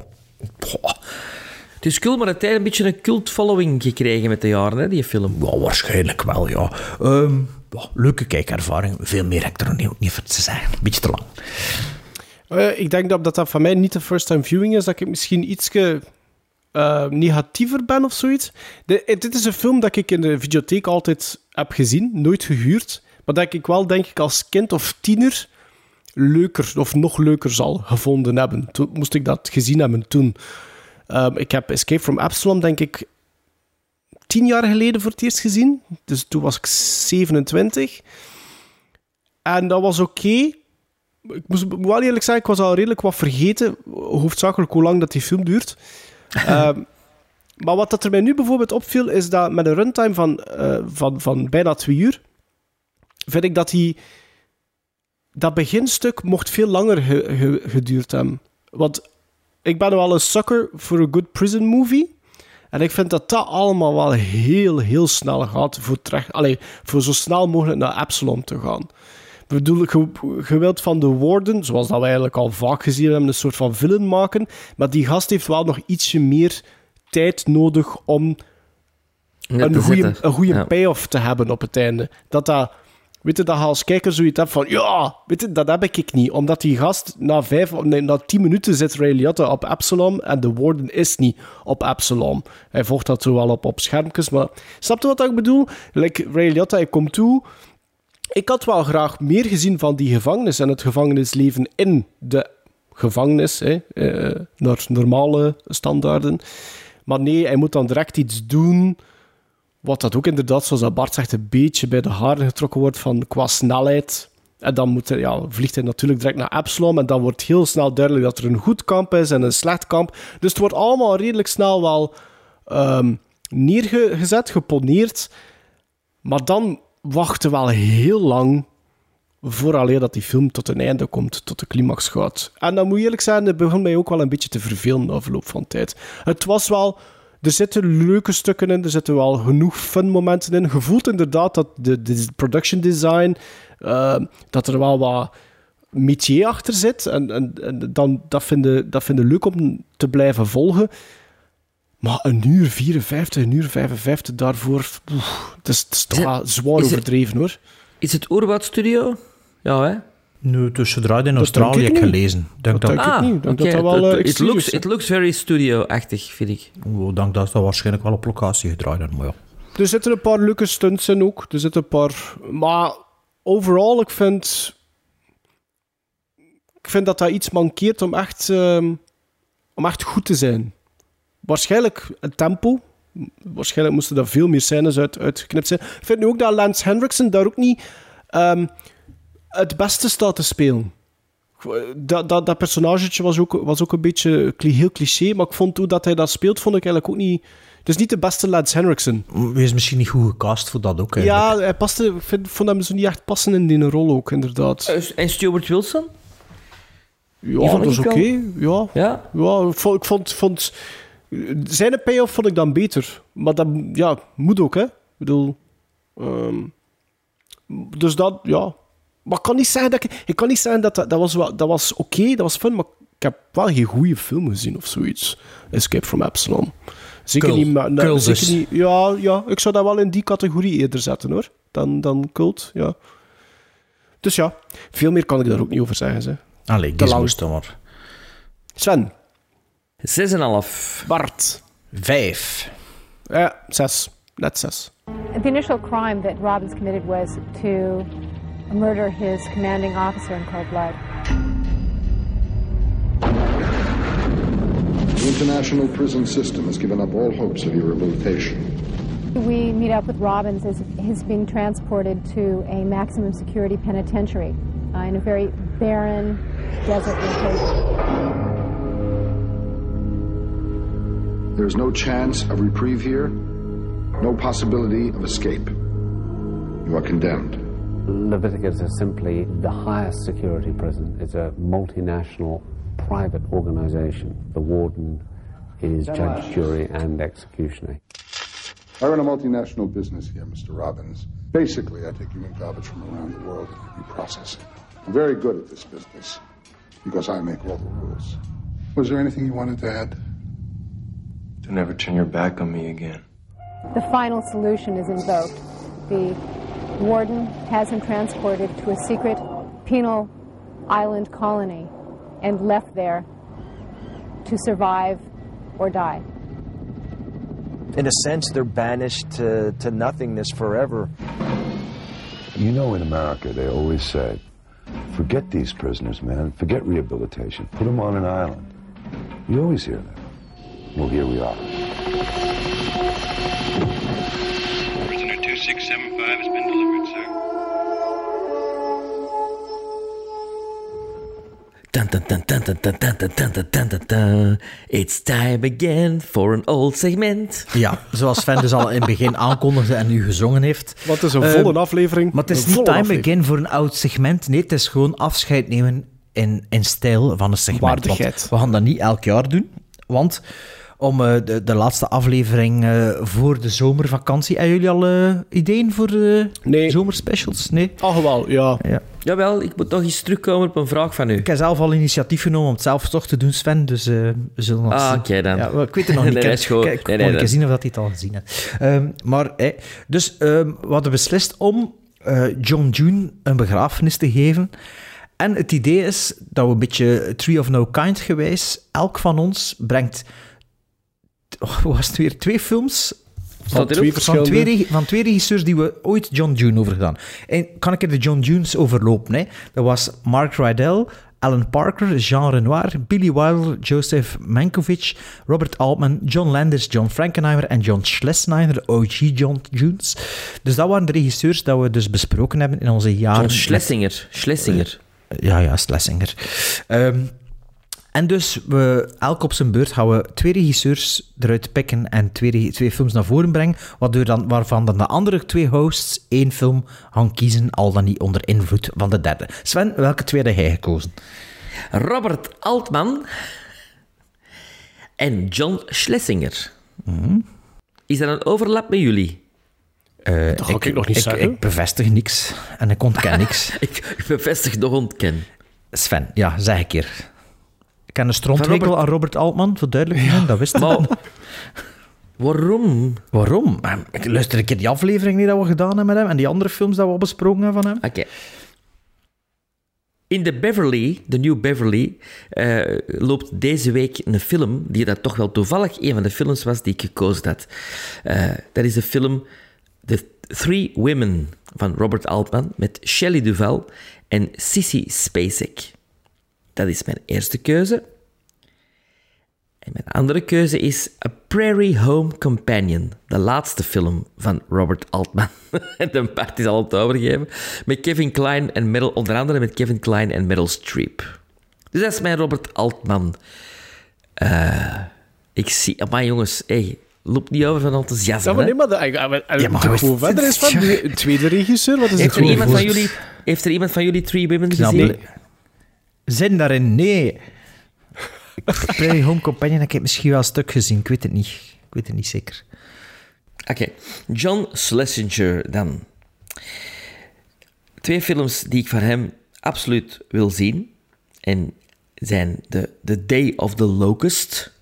S2: Goh,
S1: Het is cool, maar het heeft een beetje een cult following gekregen met de jaren, hè, die film.
S2: ja, waarschijnlijk wel, ja. Ehm, ja, leuke kijkervaring. Veel meer heb ik er ook niet voor te zeggen. Beetje te lang.
S3: Eh, ik denk dat dat, dat van mij niet de first time viewing is, dat ik misschien ietske eh, negatiever ben of zoiets. De, eh, dit is een film dat ik in de videotheek altijd heb gezien, nooit gehuurd, maar dat ik wel, denk ik, als kind of tiener leuker of nog leuker zal gevonden hebben. Toen moest ik dat gezien hebben toen. Ehm, ik heb Escape from Absalom, denk ik, tien jaar geleden voor het eerst gezien. Dus toen was ik 27. En dat was oké. Ik moest moet wel eerlijk zeggen, ik was al redelijk wat vergeten, hoofdzakelijk hoe lang dat die film duurt. [laughs] Ehm, maar wat dat er mij nu bijvoorbeeld opviel, is dat met een runtime van, eh, van, van bijna twee uur, vind ik dat die, dat beginstuk mocht veel langer ge- ge- geduurd hebben. Want ik ben wel een sucker voor een good prison movie. En ik vind dat dat allemaal wel heel, heel snel gaat voor, terecht, allee, voor zo snel mogelijk naar Absalom te gaan. Ik bedoel, je, je wilt van de Warden, zoals dat we eigenlijk al vaak gezien hebben, een soort van villain maken. Maar die gast heeft wel nog ietsje meer tijd nodig om een goede, een goede
S1: Ja.
S3: payoff te hebben op het einde. Dat dat, weet je, dat je als kijker zoiets hebt van, ja, weet je, dat heb ik niet. Omdat die gast na vijf, nee, na tien minuten zit Ray op Absalom en de Warden is niet op Absalom. Hij volgt dat zo wel op, op schermpjes, maar snap je wat ik bedoel? Like Ray Liotta, komt toe... Ik had wel graag meer gezien van die gevangenis en het gevangenisleven in de gevangenis, hè, eh, naar normale standaarden. Maar nee, hij moet dan direct iets doen wat dat ook inderdaad, zoals Bart zegt, een beetje bij de haren getrokken wordt van qua snelheid. En dan moet hij, ja, vliegt hij natuurlijk direct naar Absalom en dan wordt heel snel duidelijk dat er een goed kamp is en een slecht kamp. Dus het wordt allemaal redelijk snel wel ehm, neergezet, geponeerd. Maar dan wachten we wel heel lang vooraleer dat die film tot een einde komt, tot de climax gaat. En dan moet je eerlijk zijn, het begon mij ook wel een beetje te vervelen na verloop van tijd. Het was wel... Er zitten leuke stukken in, er zitten wel genoeg fun momenten in. Je voelt inderdaad dat de, de production design, eh, dat er wel wat métier achter zit. En, en, en dan, dat vinden dat vind ik leuk om te blijven volgen. Maar een uur 54, een uur 55 daarvoor, het is, het is toch
S1: Is-
S3: wel zwaar
S1: het-
S3: overdreven hoor.
S1: Is het Oerwoud Studio? Ja, hè?
S2: Nu, dus zodra in Australië
S3: ik niet.
S2: gelezen. Denk
S3: Dat
S2: dat,
S3: denk ik niet. Ik denk dat wel,
S1: Het-
S3: eh,
S1: it, looks, it looks very studio-achtig, vind ik.
S2: Oh, ik denk dat dat waarschijnlijk wel op locatie gedraaid is, maar ja.
S3: Er zitten een paar leuke stunts in ook. Er zitten een paar... Maar overal, ik vind... Ik vind dat dat iets mankeert om echt, ehm, om echt goed te zijn. Waarschijnlijk het tempo. Waarschijnlijk moesten er veel meer scènes uit, uitgeknipt zijn. Ik vind nu ook dat Lance Hendrickson daar ook niet ehm, het beste staat te spelen. Dat, dat, dat personagetje was ook, was ook een beetje heel cliché, maar ik vond hoe dat hij dat speelt, vond ik eigenlijk ook niet... Het is niet de beste Lance Henriksen.
S2: Wees misschien niet goed gecast voor dat ook. eigenlijk.
S3: Ja, hij paste, ik vind, vond hem zo niet echt passen in die rol ook, inderdaad.
S1: Eh, En Stuart Wilson?
S3: Ja, dat is
S1: ik
S3: oké. Ja.
S1: Ja?
S3: ja, ik vond, ik vond, vond... Zijn payoff vond ik dan beter. Maar dat ja, moet ook, hè. Ik bedoel... ehm, dus dat, ja... Maar ik kan niet zeggen dat ik... Ik kan niet zeggen dat dat, dat was, wel- dat was oké, dat was fun, maar ik heb wel geen goede film gezien of zoiets. Escape from Epsilon. Zeker
S2: Cult.
S3: niet... maar- nee,
S2: Cult
S3: zeker
S2: dus.
S3: niet ja, ja, ik zou dat wel in die categorie eerder zetten, hoor. Dan, dan cult, ja. Dus ja, veel meer kan ik daar ook niet over zeggen, ze.
S2: Allee, dan maar.
S3: Sven.
S1: 6,5.
S3: Bart.
S2: Vijf.
S3: Ja, zes. Net zes.
S20: The initial crime that Robbins committed was to murder his commanding officer in cold blood.
S13: The international prison system has given up all hopes of your rehabilitation.
S20: We meet up with Robbins as he's being transported to a maximum security penitentiary uh, in a very barren desert location.
S13: There's no chance of reprieve here, no possibility of escape. You are condemned.
S21: Leviticus is simply the highest security prison. It's a multinational private organization. The warden is judge, jury, and executioner.
S13: I run a multinational business here, Mr. Robbins. Basically, I take human garbage from around the world and reprocess it. I'm very good at this business because I make all the rules. Was there anything you wanted to add?
S22: To never turn your back on me again.
S20: The final solution is invoked. The warden has him transported to a secret penal island colony and left there to survive or die.
S23: In a sense, they're banished to, to nothingness forever.
S24: You know, in America, they always say, forget these prisoners, man. Forget rehabilitation. Put them on an island. You always hear that. Well, here we are.
S1: It's time again for an old segment.
S2: Ja, zoals Sven dus al in het begin aankondigde en u gezongen heeft.
S3: Wat is een
S2: Ehm,
S3: volle aflevering?
S2: Maar het is niet time
S3: aflevering.
S2: again voor een oud segment. Nee, het is gewoon afscheid nemen in, in stijl van een segment.
S3: Waardigheid.
S2: We gaan dat niet elk jaar doen. Want om eh, de, de laatste aflevering eh, voor de zomervakantie... Hebben jullie al eh, ideeën voor de zomerspecials? Nee?
S3: Ach wel, ja.
S2: ja.
S1: Jawel, ik moet nog eens terugkomen op een vraag van u.
S2: Ik heb zelf al initiatief genomen om het zelf toch te doen, Sven. Dus eh, we zullen nog
S1: Ah,
S2: zien.
S1: oké dan.
S2: Ja, ik weet het nog [laughs] niet.
S1: Nee,
S2: Ik
S1: Nee, nee,
S2: zien of dat hij het al gezien heeft. Ehm, maar, dus ehm, we hadden beslist om eh, John June een begrafenis te geven. En het idee is dat we een beetje Tree of No Kind gewijs, elk van ons brengt, oh, [laughs] was het weer, twee films van,
S1: erop?
S2: van, twee, van twee regisseurs die we ooit John June over gedaan. En kan ik er de John Junes overlopen? Hè? Dat was Mark Rydell, Alan Parker, Jean Renoir, Billy Wilder, Joseph Mankiewicz, Robert Altman, John Landis, John Frankenheimer en John Schlesinger, de OG John Junes. Dus dat waren de regisseurs dat we dus besproken hebben in onze jaren...
S1: John Schlesinger. Schlesinger.
S2: Ja, ja, Schlesinger. Ehm, En dus, we, elk op zijn beurt gaan we twee regisseurs eruit pikken en twee, twee films naar voren brengen, waardoor dan, waarvan dan de andere twee hosts één film gaan kiezen, al dan niet onder invloed van de derde. Sven, welke twee heb jij gekozen?
S1: Robert Altman en John Schlesinger.
S2: Mhm.
S1: Is er een overlap met jullie?
S2: Eh,
S3: Dat ga ik nog niet
S2: ik,
S3: zeggen.
S2: Ik bevestig niks en ik ontken niks.
S1: ik, [laughs] ik bevestig nog ontken.
S2: Sven, ja, zeg een keer. Ik ken een stronthekel
S1: Van Robert-
S2: aan Robert Altman, voor duidelijkheid, dat wist ik
S1: Maar waarom?
S2: Waarom? Ik luister een keer die aflevering die dat we gedaan hebben met hem en die andere films dat we al besproken hebben van hem.
S1: Oké. In de Beverly, de New Beverly, eh, loopt deze week een film die dat toch wel toevallig een van de films was die ik gekozen had. Eh, dat is de film The Three Women van Robert Altman met Shelley Duvall en Sissy Spacek. Dat is mijn eerste keuze. En mijn andere keuze is A Prairie Home Companion, de laatste film van Robert Altman. [laughs] de Bart is al het overgeven. Met Kevin Klein en Meryl, onder andere met Kevin Klein en Meryl Streep. Dus dat is mijn Robert Altman. Eh, ik zie... Maar jongens, hey, loop niet over van enthousiasme.
S3: Ja, maar nee, maar ik- ik-
S2: Ja, maar
S3: gewoon verder is van de [laughs] tweede regisseur. Wat is
S1: heeft,
S3: het
S1: er iemand van jullie, heeft er iemand van jullie Three Women
S2: Knap.
S1: gezien?
S2: Zin daarin? Nee. Prairie Home Companion heb ik misschien wel een stuk gezien, ik weet het niet. Ik weet het niet zeker.
S1: Oké, John Schlesinger dan. Twee films die ik van hem absoluut wil zien. En zijn de The Day of the Locust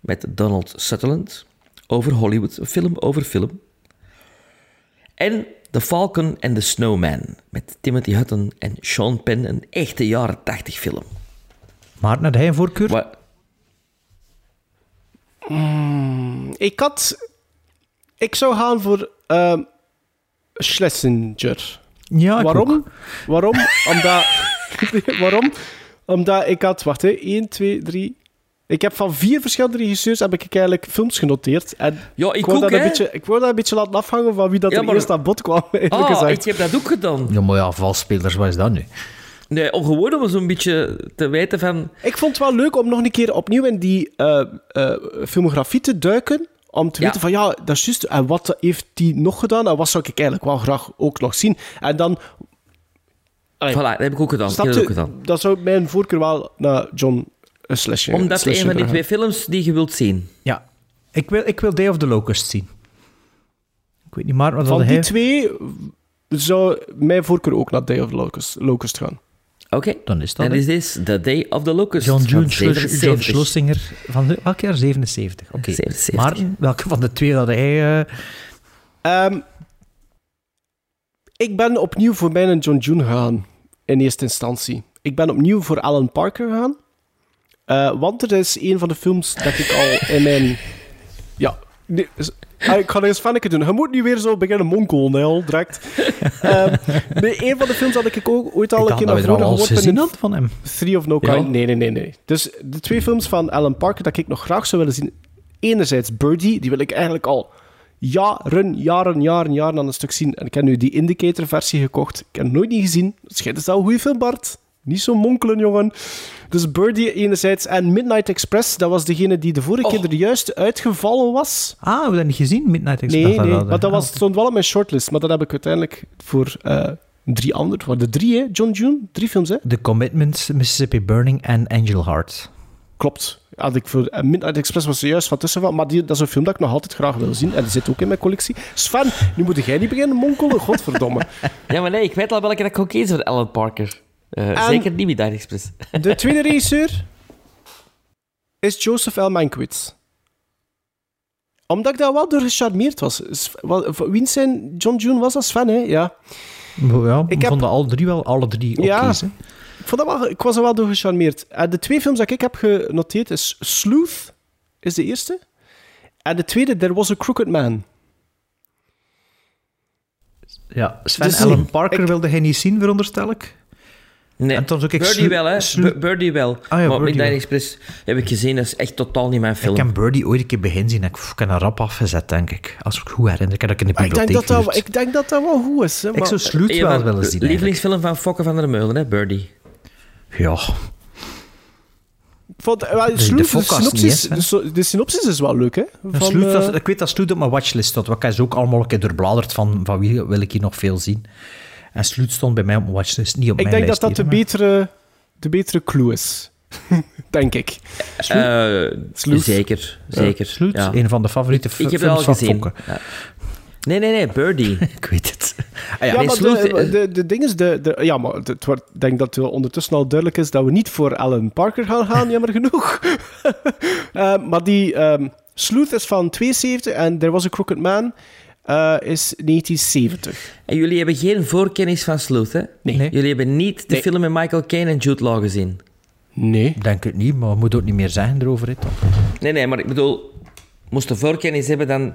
S1: met Donald Sutherland over Hollywood, film over film. En The Falcon and the Snowman met Timothy Hutton en Sean Penn, een echte jaren 80 film.
S2: Maarten, had hij een voorkeur?
S1: Wa-
S3: Ik had... Ik zou gaan voor ehm Schlesinger.
S2: Ja, ik
S3: Waarom?
S2: ook.
S3: Waarom? Omdat... [laughs] Waarom? Omdat ik had... Wacht, hè. 1, 2, 3... Ik heb van vier verschillende regisseurs heb ik eigenlijk films genoteerd. En
S1: Ja, ik
S3: wou
S1: ook,
S3: dat een beetje, Ik wou dat een beetje laten afhangen van wie dat
S1: Ja,
S3: er
S1: maar-
S3: eerst aan bod kwam, [laughs] eerlijk
S1: Ah,
S3: gezegd.
S1: ik heb dat ook gedaan.
S2: Ja, maar ja, valspelers, wat is dat nu?
S1: Nee, om gewoon om zo'n beetje te weten van...
S3: Ik vond het wel leuk om nog een keer opnieuw in die eh, eh, filmografie te duiken. Om te
S1: Ja.
S3: weten van, ja, dat is juist. En wat heeft die nog gedaan? En wat zou ik eigenlijk wel graag ook nog zien? En dan... Allee,
S1: Voilà, dat heb ik ook gedaan. Ik
S3: snap
S1: heb dat
S3: je?
S1: ook gedaan.
S3: Dat zou mijn voorkeur wel naar John
S1: Omdat een van die twee films die je wilt zien.
S2: Ja. Ik wil, ik wil Day of the Locust zien. Ik weet niet, maar wat
S3: Van die
S2: hij...
S3: twee zou mijn voorkeur ook naar Day of the Locust, Locust gaan.
S1: Oké.
S2: Dan is dat,
S1: En
S2: hè.
S1: is this The Day of the Locust.
S2: John, June Schles-
S1: 77.
S2: John Schlesinger van de, welk jaar? 77. Oké.
S1: 77.
S2: Maarten, welke van de twee had hij... eh,
S3: Ehm, ik ben opnieuw voor mijn John June gegaan, in eerste instantie. Ik ben opnieuw voor Alan Parker gegaan. Eh, want er is een van de films dat ik al in mijn... Ja, nee, ah, ik ga er eens Fanneke doen. Je moet nu weer zo beginnen monkelen, al direct. [laughs] Nee, een van de films had ik ook ooit al een keer
S2: dat
S3: naar voren geworpen
S2: hadden van hem.
S3: Three of No
S1: Ja.
S3: Kind. Nee, nee, nee, nee. Dus de twee films van Alan Parker dat ik nog graag zou willen zien. Enerzijds Birdie, die wil ik eigenlijk al jaren, jaren, jaren, jaren aan een stuk zien. En ik heb nu die Indicator-versie gekocht. Ik heb hem nooit niet gezien. Het schijnt dat een goede film, Bart. Niet zo monkelen, jongen. Dus Birdie enerzijds. En Midnight Express, dat was degene die de vorige keer er juist uitgevallen was.
S2: Ah, we hebben dat niet gezien, Midnight Express.
S3: Nee, nee, maar dat was,
S2: Ah,
S3: stond wel op mijn shortlist. Maar dat heb ik uiteindelijk voor eh, drie anderen. Voor de drie, hè? John June? Drie films, hè?
S2: The Commitments, Mississippi Burning en Angel Heart.
S3: Klopt. Had ik voor, eh, Midnight Express was er juist van tussen van, maar die, dat is een film dat ik nog altijd graag wil zien. En die zit ook in mijn collectie. Sven, nu moet jij niet beginnen monkelen, godverdomme. [laughs]
S1: Ja, maar nee, ik weet al welke dat ik ga kiezen voor Alan Parker. Eh, Zeker niet Midnight Express. [laughs]
S3: De tweede regisseur is Joseph L. Mankiewicz. Omdat ik daar wel door gecharmeerd was. Wie zijn John June was dat? Sven, hè? Ja.
S2: Ja,
S3: Ik heb-
S2: vond alle drie wel, alle drie oké.
S3: Ik, vond dat wel, ik was er wel door gecharmeerd. En de twee films dat ik heb genoteerd is Sleuth, is de eerste. En de tweede, There Was a Crooked Man.
S2: Ja, Sven
S3: Dus
S2: Alan
S3: ik-
S2: Parker
S3: ik-
S2: wilde hij niet zien, veronderstel ik.
S1: Nee,
S2: En
S1: Birdie wel, hè. Birdie wel.
S2: ja,
S1: maar
S2: Birdie
S1: Midnight. Express heb ik gezien, dat is echt totaal niet mijn film.
S2: Ik heb Birdie ooit een keer begin zien en ik, ik heb een rap afgezet, denk ik. Als ik goed herinner. Ik heb dat in de
S3: Maar ik denk
S2: bibliotheek
S3: dat dat, ik denk dat dat wel goed is. Hè,
S2: Ik zou Sloot
S1: Een
S2: wel
S1: van
S2: willen
S1: de
S2: zien, eigenlijk.
S1: Lievelingsfilm van Fokke van der Meulen, hè, Birdie.
S2: Ja.
S3: wel,
S2: de
S3: de,
S2: niet,
S3: synopsis, de, synopsis is wel leuk, hè? Van,
S2: Sloot, dat-
S3: eh,
S2: ik weet dat Sloot op mijn watchlist stond. want Ik ze ook allemaal een keer doorbladerd van, van wie wil ik hier nog veel zien. En Sloot stond bij mij op mijn watchlist, niet op
S3: ik
S2: mijn
S3: denk
S2: lijst
S3: dat dat de betere, de betere clue is. [laughs] denk ik.
S1: Eh,
S3: Sleuth.
S1: zeker, zeker.
S2: Sloot,
S1: ja.
S2: een van de favoriete
S1: Ik heb het
S2: films
S1: al
S2: van
S1: gezien. Ja. Nee, nee, nee, Birdie. [laughs]
S2: ik weet het.
S3: Ja,
S1: Nee,
S3: maar de,
S1: eh,
S3: de, de ding is... De, de, ja, maar het wordt, ik denk dat het ondertussen al duidelijk is dat we niet voor Alan Parker gaan gaan, [laughs] jammer genoeg. Eh, maar die ehm Sleuth is van 72 en There Was a Crooked Man eh, is 1970.
S1: En jullie hebben geen voorkennis van Sleuth, hè?
S3: Nee.
S1: Jullie hebben niet de
S3: Nee.
S1: film met Michael Caine en Jude Law gezien.
S3: Nee.
S2: Denk het niet, maar we moeten ook niet meer zeggen erover. Hè, toch?
S1: Nee, nee, maar ik bedoel... Moest de voorkennis hebben, dan...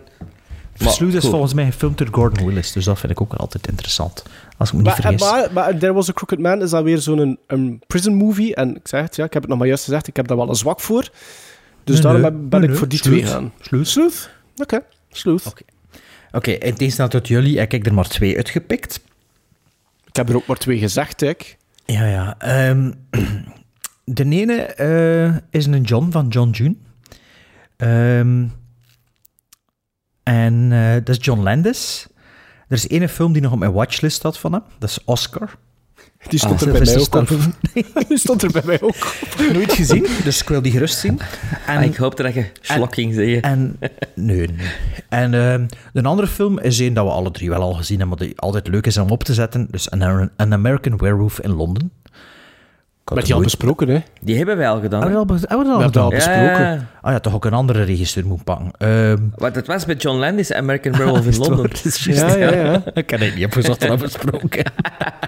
S1: Maar,
S2: Sloot is
S1: goed.
S2: volgens mij gefilmd door Gordon Willis, dus dat vind ik ook altijd interessant. Als ik me niet
S3: Maar,
S2: vergis.
S3: maar, maar There Was a Crooked Man is dan weer zo'n een, een prison movie. En ik zeg het, ja, ik heb het nog maar juist gezegd, ik heb daar wel een zwak voor. Dus
S2: Nee,
S3: daarom ben, ben
S2: Nee,
S3: ik voor die
S2: Sleuth.
S3: twee gaan.
S2: Sleuth.
S3: Sleuth? Oké, Sleuth.
S2: Oké, in tegenstelling tot jullie heb ik er maar twee uitgepikt.
S3: Ik heb er ook maar twee gezegd, ik.
S2: Ja, ja. ehm, [clears throat] de ene eh, is een John van John June. Ehm, en eh, dat is John Landis. Er is één film die nog op mijn watchlist staat van hem. Dat is Oscar.
S3: Die stond
S2: Ah,
S3: er bij mij ook op. [laughs] Die stond er bij mij ook op.
S2: Nooit gezien, dus ik wil die gerust zien. En,
S1: Ah, ik hoopte dat je slokking zei.
S2: En, nee, nee. En ehm, een andere film is een dat we alle drie wel al gezien hebben, maar die altijd leuk is om op te zetten. Dus An, An American Werewolf in Londen.
S3: Die
S2: er
S3: al besproken, hè?
S1: Die hebben wij al gedaan.
S2: Hebben we al, be- hebben we dat
S3: We
S2: al gedaan?
S3: het al besproken.
S1: Ja,
S2: Ah ja, toch ook een andere regisseur moet pakken. Ehm
S1: Want het was met John Landis, American Werewolf in [laughs] Londen.
S2: Dat is juist,
S3: Ja, ja, ja. [laughs]
S2: Ik kan het niet opgezocht en besproken.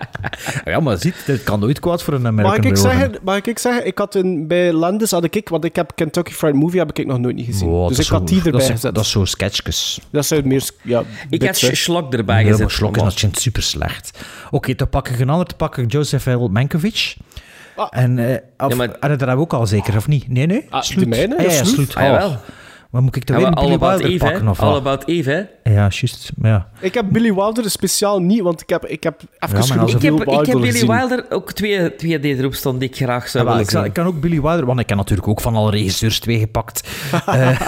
S2: [laughs] ja, maar ziet, dit kan nooit kwaad voor een
S3: Mag
S2: American
S3: ik,
S2: Werewolf.
S3: zeggen, mag ik zeggen, ik had een, bij Landis had ik, want ik heb Kentucky Fried Movie heb ik nog nooit niet gezien.
S2: Wow,
S3: dus
S2: dat
S3: ik had die erbij
S2: dat is,
S3: gezet.
S2: Dat is zo sketchjes.
S3: Dat zijn meer, ja,
S1: Ik had. Schlok erbij
S2: Ja,
S1: gezet.
S2: maar Slok is
S1: maar-
S2: natuurlijk super slecht. Oké, dan pak ik een ander. Dan pak ik Joseph L. Mankiewicz.
S3: Ah.
S2: En, eh of,
S1: Ja, maar-
S2: en dat hebben we ook al zeker, of niet? Nee, nee?
S3: Ah, de mijne?
S2: Ah, ja,
S3: Ja,
S2: ja.
S3: Sloet.
S1: Ah, jawel.
S2: Maar moet ik er
S1: Ja,
S2: weer een
S1: maar
S2: Billy Wilder
S1: Eve,
S2: pakken? Of
S1: All
S2: wat?
S1: About Eve, hè?
S2: Ja, juist. Maar ja.
S3: Ik heb Billy Wilder speciaal niet, want ik heb, ik heb even
S2: maar
S3: genoeg
S2: als
S1: Ik heb,
S3: Billy
S1: ik heb
S3: Wilder
S1: Billy
S3: gezien.
S1: Wilder ook twee, twee die erop die ik graag zou
S2: Ja,
S1: willen
S2: ik, zal- ik kan ook Billy Wilder, want ik heb natuurlijk ook van alle regisseurs twee gepakt. [laughs] Eh,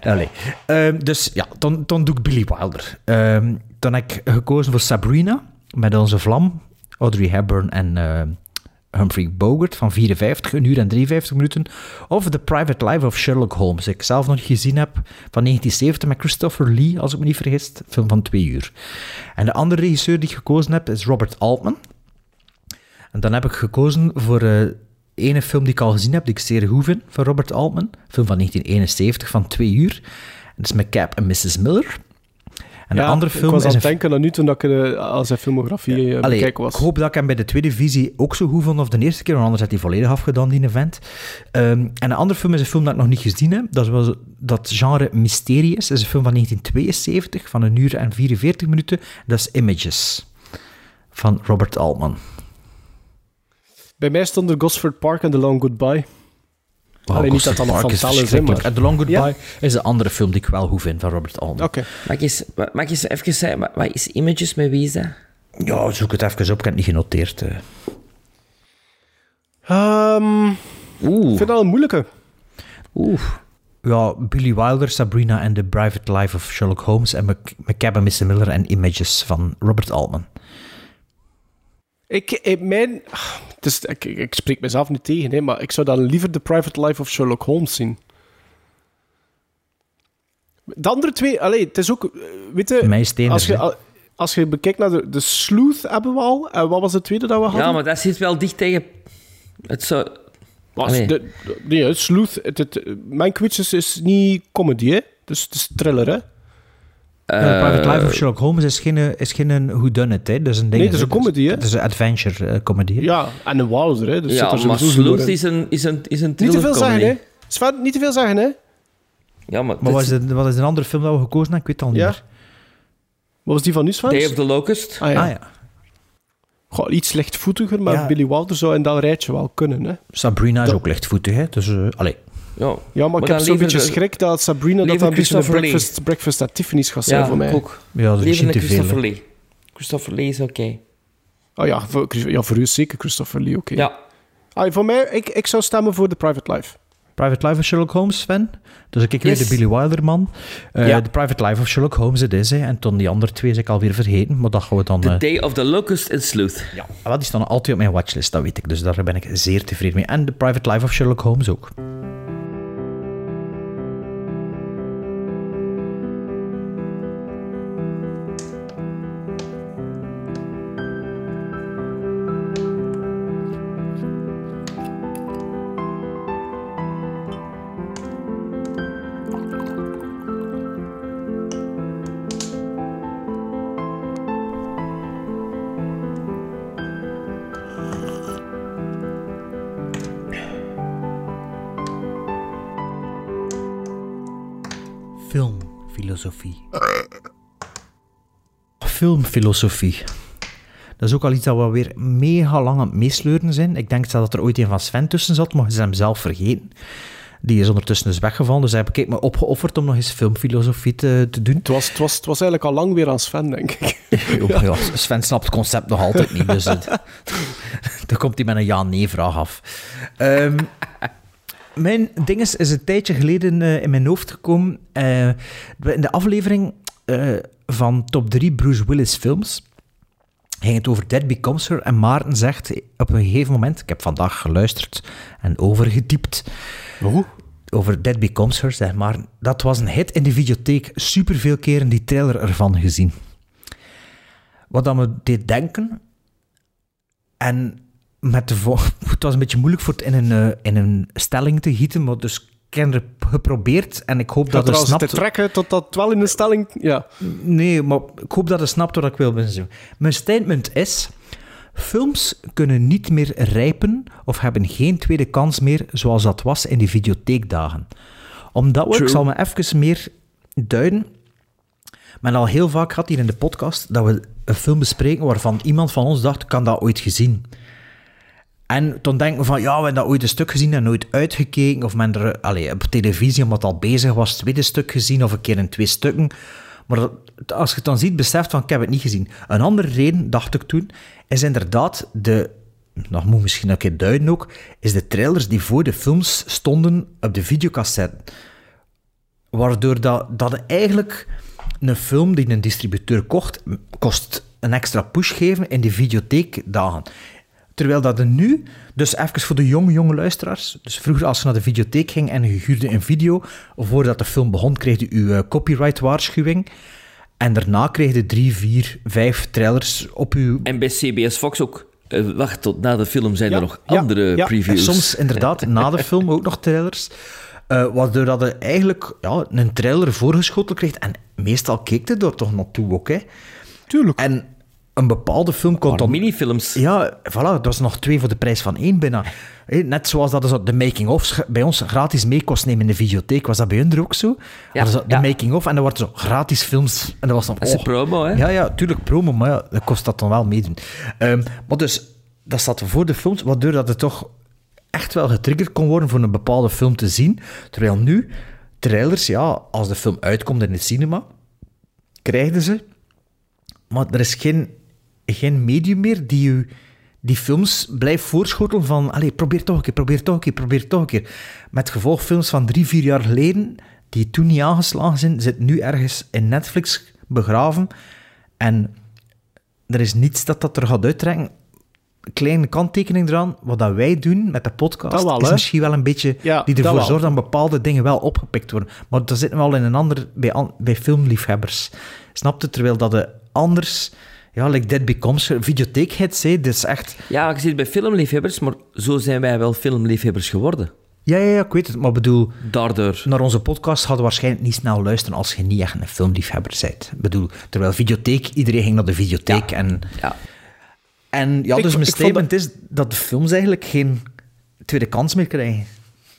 S2: [laughs] Allee. Ehm, dus ja, dan, dan doe ik Billy Wilder. Ehm, dan heb ik gekozen voor Sabrina, met onze vlam, Audrey Hepburn en eh, Humphrey Bogart van 54, een uur en 53 minuten. Of The Private Life of Sherlock Holmes, die ik zelf nog gezien heb, van 1970 met Christopher Lee, als ik me niet vergis. Film van twee uur. En de andere regisseur die ik gekozen heb is Robert Altman. En dan heb ik gekozen voor eh ene film die ik al gezien heb, die ik zeer goed vind, van Robert Altman. Een film van 1971, van twee uur. Dat is met Cap en Mrs. Miller. En
S3: Ja,
S2: de andere
S3: ik
S2: film
S3: was
S2: is
S3: aan het denken aan nu toen dat ik eh, als zijn filmografie eh,
S2: Allee,
S3: was.
S2: Ik hoop dat ik hem bij de tweede visie ook zo goed vond of de eerste keer, want anders had hij volledig afgedaan, die event. Ehm, en een andere film is een film dat ik nog niet gezien heb. Dat, was, dat genre mysterie is. Dat is een film van 1972, van een uur en 44 minuten. Dat is Images, van Robert Altman.
S3: Bij mij stond er Gosford Park en The Long Goodbye.
S2: Wow,
S3: Alleen niet dat dat nog van
S2: is
S3: Tal is, maar...
S2: The Long Goodbye
S3: Ja?
S2: is de andere film die ik wel goed vind van Robert Altman.
S3: Oké.
S1: Mag ik eens, mag ik eens even zeggen, wat- is Images met wie is dat?
S2: Ja, zoek het even op. Ik heb het niet genoteerd. eh.
S3: Ehm,
S1: Oeh.
S3: ik vind dat een moeilijke.
S1: Oeh.
S2: Ja, Billy Wilder, Sabrina en The Private Life of Sherlock Holmes en Mc- McCabe en Mr. Miller en Images van Robert Altman.
S3: Ik, ik, mijn, het is, ik, ik spreek mezelf niet tegen, hè, maar ik zou dan liever The Private Life of Sherlock Holmes zien. De andere twee, allee, het is ook, eh, weet je, als je, als je bekijkt naar de, de Sleuth hebben we al, en wat was de tweede dat we hadden?
S1: Ja, maar dat zit wel dicht tegen... Het zo...
S3: Was de, de- nee, Sleuth, het, het, Mankiewicz is, is niet comedy, hè? Dus het is thriller, hè?
S2: Ja, The Private
S1: Eh,
S2: Life of Sherlock Holmes is geen, is geen whodunit, hè. Dat is een ding.
S3: Nee, dat is een comedy, hè?
S2: Het is een adventure eh.
S3: Ja, en een Wilder, hè? Dus zit
S1: ja,
S3: er
S1: maar Sleuth is een, is een, is een
S3: Niet te veel zeggen, hè? Sven, niet te veel zeggen, hè?
S1: Ja, maar,
S2: Maar wat is, de, wat is een andere film dat we gekozen hebben? Ik weet het al niet
S3: Ja.
S2: meer.
S3: Wat was die van nu, Sven?
S1: Day of the Locust.
S3: Ah ja.
S2: Ah ja.
S3: Goh, iets lichtvoetiger, maar
S2: Ja.
S3: Billy Wilder zou in dat rijtje wel kunnen, hè?
S2: Sabrina is
S3: Dat-
S2: ook lichtvoetig, hè. Dus, eh allee.
S1: Ja,
S3: Ja, maar, ik heb
S1: dan
S3: zo'n beetje
S1: de-
S3: schrik dat Sabrina dat dat een beetje een breakfast, breakfast at Tiffany's gaat zijn
S1: ja
S3: voor mij.
S1: ook.
S2: Ja, dat is
S1: een
S2: te veel.
S1: Christopher. Lee. Christopher Lee is oké.
S3: Oh ja voor, ja, voor u is zeker Christopher Lee, oké.
S1: Ja.
S3: Ah, voor mij, ik, ik zou stemmen voor The Private Life.
S2: Private Life of Sherlock Holmes, Sven. Dus ik weer
S3: Yes.
S2: de Billy Wilder man. Eh,
S3: Ja.
S2: The Private Life of Sherlock Holmes het is. Hè. En toen die andere twee is ik alweer vergeten. Maar dat gaan we dan...
S1: The
S2: eh,
S1: Day of the Locust and Sleuth.
S2: Ja, wel, die staan altijd op mijn watchlist, dat weet ik. Dus daar ben ik zeer tevreden mee. En The Private Life of Sherlock Holmes ook. Filmfilosofie. Dat is ook al iets dat we weer mega lang aan het meesleuren zijn. Ik denk dat er ooit een van Sven tussen zat, maar ze hem zelf vergeten. Die is ondertussen dus weggevallen, dus heb ik me opgeofferd om nog eens filmfilosofie te, te doen.
S3: Het was, het, was, het was eigenlijk al lang weer aan Sven, denk ik. [laughs]
S2: Ja. Ja, Sven snapt het concept nog altijd niet, dus het, [laughs] dan komt hij met een ja-nee-vraag af. Ehm, mijn ding is, is een tijdje geleden eh, in mijn hoofd gekomen. eh, in de aflevering eh, van Top 3 Bruce Willis films ging het over Dead Becomes Her. En Maarten zegt op een gegeven moment, ik heb vandaag geluisterd en overgetypt, over Dead Becomes Her, zeg maar, dat was een hit in de videotheek. Superveel keren die trailer ervan gezien. Wat dat me deed denken, en met de vo- [laughs] het was een beetje moeilijk voor het in een, eh, in een stelling te gieten, maar dus heb geprobeerd en ik hoop
S3: Dat
S2: je snapt...
S3: te trekken tot dat wel in de stelling... Ja.
S2: Nee, maar ik hoop dat je snapt wat ik wil zeggen. Mijn statement is... Films kunnen niet meer rijpen of hebben geen tweede kans meer zoals dat was in die videotheekdagen. Omdat we, ik zal me even meer duiden, men al heel vaak gehad hier in de podcast dat we een film bespreken waarvan iemand van ons dacht, kan dat ooit gezien. En toen denken we van, ja, we hebben dat ooit een stuk gezien en nooit uitgekeken. Of men er allee, op televisie, omdat het al bezig was, tweede stuk gezien. Of een keer in twee stukken. Maar als je het dan ziet, beseft van, ik heb het niet gezien. Een andere reden, dacht ik toen, is inderdaad de... Dat moet misschien een keer duiden ook. Is de trailers die voor de films stonden op de videocassette. Waardoor dat, dat eigenlijk een film die een distributeur kocht, kost een extra push geven in de videotheekdagen. Terwijl dat er nu, dus even voor de jonge, jonge luisteraars. Dus vroeger als je naar de videotheek ging en je huurde een video, voordat de film begon, kreeg je je eh, copyright-waarschuwing. En daarna kreeg je drie, vier, vijf trailers op je...
S1: En bij CBS Fox ook. Eh, wacht tot na de film zijn
S2: Ja,
S1: er nog
S2: ja,
S1: andere
S2: ja.
S1: previews.
S2: En soms inderdaad [laughs] na de film ook nog trailers. Eh, waardoor dat je eigenlijk ja, een trailer voorgeschoteld kreeg. En meestal keek je er toch naartoe ook, hè?
S3: Tuurlijk.
S2: En een bepaalde film kon dan...
S1: minifilms.
S2: Ja, voilà, dat was nog twee voor de prijs van één bijna. Hé, Net zoals dat zo de making-of bij ons gratis mee kost nemen in de videotheek. Was dat bij hun er ook zo?
S1: Ja,
S2: zo, de
S1: ja.
S2: making-of en dan wordt zo gratis films. En dat was dan...
S1: Dat is een
S2: oh.
S1: promo, hè?
S2: Ja, ja, tuurlijk promo, maar ja, dat kost dat dan wel meedoen. Ehm, maar dus, dat zat voor de films, waardoor dat het toch echt wel getriggerd kon worden voor een bepaalde film te zien. Terwijl nu, trailers, ja, als de film uitkomt in het cinema, krijgen ze... Maar er is geen, geen medium meer die u die films blijft voorschotelen van allee, probeer toch een keer, probeer toch een keer, probeer toch een keer. Met gevolg films van drie, vier jaar geleden, die toen niet aangeslagen zijn, zitten nu ergens in Netflix begraven. En er is niets dat dat er gaat uittrekken. Kleine kanttekening eraan, wat dat wij doen met de podcast,
S3: wel,
S2: is misschien wel een beetje
S3: Ja,
S2: die ervoor zorgt dat bepaalde dingen wel opgepikt worden. Maar dat zitten we al in een ander, bij, bij filmliefhebbers. Snap je? Terwijl dat de anders, ja, like Dead Becomes Her, videotheekhits, hè, is echt...
S1: Ja, je zit bij filmliefhebbers, maar zo zijn wij wel filmliefhebbers geworden.
S2: Ja, ja, ja, ik weet het, maar bedoel...
S1: Daardoor.
S2: Naar onze podcast hadden we waarschijnlijk niet snel luisteren als je niet echt een filmliefhebber bent. Ik bedoel, terwijl videotheek, iedereen ging naar de videotheek en...
S1: Ja.
S2: En ja,
S3: Ik
S2: dus mijn statement is dat de films eigenlijk geen tweede kans meer krijgen.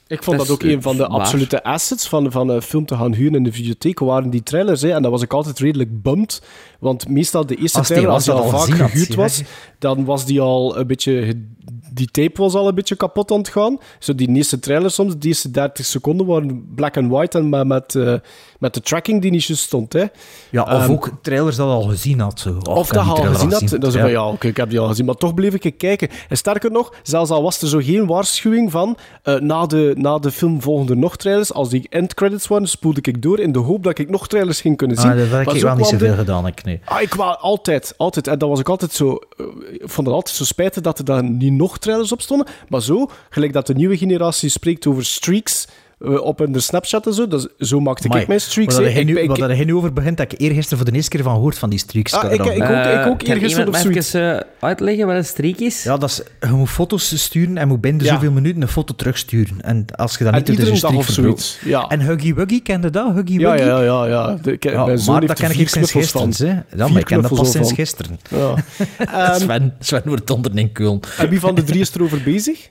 S3: Ik vond
S1: Dat
S3: ook een van de
S1: waar.
S3: absolute assets van, van een film te gaan huren in de videotheek, waren die trailers. Hè, en dat was ik altijd redelijk bummed. Want meestal de eerste
S2: Als die
S3: trailer,
S2: was,
S3: als die al
S2: al
S3: vaak gehuurd was, dan was die al een beetje... Die tape was al een beetje kapot aan het gaan. Zo die eerste trailer soms, de eerste 30 seconden waren black and white en met, met, eh, met de tracking die niet stond. Hè.
S2: Ja, of
S3: Ehm,
S2: ook trailers dat al gezien had. Zo.
S3: Of
S2: heb
S3: dat al gezien had. Dat is
S2: Ja.
S3: van, ja, oké, ik heb die al gezien. Maar toch bleef ik kijken. En sterker nog, zelfs al was er zo geen waarschuwing van eh, na, de, na de film volgen er nog trailers. Als die endcredits waren, spoelde ik door in de hoop dat ik nog trailers ging kunnen zien.
S2: Ah, dat heb ik wel niet zoveel
S3: de-
S2: gedaan. Ik, nee.
S3: Ah, ik wou altijd, altijd. En dat was ik altijd zo... eh, Ik vond het altijd zo spijtig dat er dan niet nog trailers op stonden. Maar zo, gelijk dat de nieuwe generatie spreekt over streaks op hun Snapchat en zo, dat is- zo maakte
S2: Amai,
S3: ik mijn streaks.
S2: Wat
S3: Ik-
S2: nu,
S3: ik-
S2: wat hij nu over begint, dat ik eergisteren voor de eerste keer van gehoord van die streaks.
S3: Ah, ik- ik ook- ik ook
S1: kan
S3: eergisteren op
S1: even eh, uitleggen wat een streak is?
S2: Ja, dat is, je moet foto's sturen en moet binnen
S3: Ja.
S2: zoveel minuten een foto terugsturen. En als je dat niet doet, is
S3: dag
S2: streak
S3: zoiets. Ja.
S2: En Huggy Wuggy, kende dat? Huggy
S3: Ja,
S2: Wuggy?
S3: ja, ja. ja. De, ik,
S2: Ja,
S3: mijn zoon
S2: maar
S3: heeft
S2: dat
S3: er
S2: ken ik sinds gisteren. hè. Ja, maar ik ken dat pas sinds gisteren.
S3: Ja. [laughs] Ehm,
S2: Sven, Sven wordt onder in Keulen.
S3: en wie van de drie is erover bezig?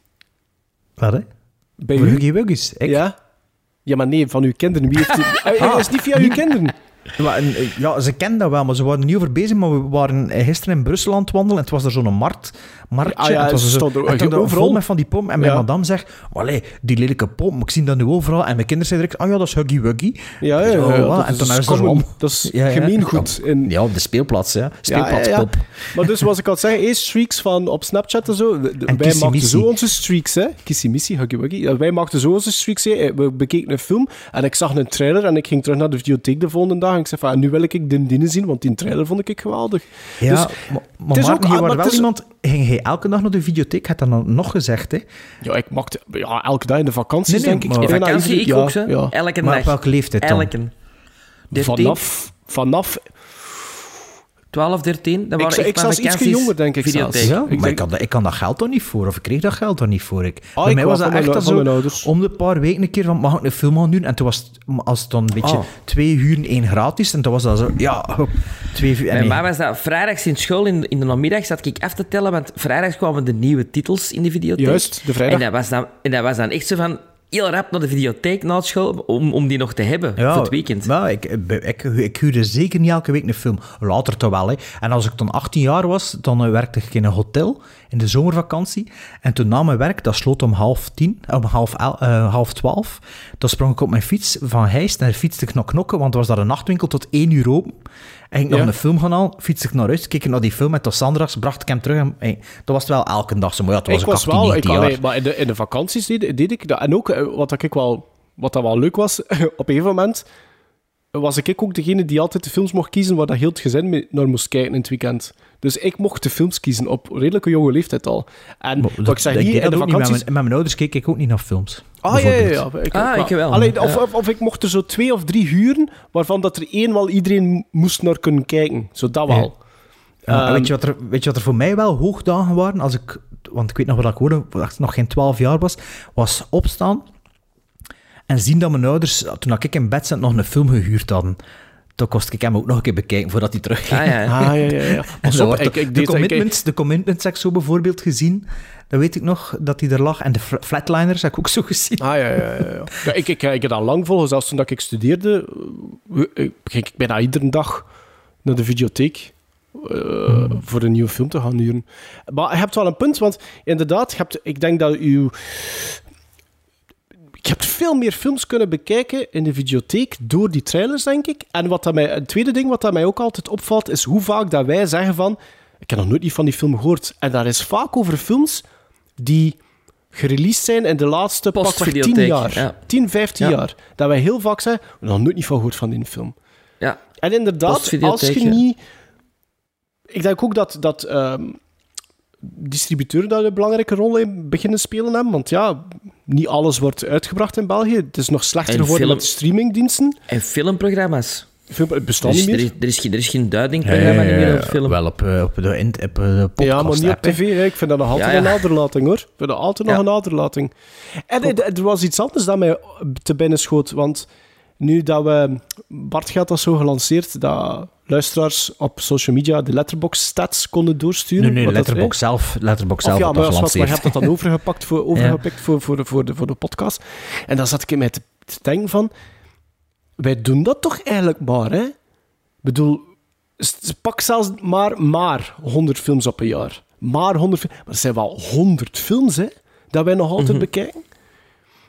S2: Wat, hè?
S3: Bij
S2: Wuggies? Ik?
S3: Ja? Ja, maar nee, van uw kinderen. Wie heeft die... [laughs] Ah, is het niet via uw kinderen?
S2: Maar, en, eh, ja, ze kenden dat wel, maar ze waren er niet over bezig. Maar we waren eh, gisteren in Brussel aan het wandelen en het was er zo'n markt, marktje.
S3: Ah ja,
S2: het was zo,
S3: stond er
S2: en toen
S3: overal.
S2: vol met van die pom. En mijn
S3: Ja.
S2: madame zegt, allee, die lelijke pom, ik zie dat nu overal. En mijn kinderen zeiden direct, oh ja, dat is Huggy Wuggy.
S3: Ja, ja, ja,
S2: Oh,
S3: ja,
S2: wat?
S3: dat
S2: en
S3: is
S2: toen is
S3: common.
S2: om.
S3: Dat is [laughs] gemeengoed in-
S2: Ja, de speelplaats, ja. Speelplaatspop.
S3: Ja, ja, ja. Maar dus, zoals ik al zei, eerst streaks van op Snapchat en zo.
S2: En
S3: wij maakten zo onze streaks, hè. Kissimissi, huggy wuggy. Ja, Wij maakten zo onze streaks, hè. We bekeken een film en ik zag een trailer en ik ging terug naar de videotheek de volgende dag en ik zei van, ah, nu wil ik de dienen zien, want die trailer vond ik geweldig.
S2: Ja,
S3: Dus,
S2: maar,
S3: het
S2: maar
S3: is
S2: Maarten,
S3: ook-
S2: je
S3: ah, maar
S2: wel
S3: het is-
S2: iemand... Ging hij elke dag naar de videotheek? Had dat dan nog gezegd, hè?
S3: Ja, ik maakte ja, elke dag in de vakanties,
S2: Nee, nee,
S3: denk ik.
S2: maar-
S1: In vakantie, ik
S3: ja,
S1: ook.
S3: Ja.
S1: Elke
S2: Maar
S1: dag.
S2: op welke leeftijd dan?
S1: Elke. 13,
S3: Vanaf, vanaf
S1: 12, 13. Dat
S3: ik,
S1: waren
S3: ik
S1: mijn
S3: zelfs iets jonger, denk ik zelfs.
S2: Ja,
S3: Ik
S2: maar ik
S3: denk-
S2: kan, dat, ik kan dat geld dan niet voor, of ik kreeg dat geld dan niet voor. Ik.
S3: Ah,
S2: Bij
S3: ik
S2: mij was dat
S3: van
S2: echt zo,
S3: mijn ouders.
S2: om de paar weken een keer van, mag ik een film gaan doen? En toen was het, als het dan een beetje
S1: Oh.
S2: twee uur, één gratis, en toen was dat zo, ja, twee uur. en
S1: Bij mij was dat vrijdags in school, in, in de namiddag zat ik af te tellen, want vrijdags kwamen de nieuwe titels in de videotheek.
S3: Juist, de vrijdag.
S1: En dat was dan, en dat was dan echt zo van, heel rap naar de videotheek na school, om, om die nog te hebben
S2: Ja,
S1: voor het weekend.
S2: Ja, ik, ik, ik, ik huurde zeker niet elke week een film. Later toch wel. Hè. En als ik dan 18 jaar was, dan eh, werkte ik in een hotel in de zomervakantie. En toen na mijn werk, dat sloot om half tien, om half, el- eh, half twaalf. Dan sprong ik op mijn fiets van Heist en fietste ik naar Knokken, want er was daar een nachtwinkel tot één uur open. En ging ik nog
S3: Ja.
S2: een film gaan halen, fietste ik naar huis, keek naar die film tot zondags bracht ik hem terug. En, hey, dat was het wel elke dag zo. Maar ja, toen was
S3: ik was
S2: 18,
S3: wel,
S2: 19
S3: ik, allee, maar in de, in de vakanties deed, deed ik dat. En ook, eh, wat ik wel, wat dat wel leuk was, [laughs] op een moment was ik ook degene die altijd de films mocht kiezen waar dat heel het gezin mee naar moest kijken in het weekend. Dus ik mocht de films kiezen op redelijke jonge leeftijd al. En
S2: Maar
S3: wat
S2: dat-
S3: ik zeg hier in
S2: dat
S3: de.
S2: Met mijn, met mijn ouders keek ik ook niet naar films.
S3: Ah, ja, ja. Ik,
S1: Ah, ik wel.
S3: Allee, of, of, of ik mocht er zo twee of drie huren, waarvan dat er één wel iedereen moest naar kunnen kijken. Zo, dat wel.
S2: Ja, weet, je wat er, weet je wat er voor mij wel hoogdagen waren? Als ik, want ik weet nog wat ik hoorde, toen ik nog geen 12 jaar was, was opstaan en zien dat mijn ouders, toen ik in bed zat, nog een film gehuurd hadden. Toen kost ik hem ook nog een keer bekijken voordat hij terugging.
S1: Ah, ja. [laughs]
S3: Ah, ja, ja, ja.
S2: Zo
S3: ik, ik
S2: de,
S3: ik-
S2: commitments, de commitments heb ik zo bijvoorbeeld gezien. Dat weet ik nog, dat hij er lag. En de fl- flatliners heb ik ook zo gezien.
S3: Ah, ja, ja, ja. ja. ja ik, ik, ik heb dat lang volgen. Zelfs toen dat ik studeerde, eh, ik- ging ik bijna iedere dag naar de videotheek eh, voor een nieuwe film te gaan huren. Maar je hebt wel een punt, want inderdaad, je hebt, ik denk dat u... Je hebt veel meer films kunnen bekijken in de videotheek door die trailers, denk ik. En wat dat mij, een tweede ding wat dat mij ook altijd opvalt, is hoe vaak dat wij zeggen van... Ik heb nog nooit niet van die film gehoord. En dat is vaak over films die gereleased zijn in de laatste pakweg 10
S1: Postvideotheek,
S3: jaar.
S1: ja.
S3: 10, 15
S1: Ja.
S3: jaar. Dat wij heel vaak zeggen, we hebben nog nooit niet van gehoord van die film.
S1: Ja.
S3: En inderdaad, als je niet... Ik denk ook dat, dat ehm, distributeuren daar een belangrijke rol in beginnen spelen hebben. Want ja, niet alles wordt uitgebracht in België. Het is nog slechter
S1: En
S3: geworden
S1: film-
S3: met streamingdiensten.
S1: En filmprogramma's.
S3: Film, het
S1: Er
S3: bestaat
S1: is,
S3: niet
S1: er,
S3: meer.
S1: is, er, is geen, er is geen duidingprogramma niet meer op film.
S2: Wel op, eh, op de, in, op de podcast
S3: Ja, maar niet op tv. hè. Ik vind dat nog altijd
S1: Ja, ja.
S3: een aderlating, hoor. Ik vind dat altijd nog een aderlating. En er, er was iets anders dat mij te binnen schoot. Want nu dat we... Bart gaat dat zo gelanceerd, dat luisteraars op social media de letterbox stats konden doorsturen.
S2: Nee, nee, Letterbox zelf, Letterbox zelf
S3: ja, maar,
S2: dat
S3: wat, maar je hebt dat dan [laughs] overgepakt voor, overgepikt voor, voor, voor, de, voor de podcast. En dan zat ik in mij te, te denken van... Wij doen dat toch eigenlijk maar, hè? Ik bedoel, pak zelfs maar, maar 100 films op een jaar. Maar 100 films. Maar er zijn wel 100 films, hè? Dat wij nog altijd
S1: Mhm.
S3: bekijken.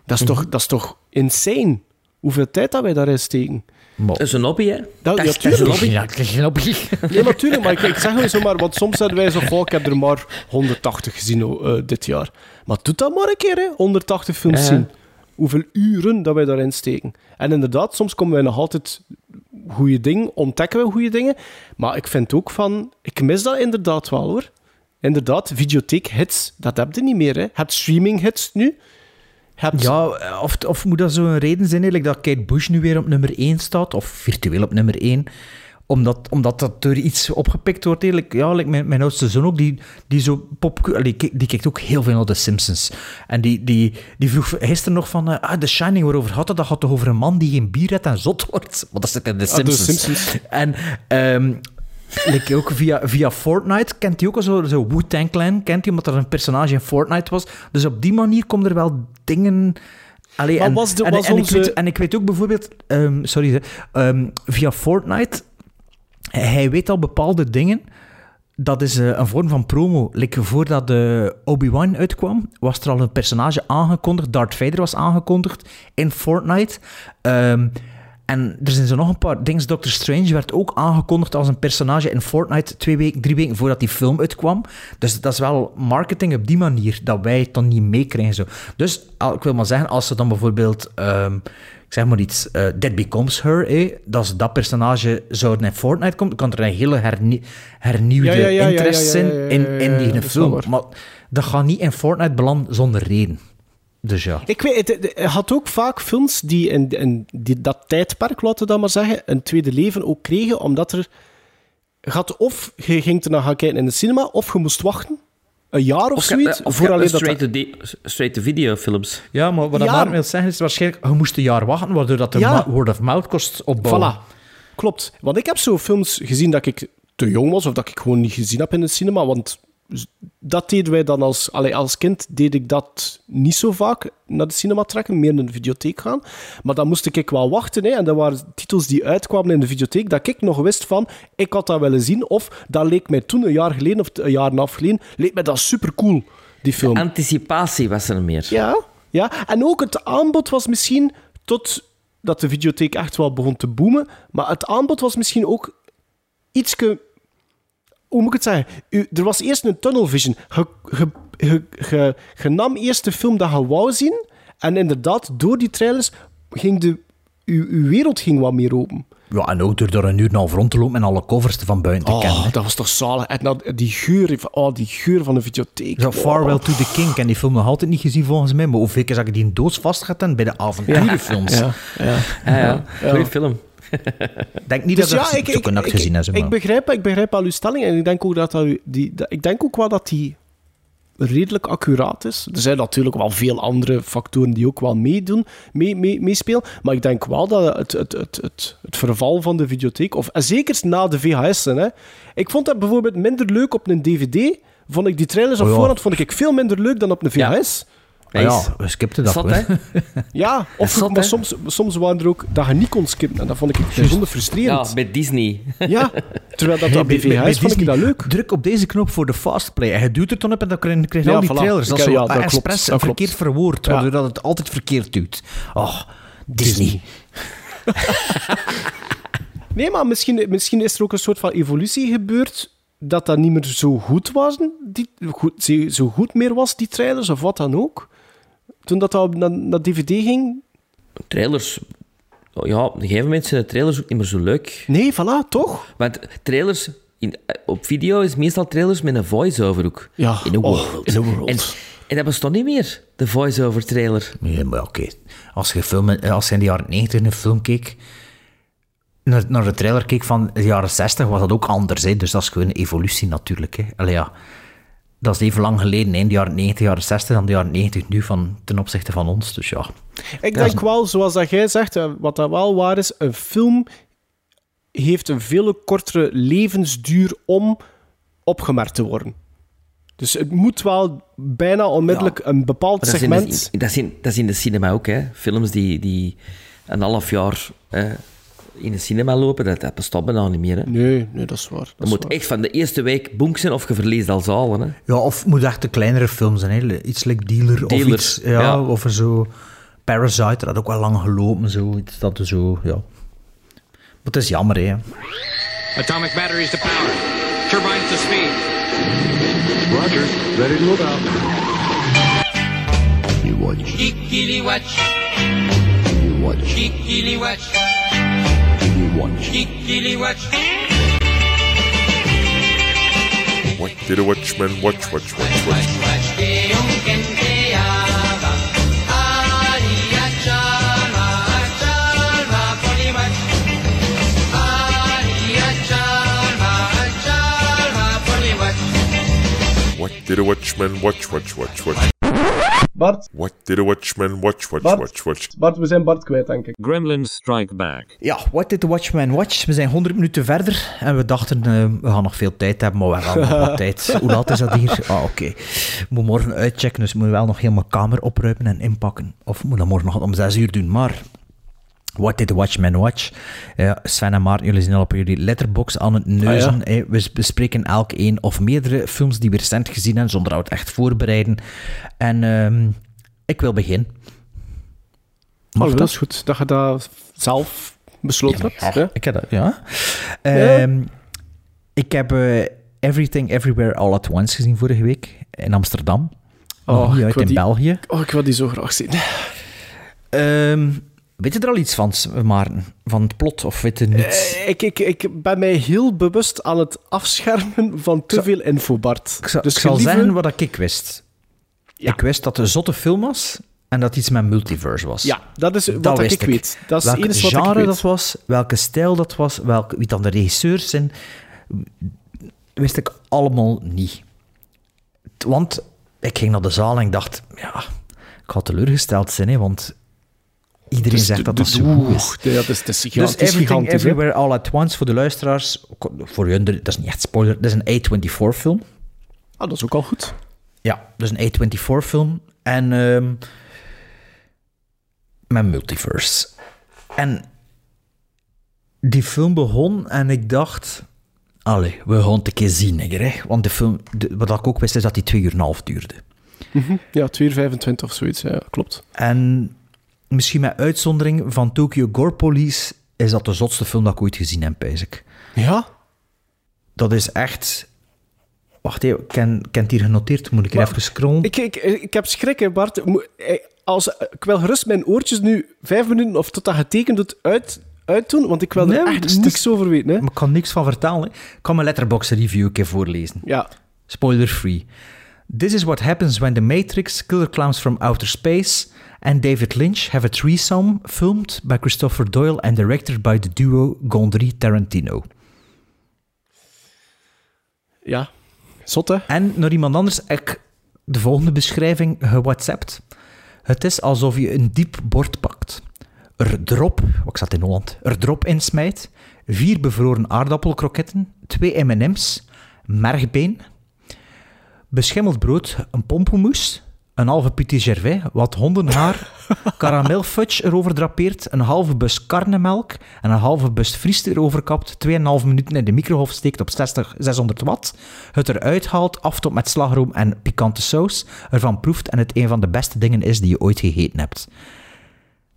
S3: Dat is, toch, dat is toch insane? Hoeveel tijd dat wij daarin steken.
S1: Dat is een hobby, hè?
S3: Dat,
S1: Dat
S3: ja,
S1: is- dat is een hobby.
S2: Ja, het is een hobby.
S3: Nee, natuurlijk, maar ik, ik zeg gewoon zomaar, want soms zeiden wij zo, goh, ik heb er maar 180 gezien oh, eh, dit jaar. Maar doe dat maar een keer, hè, 180 films zien. Hoeveel uren dat wij daarin steken. En inderdaad, soms komen wij nog altijd goede dingen, ontdekken we goede dingen. Maar ik vind ook van, ik mis dat inderdaad wel hoor. Inderdaad, videotheek hits, dat heb je niet meer. Hè. Je hebt streaming hits nu. Hebt
S2: Ja, of, of moet dat zo'n reden zijn eigenlijk dat Kate Bush nu weer op nummer 1 staat, of virtueel op nummer 1, omdat, omdat dat door iets opgepikt wordt. Eigenlijk, ja, like mijn, mijn oudste zoon ook, die, die zo pop, die, die kijkt ook heel veel naar The Simpsons. En die, die, die vroeg gisteren nog van, eh, ah, The Shining, waarover had het? Dat gaat toch over een man die geen bier heeft en zot wordt? Want dat zit in The
S3: Ah,
S2: Simpsons.
S3: Simpsons.
S2: En ehm, like ook via, via Fortnite kent hij ook al zo, zo Wu-Tang Clan, kent hij, omdat er een personage in Fortnite was. Dus op die manier komen er wel dingen... Allee, en,
S3: was de-
S2: en,
S3: was
S2: en ik
S3: onze-
S2: weet, en ik weet ook bijvoorbeeld, ehm, sorry, ehm, via Fortnite, hij weet al bepaalde dingen. Dat is eh, een vorm van promo. Like, voordat de Obi-Wan uitkwam, was er al een personage aangekondigd. Darth Vader was aangekondigd in Fortnite. Ehm, en er zijn zo nog een paar dingen. Doctor Strange werd ook aangekondigd als een personage in Fortnite twee weken, drie weken voordat die film uitkwam. Dus dat is wel marketing op die manier, dat wij het dan niet meekrijgen. Zo. Dus ik wil maar zeggen, als ze dan bijvoorbeeld, ehm, ik zeg maar iets, eh That Becomes Her, eh, dat ze dat personage zouden in Fortnite komt, dan kan er een hele hernie- hernieuwde
S3: Ja, ja, ja,
S2: zijn
S3: ja,
S2: in, in die film. Maar dat gaat niet in Fortnite belanden zonder reden. Dus ja.
S3: Ik weet, het, had ook vaak films die in, in die, dat tijdperk, laten we dat maar zeggen, een tweede leven ook kregen, omdat er... Had of je ging ernaar gaan kijken in de cinema, of je moest wachten. Een jaar of,
S1: Of,
S3: zoiets.
S1: of,
S3: voor alleen dat
S1: straight-to-video straight to video films.
S2: Ja, maar wat
S3: Ja.
S2: dat maar wil zeggen is waarschijnlijk, je moest een jaar wachten, waardoor dat de
S3: Ja.
S2: word of mouth kost opbouwen.
S3: Voilà. Klopt. Want ik heb zo films gezien dat ik te jong was, of dat ik gewoon niet gezien heb in de cinema, want dat deden wij dan als... Allee, als kind deed ik dat niet zo vaak, naar de cinema trekken, meer naar de videotheek gaan. Maar dan moest ik wel wachten, hè, en dat waren titels die uitkwamen in de videotheek, dat ik nog wist van, ik had dat willen zien, of dat leek mij toen, een jaar geleden, of een jaar en een half geleden, leek mij dat super cool, die film.
S1: Anticipatie was er meer.
S3: Ja, ja. En ook het aanbod was misschien tot dat de videotheek echt wel begon te boomen, maar het aanbod was misschien ook ietske... Hoe moet ik het zeggen? U, er was eerst een tunnel vision. Je, je, je, je, je nam eerst de film dat je wou zien en inderdaad, door die trailers ging de... Uw, uw wereld ging wat meer open.
S2: Ja, en ook door door een uur en een half rond te lopen en alle covers van buiten te kennen.
S3: Oh, dat was toch zalig. En dan die geur, oh, die geur van de videotheek.
S2: Zo,
S3: Oh.
S2: Farewell to the King. Ik heb die film nog altijd niet gezien volgens mij, maar hoeveel keer zag ik die in doods vastgehad bij de avonturenfilms.
S3: Ja, ja.
S1: Ja, ja.
S3: Ja.
S1: Goeie film.
S2: Ik [laughs] denk niet
S3: Dus
S2: dat
S3: ja,
S2: ik gezien
S3: ik, begrijp, ik begrijp al uw stelling en ik denk ook, dat dat, die, dat, ik denk ook wel dat die redelijk accuraat is. Er zijn natuurlijk wel veel andere factoren die ook wel meedoen, mee, mee, meespelen, maar ik denk wel dat het, het, het, het, het verval van de videotheek, of zeker na de VHS'en, hè. ik vond dat bijvoorbeeld minder leuk op een DVD, vond ik die trailers op
S2: Oh ja.
S3: voorhand vond ik veel minder leuk dan op een VHS.
S2: Ah ja, we skipten dat.
S1: Zat, hè? [laughs]
S3: Ja, of,
S1: zat,
S3: maar soms, soms waren er ook dat je niet kon skippen en dat vond ik bijzonder frustrerend.
S1: Ja, bij Disney.
S3: Ja, [laughs] terwijl dat
S2: Hey,
S3: BVH's
S2: bij- bij
S3: vond ik
S2: Disney,
S3: dat leuk.
S2: Druk op deze knop voor de fastplay. En je duwt er dan op en dan krijg je krijg je
S3: Ja,
S2: al die
S3: voilà.
S2: trailers. Dat is zo
S3: ja, dat klopt,
S2: expres
S3: dat klopt.
S2: verkeerd verwoord, waardoor dat het altijd verkeerd duwt. Oh, Disney. [laughs]
S3: Nee, maar misschien, misschien is er ook een soort van evolutie gebeurd dat dat niet meer zo goed was, die, goed, zo goed meer was, die trailers, of wat dan ook. Toen dat, dat naar, naar DVD ging.
S1: Trailers... oh Ja, op een gegeven moment zijn de trailers ook niet meer zo leuk.
S3: Nee, voilà, toch?
S1: Want trailers... In, op video is meestal trailers met een voice-over ook.
S3: Ja,
S1: In a
S3: oh,
S1: world.
S3: in a world.
S1: En, en dat bestond niet meer, de voice-over trailer.
S2: Nee, maar oké. Als, je film, als je in de jaren 90 een film keek, naar, naar de trailer keek van de jaren 60, was dat ook anders. Hè? Dus dat is gewoon een evolutie natuurlijk. Hè? Allee, ja. Dat is even lang geleden, in de jaren 90, jaren 60 dan de jaren 90 nu van, ten opzichte van ons. Dus ja.
S3: Ik denk wel, zoals dat jij zegt, eh, wat dat wel waar is, een film heeft een veel kortere levensduur om opgemerkt te worden. Dus het moet wel bijna onmiddellijk een bepaald
S1: is de,
S3: segment...
S1: dat, is in, dat is in de cinema ook, hè. Films die, die een half jaar eh, in de cinema lopen, dat, dat bestaat bijna niet meer, hè.
S3: Nee, nee, dat is waar. Dat
S1: Dat
S3: is
S1: moet
S3: waar.
S1: echt van de eerste week boek zijn of je verliest al zalen, hè.
S2: Ja, of het moet echt de kleinere films zijn. Hè? Iets like Dealer, of
S1: Dealer,
S2: iets... Ja,
S1: ja.
S2: Of zo... Parasite, dat had ook wel lang gelopen. Zo, iets dat zo... Ja. Maar het is jammer, hè.
S25: Atomic batteries to power. Turbines to speed.
S24: Roger. Ready to move out. You watch.
S19: Kikili watch.
S24: You watch.
S19: Kikili watch.
S24: You watch.
S19: Kikili watch.
S26: What did a watchman watch, watch, watch, watch?
S19: Watch que un kenteaba. Aria chalma, chalma poli watch. Aria chalma, chalma poli watch.
S26: What did a watchman watch, watch, watch, watch?
S3: Bart,
S26: What did a watchman watch, watch,
S3: Bart.
S26: watch, watch?
S3: Bart, we zijn Bart kwijt, denk ik.
S25: Gremlins Strike Back.
S2: Ja, What Did the Watchman Watch? We zijn 100 minuten verder en we dachten, eh, we gaan nog veel tijd hebben, maar we hebben nog wat [laughs] tijd. Hoe laat is dat hier? Ah, oké. Ik moet morgen uitchecken, dus ik moet wel nog heel mijn kamer opruimen en inpakken. Of ik moet dat morgen nog om 6 uur doen, maar... What Did the Watchman Watch? Ja, Sven en Maarten, jullie zijn al op jullie letterbox aan het neuzen.
S3: Ah,
S2: hè. We bespreken elk één of meerdere films die we recent gezien hebben, zonder dat we het echt voorbereiden. En ehm, ik wil beginnen. Mag
S3: Oh, dat is goed. Dat je dat zelf besloten hebt.
S2: Ja, ik heb dat, ja. Ehm, ik heb eh, Everything Everywhere All at Once gezien vorige week in Amsterdam. Nog
S3: Oh,
S2: niet
S3: ik
S2: uit in
S3: die-
S2: België.
S3: Oh, ik wil die zo graag zien.
S2: Ehm, weet je er al iets van, Maarten? Van het plot, of weet je niets?
S3: Eh, ik, ik, ik ben mij heel bewust aan het afschermen van te veel info, Bart.
S2: ik zal,
S3: dus
S2: ik zal zeggen wat ik wist. Ik wist dat het een zotte film was en dat iets met multiverse was.
S3: Ja, dat is wat
S2: wist
S3: ik weet. Dat is
S2: Welk
S3: enige wat ik
S2: dat was, welke stijl dat was, welke, wie dan de regisseurs zijn, wist ik allemaal niet. Want ik ging naar de zaal en ik dacht, ja, ik ga teleurgesteld zijn, hè, want iedereen
S3: Dus
S2: zegt
S3: de-
S2: dat
S3: de-
S2: dat zo
S3: de-
S2: goed is.
S3: Ja, dat is- is
S2: dus
S3: gigantisch,
S2: Everything
S3: gigantisch, hè.
S2: Everywhere All at Once voor de luisteraars, voor hun, dat is niet echt spoiler, dat is een A24-film.
S3: Ah, dat is ook al goed.
S2: Ja, dus een A24-film. En ehm met multiverse. En die film begon en ik dacht... Allee, we gaan het een keer zien, hè. Want de film, de- wat ik ook wist, is dat die twee uur en een half duurde.
S3: Mhm. Ja, 2 uur 25 of zoiets. Ja, klopt.
S2: En misschien met uitzondering van Tokyo Gore Police is dat de zotste film dat ik ooit gezien heb, pijs ik.
S3: Ja?
S2: Dat is echt... Wacht even, ik ken, ik ken het hier genoteerd. Moet ik
S3: Maar-
S2: even scrollen?
S3: Ik, ik, ik heb schrik, hè, Bart. Eh, Als, ik wil gerust mijn oortjes nu vijf minuten of tot dat getekend doet uit, uitdoen, want ik wil
S2: Nee,
S3: er echt niks over weten. Hè.
S2: Ik kan niks van vertellen. Hè. Ik kan mijn letterbox review een keer voorlezen.
S3: Ja.
S2: Spoiler free. This is what happens when the Matrix, Killer Clowns from Outer Space and David Lynch have a threesome filmed by Christopher Doyle and directed by the duo Gondry Tarantino.
S3: Ja, zot hè?
S2: En nog iemand anders, ik de volgende beschrijving gewhatsappt. Het is alsof je een diep bord pakt. Er drop, ik zat in Holland, er drop insmijt, vier bevroren aardappelkroketten, twee M&M's, mergbeen, beschimmeld brood, een pompoenmoes, een halve petit gervais, wat hondenhaar, [laughs] karamelfudge erover drapeert, een halve bus karnemelk en een halve bus friest erover kapt, 2,5 minuten in de microgolf steekt op 60, 600 watt, het eruit haalt, aftopt met slagroom en pikante saus, ervan proeft en het een van de beste dingen is die je ooit gegeten hebt.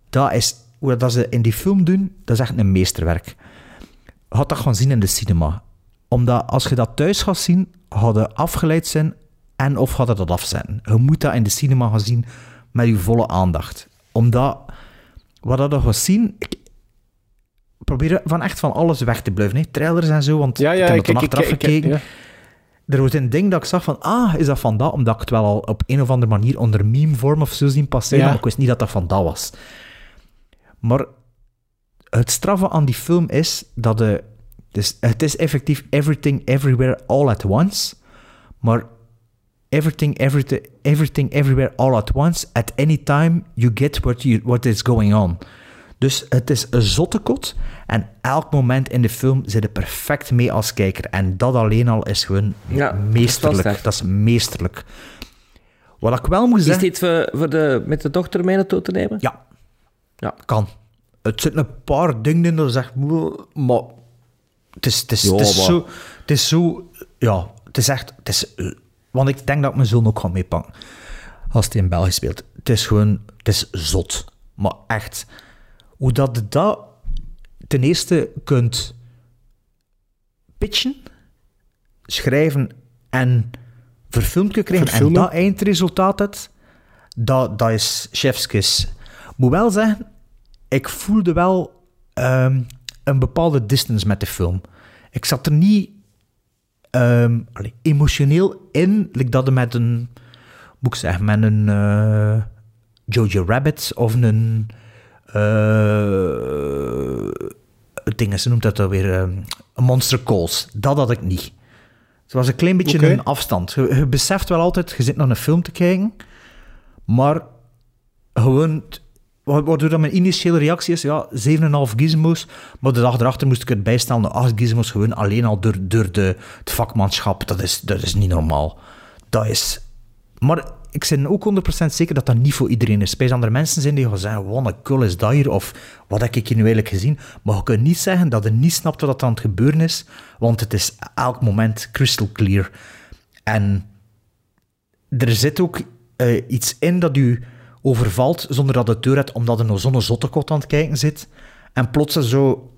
S2: Dat is, hoe dat ze in die film doen, dat is echt een meesterwerk. Had dat gaan zien in de cinema. Omdat als je dat thuis gaat zien, je afgeleid zijn en of ga je dat afzetten. Je moet dat in de cinema gaan zien met je volle aandacht. Omdat, wat dat gaat zien... Ik probeer van echt van alles weg te blijven. Hè. Trailers en zo, want
S3: Ja, ja,
S2: ik heb het dan achteraf gekeken.
S3: ja.
S2: Er was een ding dat ik zag van, ah, is dat van dat? Omdat ik het wel al op een of andere manier onder meme-vorm of zo zien passeren, maar ik wist niet dat dat van dat was. Maar het straffe aan die film is dat de, dus het is effectief everything, everywhere, all at once, maar everything, everything, everything, everywhere, all at once, at any time, you get what, you, what is going on. Dus het is een zotte kot. En elk moment in de film zit er perfect mee als kijker. En dat alleen al is gewoon
S1: Ja,
S2: meesterlijk.
S1: dat is
S2: Dat is meesterlijk. Wat ik wel moet
S1: Is
S2: zeggen...
S1: dit voor, voor de, met de dochter mee naartoe te nemen?
S2: Ja.
S1: Ja.
S2: Kan. Het zitten een paar dingen in dat je zegt... Maar het is, het is, het is zo... Het is zo... Ja, het is echt... Het is, eh, want ik denk dat ik mijn zoon ook ga meepakken. Als hij in België speelt. Het is gewoon... Het is zot. Maar echt... Hoe dat je dat ten eerste kunt pitchen, schrijven en verfilmd kunt krijgen
S3: Verfilmen.
S2: en dat eindresultaat hebt, dat, dat is chefskis. Moet wel zeggen, ik voelde wel ehm, een bepaalde distance met de film. Ik zat er niet allee, emotioneel in, like dat met een, moet ik zeggen, met een eh, Jojo Rabbit of een eh dingen, ze noemt dat alweer ehm, een Monster Calls. Dat had ik niet. Het was een klein beetje een afstand. Je, je beseft wel altijd, je zit naar een film te kijken, maar gewoon, waardoor dat mijn initiële reactie is, ja, 7,5 gizmos, maar de dag erachter moest ik het bijstellen naar 8 gizmos, gewoon alleen al door, door de, het vakmanschap. Dat is, dat is niet normaal. Dat is... Maar ik ben ook 100% zeker dat dat niet voor iedereen is. Bij andere mensen zijn die gaan zeggen, wat kul is dat hier, of wat heb ik hier nu eigenlijk gezien. Maar je kunt niet zeggen dat je niet snapt wat aan het gebeuren is, want het is elk moment crystal clear. En er zit ook eh, iets in dat u overvalt zonder dat het deur hebt, omdat er nog zo'n zottekot aan het kijken zit. En plots zo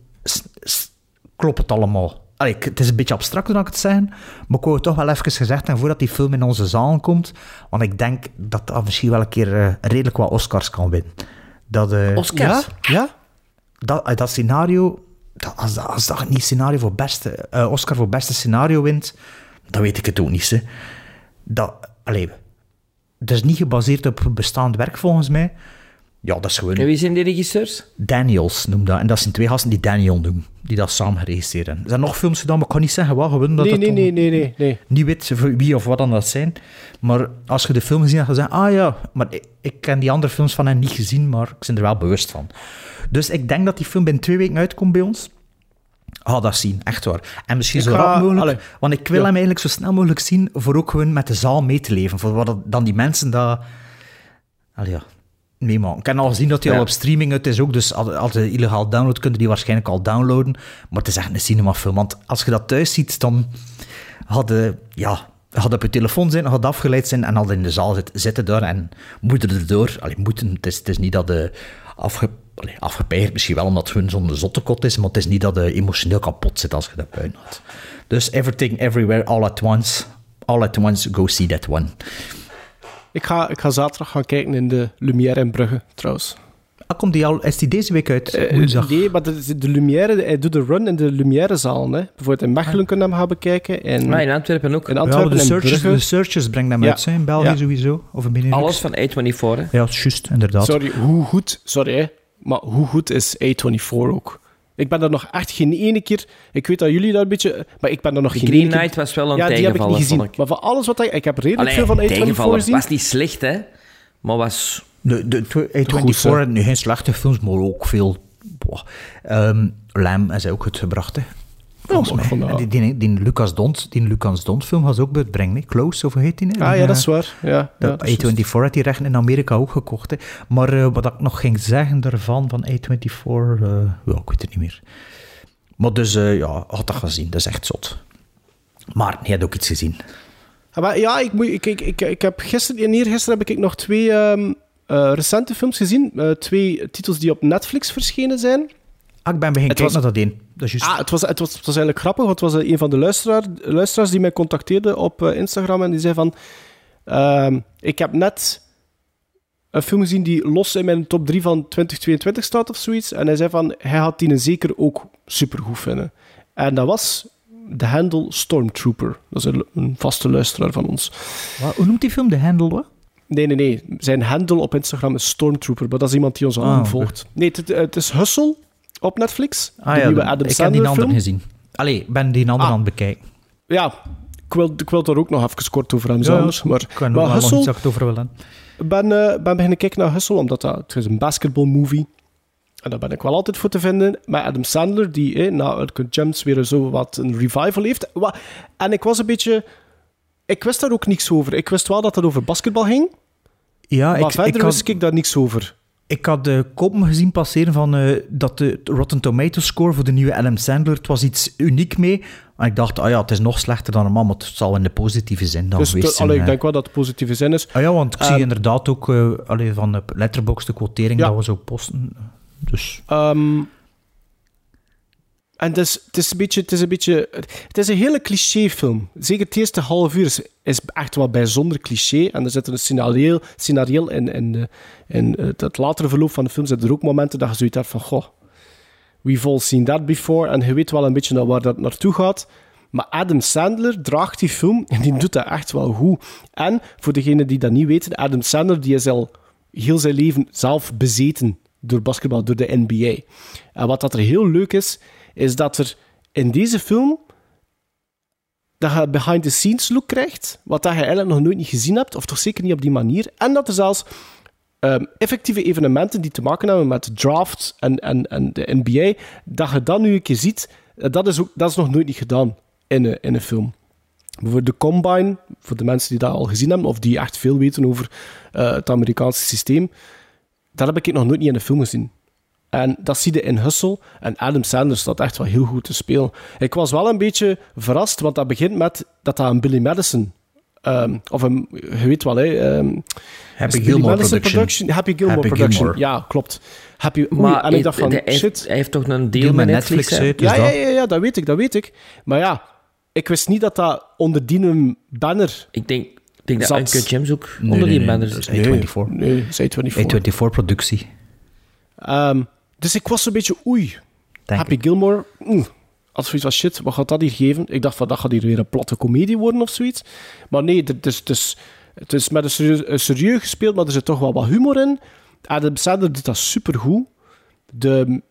S2: klopt het allemaal. Allee, het is een beetje abstract dan ik het zeggen, maar ik wou het toch wel even gezegd hebben voordat die film in onze zaal komt. Want ik denk dat dat misschien wel een keer eh, redelijk wat Oscars kan winnen. Dat, eh,
S1: Oscars?
S3: Ja?
S2: dat, eh, dat scenario, dat, als, dat, als dat niet scenario voor beste, Oscar voor beste scenario wint, dan weet ik het ook niet. Hè. Dat, allee, dat is niet gebaseerd op bestaand werk volgens mij. Ja, dat is gewoon...
S1: En wie zijn die regisseurs?
S2: Daniels noemt dat. En dat zijn twee gasten die Daniel doen, die dat samen geregisseerd hebben. Er zijn nog films gedaan, maar ik kan niet zeggen wat, gewoon dat
S3: Nee,
S2: het
S3: nee, nee, nee, nee, nee.
S2: niet weet wie of wat dan dat zijn. Maar als je de film gezien hebt, dan ga je zeggen, ah ja, maar ik, ik ken die andere films van hen niet gezien, maar ik ben er wel bewust van. Dus ik denk dat die film binnen twee weken uitkomt bij ons. Ga dat zien, echt waar. En misschien
S3: Ik
S2: zo rap mogelijk,
S3: allee,
S2: want ik wil
S3: ja.
S2: hem eigenlijk zo snel mogelijk zien, voor ook gewoon met de zaal mee te leven. Voor wat dan die mensen dat... Allee, ja, meemaken. Ik heb al gezien dat hij
S1: Ja.
S2: al op streaming uit is ook, dus als, je illegaal downloadt, kun je die waarschijnlijk al downloaden. Maar het is echt een cinemafilm, want als je dat thuis ziet, dan hadden, ja, had op je telefoon zijn, had afgeleid zijn en had in de zaal zit, zitten daar en moeten erdoor. Allee, moeten, het is, het is niet dat de afge, allee, afgepeigerd, misschien wel omdat het gewoon zo'n zottekot is, maar het is niet dat je emotioneel kapot zit als je dat puin had. Dus everything, everywhere, all at once. All at once, go see that one.
S3: Ik ga, ik ga zaterdag gaan kijken in de Lumière in Brugge, trouwens.
S2: Ah, komt die al, is die deze week uit?
S3: Eh,
S2: Woensdag?
S3: nee, maar de, de Lumière, hij doet de run in de Lumière-zaal. Hè. Bijvoorbeeld in Mechelen kunnen we hem gaan bekijken. En
S1: Maar in Antwerpen ook.
S3: in
S2: Ja,
S3: Antwerpen
S2: de searches, de searches brengen hem
S3: Ja.
S2: uit, hè, in België
S3: Ja.
S2: sowieso. Of in Benelux.
S1: Alles van A24, hè?
S2: Ja, juist, inderdaad.
S3: Sorry, hoe goed, sorry, hè, maar hoe goed is A24 ook? Ik ben daar nog echt geen ene keer... Ik weet dat jullie daar een beetje... Maar ik ben daar nog geen
S1: Green
S3: ene keer-
S1: Knight was wel een
S3: Ja, die heb ik niet gezien.
S1: ik.
S3: Maar van alles wat ik... Ik heb redelijk
S1: Allee,
S3: veel van A24
S1: tegenvaller.
S3: gezien.
S1: was niet slecht, hè? Maar was...
S2: De, de, tw-
S3: Goed,
S2: A24
S3: hè.
S2: had nu geen slechte films, maar ook veel... Boah. Ehm, Lam is ook uitgebracht, hè. Volgens mij. die, die, die Lucas Dont, die Lucas Dont film was ook uitbrengen, hè. Close, of hoe heet die? hè?
S3: Ah ja,
S2: eh,
S3: dat is waar. Ja, ja,
S2: de
S3: juist.
S2: A24 had die rechten in Amerika ook gekocht. Hè. Maar eh, wat ik nog ging zeggen daarvan, van A24, eh, ja, ik weet het niet meer. Maar dus, eh, ja, had dat gezien. Dat is echt zot. Maar hij had ook iets gezien.
S3: Ja, maar ja, ik, moet, ik, ik, ik, ik heb gisteren en eergisteren heb ik nog twee ehm, eh, recente films gezien. Eh, twee titels die op Netflix verschenen zijn.
S2: Ah, ik ben
S3: was-
S2: kijken naar dat één. Dat is.
S3: Ah, het was, het, was, het was eigenlijk grappig, want het was een van de luisteraar, luisteraars die mij contacteerde op eh, Instagram en die zei van... ehm, ik heb net een film gezien die los in mijn top 3 van 2022 staat of zoiets. En hij zei van, hij had die zeker ook supergoed vinden. En dat was The Handle Stormtrooper. Dat is een, vaste luisteraar van ons.
S2: Wat, hoe noemt die film? De Handle, wat?
S3: Nee, nee, nee. Zijn handle op Instagram is Stormtrooper, maar dat is iemand die ons al
S2: Ah,
S3: volgt. Nee, het, het is Hustle op Netflix.
S2: Ah
S3: de
S2: ja,
S3: nieuwe
S2: dan-
S3: Adam
S2: ik heb die andere
S3: film.
S2: gezien. Allee, ik ben die andere
S3: Ah.
S2: aan het bekijken.
S3: Ja, ik wil, ik wil daar ook nog even kort over hebben,
S2: Ja,
S3: anders. Maar,
S2: ik kan
S3: maar
S2: nog
S3: Hustle,
S2: iets over willen.
S3: ik ben, eh ben beginnen kijken naar Hustle, omdat dat, het is een basketball movie En daar ben ik wel altijd voor te vinden. Met Adam Sandler, die eh, na Uncut Gems weer zo wat een revival heeft. En ik was een beetje... Ik wist daar ook niks over. Ik wist wel dat het over basketbal ging.
S2: Ja,
S3: maar
S2: ik,
S3: verder
S2: ik had,
S3: wist ik daar niks over.
S2: Ik had de koppen gezien passeren van eh, dat de Rotten Tomato score voor de nieuwe Adam Sandler, het was iets uniek mee. En ik dacht, ah ja, het is nog slechter dan normaal, maar het zal in de positieve zin dan
S3: Dus
S2: geweest zijn.
S3: allee, ik
S2: eh.
S3: denk wel dat het positieve zin is.
S2: Ah ja, want ik zie
S3: Ehm,
S2: inderdaad ook eh allee, van de Letterboxd de quotering
S3: Ja.
S2: dat we zo posten. Dus
S3: Ehm, en is, het, is een beetje, het is een beetje... Het is een hele clichéfilm. Zeker het eerste half uur is, echt wel bijzonder cliché. En er zit een scenario, scenario in, in, het, het latere verloop van de film zitten er ook momenten dat je zoiets hebt van... Goh, we've all seen that before. En je weet wel een beetje waar dat naartoe gaat. Maar Adam Sandler draagt die film en die doet dat echt wel goed. En voor degenen die dat niet weten, Adam Sandler die is al heel zijn leven zelf bezeten door basketbal, door de NBA. En wat dat er heel leuk is, is dat er in deze film dat je behind-the-scenes look krijgt, wat dat je eigenlijk nog nooit niet gezien hebt, of toch zeker niet op die manier. En dat er zelfs ehm, effectieve evenementen die te maken hebben met drafts en, en, en de NBA, dat je dat nu een keer ziet, eh, dat is, ook, dat is nog nooit niet gedaan in een, in een film. Bijvoorbeeld de Combine, voor de mensen die dat al gezien hebben, of die echt veel weten over eh, het Amerikaanse systeem, dat heb ik nog nooit niet in een film gezien. En dat zie je in Hustle. En Adam Sandler staat echt wel heel goed te spelen. Ik was wel een beetje verrast, want dat begint met dat dat een Billy Madison... ehm, of een, je weet wel, hè... ehm,
S2: Happy
S3: Billy
S2: Gilmore
S3: Madison
S2: production.
S3: Happy Gilmore
S2: Happy
S3: Production.
S2: Gilmore.
S3: Ja, klopt. Happy, oei,
S1: Maar
S3: en ik dacht van,
S1: hij, hij
S3: shit.
S1: heeft, hij heeft toch een deel,
S2: Deel
S1: met Netflix,
S2: Netflix? Dus
S3: ja, ja,
S2: dat-
S3: ja, ja, dat weet ik, dat weet ik. Maar ja, ik wist niet dat dat onder die banner...
S1: Ik denk, ik denk dat
S3: Zat.
S1: Uncut Gems ook
S2: Nee,
S1: onder
S2: nee,
S1: die
S2: nee,
S1: banner
S2: dat
S1: zit.
S2: is A24.
S3: Nee, is A24.
S2: A24 productie.
S3: Ehm, dus ik was een beetje oei.
S2: Denk
S3: Happy Gilmore, mm, als zoiets was shit, wat gaat dat hier geven? Ik dacht van, dat gaat hier weer een platte komedie worden of zoiets. Maar nee, het is, het is, het is met een serieus, een serieus gespeeld, maar er zit toch wel wat humor in. Adam Sandler doet dat supergoed. De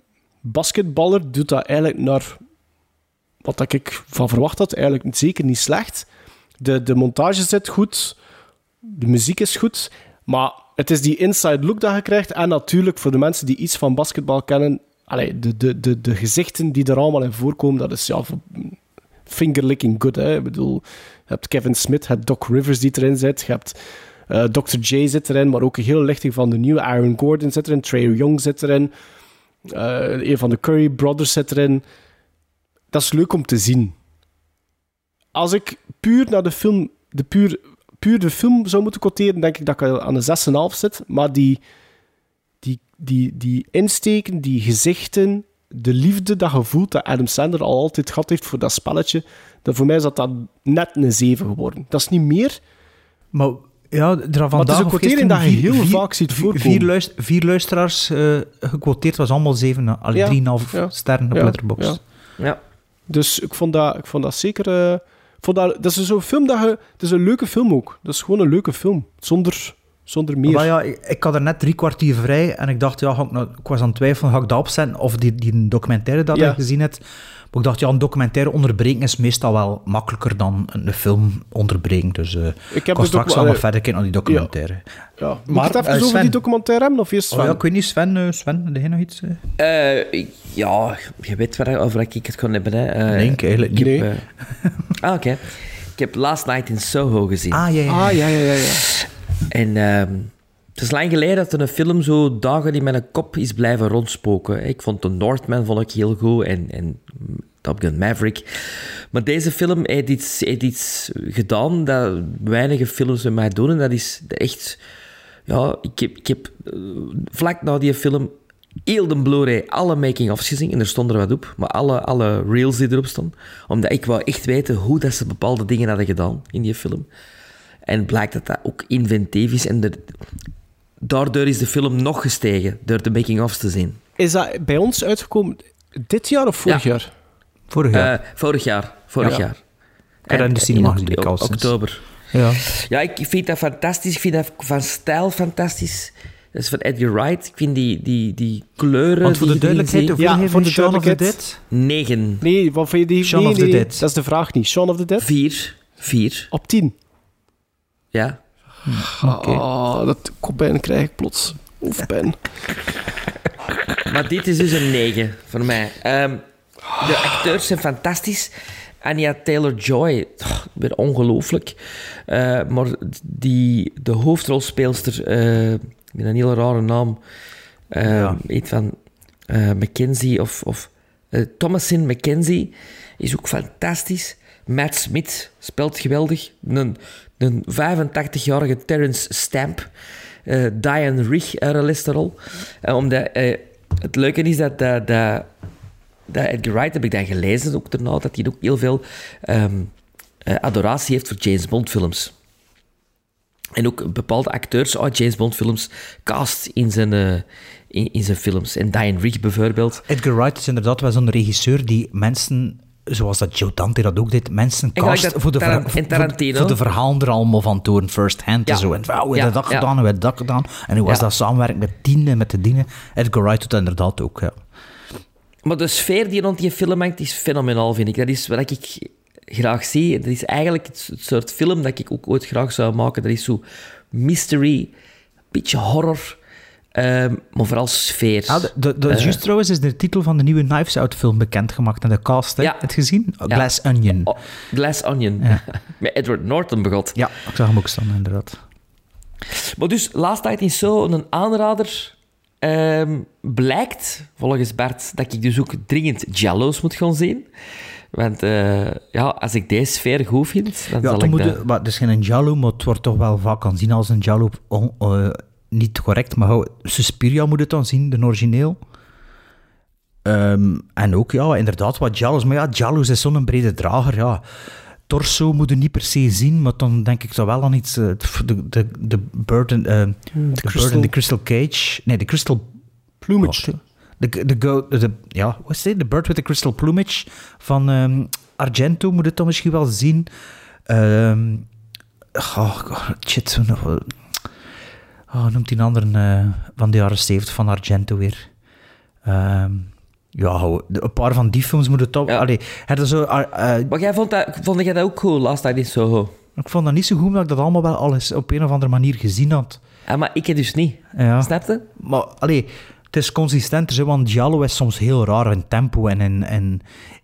S3: basketballer doet dat eigenlijk naar wat ik van verwacht had. Eigenlijk zeker niet slecht. De, de montage zit goed. De muziek is goed. Maar het is die inside look dat je krijgt. En natuurlijk, voor de mensen die iets van basketbal kennen... De, de, de, de gezichten die er allemaal in voorkomen, dat is ja, fingerlicking good. Hè? Ik bedoel, je hebt Kevin Smith, je hebt Doc Rivers die erin zit, je hebt eh, Dr. J zit erin, maar ook een hele lichting van de nieuwe. Aaron Gordon zit erin, Trey Young zit erin, eh, een van de Curry Brothers zit erin. Dat is leuk om te zien. Als ik puur naar de film, de puur, puur de film zou moeten quoteren, denk ik dat ik aan een 6,5 zit. Maar die, die, die, die insteken, die gezichten, de liefde dat je voelt dat Adam Sandler al altijd gehad heeft voor dat spelletje, dat voor mij is dat, dat net een 7 geworden. Dat is niet meer.
S2: Maar ja, er
S3: Maar het
S2: vandaag
S3: is een quotering dat je
S2: vier-
S3: heel
S2: vier-
S3: vaak ziet voorkomen.
S2: Vier, luist- vier luisteraars eh gequoteerd, was allemaal 7, allee,
S3: Ja,
S2: 3,5
S3: ja.
S2: sterren op
S3: Ja,
S2: Letterboxd.
S3: ja.
S1: Ja.
S3: Dus ik vond dat, ik vond dat zeker... eh, vond dat, dat is zo'n film dat je... Het is een leuke film ook. Dat is gewoon een leuke film. Zonder, zonder meer.
S2: Maar ja, ik, ik had er net drie kwartier vrij en ik dacht, ja, ga ik, nou, ik was aan het twijfelen, ga ik dat opzetten of die, die documentaire dat
S3: Ja.
S2: ik gezien heb. Maar ik dacht, ja, een documentaire onderbreken is meestal wel makkelijker dan een film onderbreken. Dus eh ik
S3: heb
S2: ga
S3: de
S2: straks al nog
S3: eh,
S2: verder kijken naar die documentaire.
S3: Ja. Moet
S2: Maar,
S3: ik het even
S2: eh,
S3: over
S2: Sven.
S3: die documentaire hebben? Of eerst
S2: Oh, ja, ik weet niet, Sven, Sven, heb jij nog iets?
S1: ja, je weet waar, over ik het kon hebben. Hè. Eh,
S2: Nee, ik eigenlijk niet.
S1: heb, eh, [laughs] ah, oké. Ik heb Last Night in Soho gezien.
S2: Ah, ja, ja.
S3: Ah, ja, ja, ja. ja.
S1: En ehm, het is lang geleden dat er een film zo dagen in mijn kop is blijven rondspoken. Ik vond The Northman vond ik heel goed en, en Top Gun Maverick. Maar deze film heeft iets, heeft iets gedaan dat weinige films met mij doen. En dat is echt... Ja, ik heb, ik heb eh, vlak na die film heel de Blu-ray alle making-ofs gezien. En er stond er wat op. Maar alle, alle reels die erop stonden. Omdat ik wou echt weten hoe dat ze bepaalde dingen hadden gedaan in die film. En blijkt dat dat ook inventief is. En de- daardoor is de film nog gestegen, door de making-ofs te zien.
S3: Is dat bij ons uitgekomen dit jaar of vorig
S1: Ja.
S3: jaar?
S2: Vorig jaar.
S1: Eh, vorig jaar. Vorig
S2: Ja.
S1: jaar.
S2: Dat in de cinema
S1: oktober.
S2: Ja.
S1: Ja, ik vind dat fantastisch. Ik vind dat van stijl fantastisch. Dat is van Edgar Wright. Ik vind die, die, die kleuren...
S2: Want voor
S1: die
S2: de duidelijkheid, hoeveel
S3: Ja, voor de
S2: Shaun of the. Dead?
S1: Negen.
S3: Nee, wat vind je die?
S2: Shaun
S3: nee,
S2: of the
S3: nee,
S2: Dead.
S3: Dat is de vraag niet. Shaun of the Dead?
S1: Vier. Vier.
S3: Op 10.
S1: Ja.
S2: Oké.
S3: Ah, dat kopijn krijg ik plots. Hoofdpijn. [laughs]
S1: Maar dit is dus een 9 voor mij. Ehm, de acteurs zijn fantastisch. Anya Taylor-Joy, oh, weer ongelooflijk. Eh, maar die, de hoofdrolspeelster, eh met een hele rare naam, eh iets van eh, Mackenzie of, of eh, Thomasin Mackenzie, is ook fantastisch. Matt Smith speelt geweldig. Een, een 85-jarige Terence Stamp. Eh, Diane Rich uit een Lesterol. Eh, omdat, eh, het leuke is dat, dat, dat, Edgar Wright, heb ik dan gelezen ook daarna, dat hij ook heel veel ehm, eh, adoratie heeft voor James Bond films. En ook bepaalde acteurs uit James Bond films cast in zijn, eh, in, in zijn films. En Diane Rich bijvoorbeeld.
S2: Edgar Wright is inderdaad wel zo'n regisseur die mensen, zoals dat Joe Dante dat ook deed, mensen cast voor de, ver- voor, voor de verhalen er allemaal van toren, first hand
S1: Ja.
S2: en zo. En hoe
S1: Ja,
S2: dat gedaan, hoe heb je dat gedaan. En hoe was dat samenwerken met dienen, met de dienen. Edgar Wright doet dat inderdaad ook, ja.
S1: Maar de sfeer die rond die film hangt, is fenomenaal, vind ik. Dat is wat ik graag zie. Dat is eigenlijk het het soort film dat ik ook ooit graag zou maken. Dat is zo mystery, beetje horror, ehm, maar vooral sfeer.
S2: Ah, de, de, de-
S1: Eh,
S2: juist trouwens is de titel van de nieuwe Knives Out film bekendgemaakt en de cast, hè?
S1: Ja.
S2: Heb je het gezien?
S1: Ja.
S2: Glass Onion.
S1: oh, Glass Onion.
S2: Ja. [laughs]
S1: Met Edward Norton begot.
S2: Ja, ik zag hem ook staan, inderdaad.
S1: Maar dus, Last Night in Soho, een aanrader. ehm, blijkt, volgens Bart, dat ik dus ook dringend Jallows moet gaan zien. Want eh, ja, als ik deze sfeer goed vind, dan
S2: Ja,
S1: zal ik dat...
S2: het is geen Jallo, maar het wordt toch wel vaak aanzien als een Jallo. Eh, niet correct, maar Suspiria moet het dan zien, de origineel. Ehm, en ook, ja, inderdaad, wat Jallo's. Maar ja, Jallo's is zo'n brede drager, ja. Torso moet je niet per se zien, maar dan denk ik toch wel aan iets... eh, de, de, de bird in, eh, the bird in the crystal cage. Nee, de crystal...
S3: Plumage.
S2: De, de, go- de, ja, wat is het? The Bird with the Crystal Plumage van ehm, Argento moet het dan misschien wel zien. Ehm oh, God, shit. Zo Oh, noemt die een andere eh, van de jaren 70 van Argento weer. Ehm, ja, een paar van die films moeten toch... Allee, is zo, ah, eh,
S1: Maar jij vond, dat, vond jij dat ook cool, Last Night in Soho?
S2: ik vond dat niet zo goed, omdat ik dat allemaal wel alles op een of andere manier gezien had.
S1: Ah, maar ik heb dus niet.
S2: Ja.
S1: Snap je?
S2: Maar allee, het is consistenter, want Giallo is soms heel raar in tempo en in, in,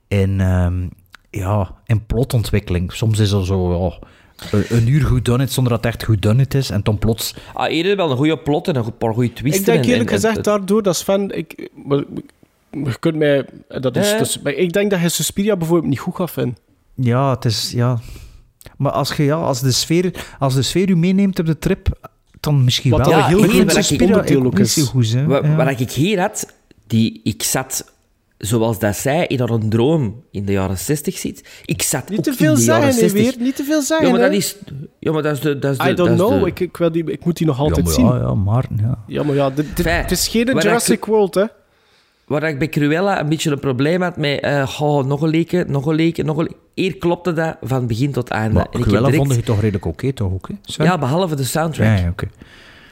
S2: in, ehm, ja, in plotontwikkeling. Soms is er zo ja, een, een uur goed done it zonder dat het echt goed done it is. En dan plots...
S1: Ah, heb wel een goede plot en een paar goede twisten.
S3: Ik denk
S1: en-
S3: eerlijk
S1: en-
S3: gezegd
S1: en-
S3: daardoor dat Sven... Ik, maar, je kunt mij... Dat is,
S1: Eh?
S3: ik denk dat je Suspiria bijvoorbeeld niet goed gaat vinden.
S2: Ja, het is... Ja. Maar als, je, ja, als, de sfeer, als de sfeer u meeneemt op de trip, dan misschien
S3: Wat
S2: wel.
S3: een heel
S2: vind Suspiria
S3: ook is.
S2: goed, hè.
S1: Wat,
S2: Ja.
S1: wat ik hier had, die, ik zat, zoals dat zij in een droom in de jaren 60 zit, ik zat
S3: Niet
S1: ook
S3: te
S1: in
S3: veel
S1: de jaren
S3: zeggen, hè,
S1: 60.
S3: weer. Niet te veel zeggen,
S1: Ja, maar dat is, ja, maar dat is de... Dat is de
S3: I don't
S1: dat is
S3: know.
S1: de-
S3: Ik, ik, wil die, ik moet die nog altijd
S2: ja,
S3: zien.
S2: maar ja, ja, maar... Ja.
S3: Ja, maar ja, dit, dit-
S1: Fijn.
S3: het is geen Jurassic
S1: ik-
S3: World, hè.
S1: Waar ik bij Cruella een beetje een probleem had met eh, oh, nog een leken, nog een leken, nog een leken. Hier klopte dat van begin tot einde.
S2: Maar
S1: En ik heb
S2: Cruella
S1: direct-
S2: vond je toch redelijk oké, toch ook, hè? Sven?
S1: Ja, behalve de soundtrack.
S2: Ja, ja, oké.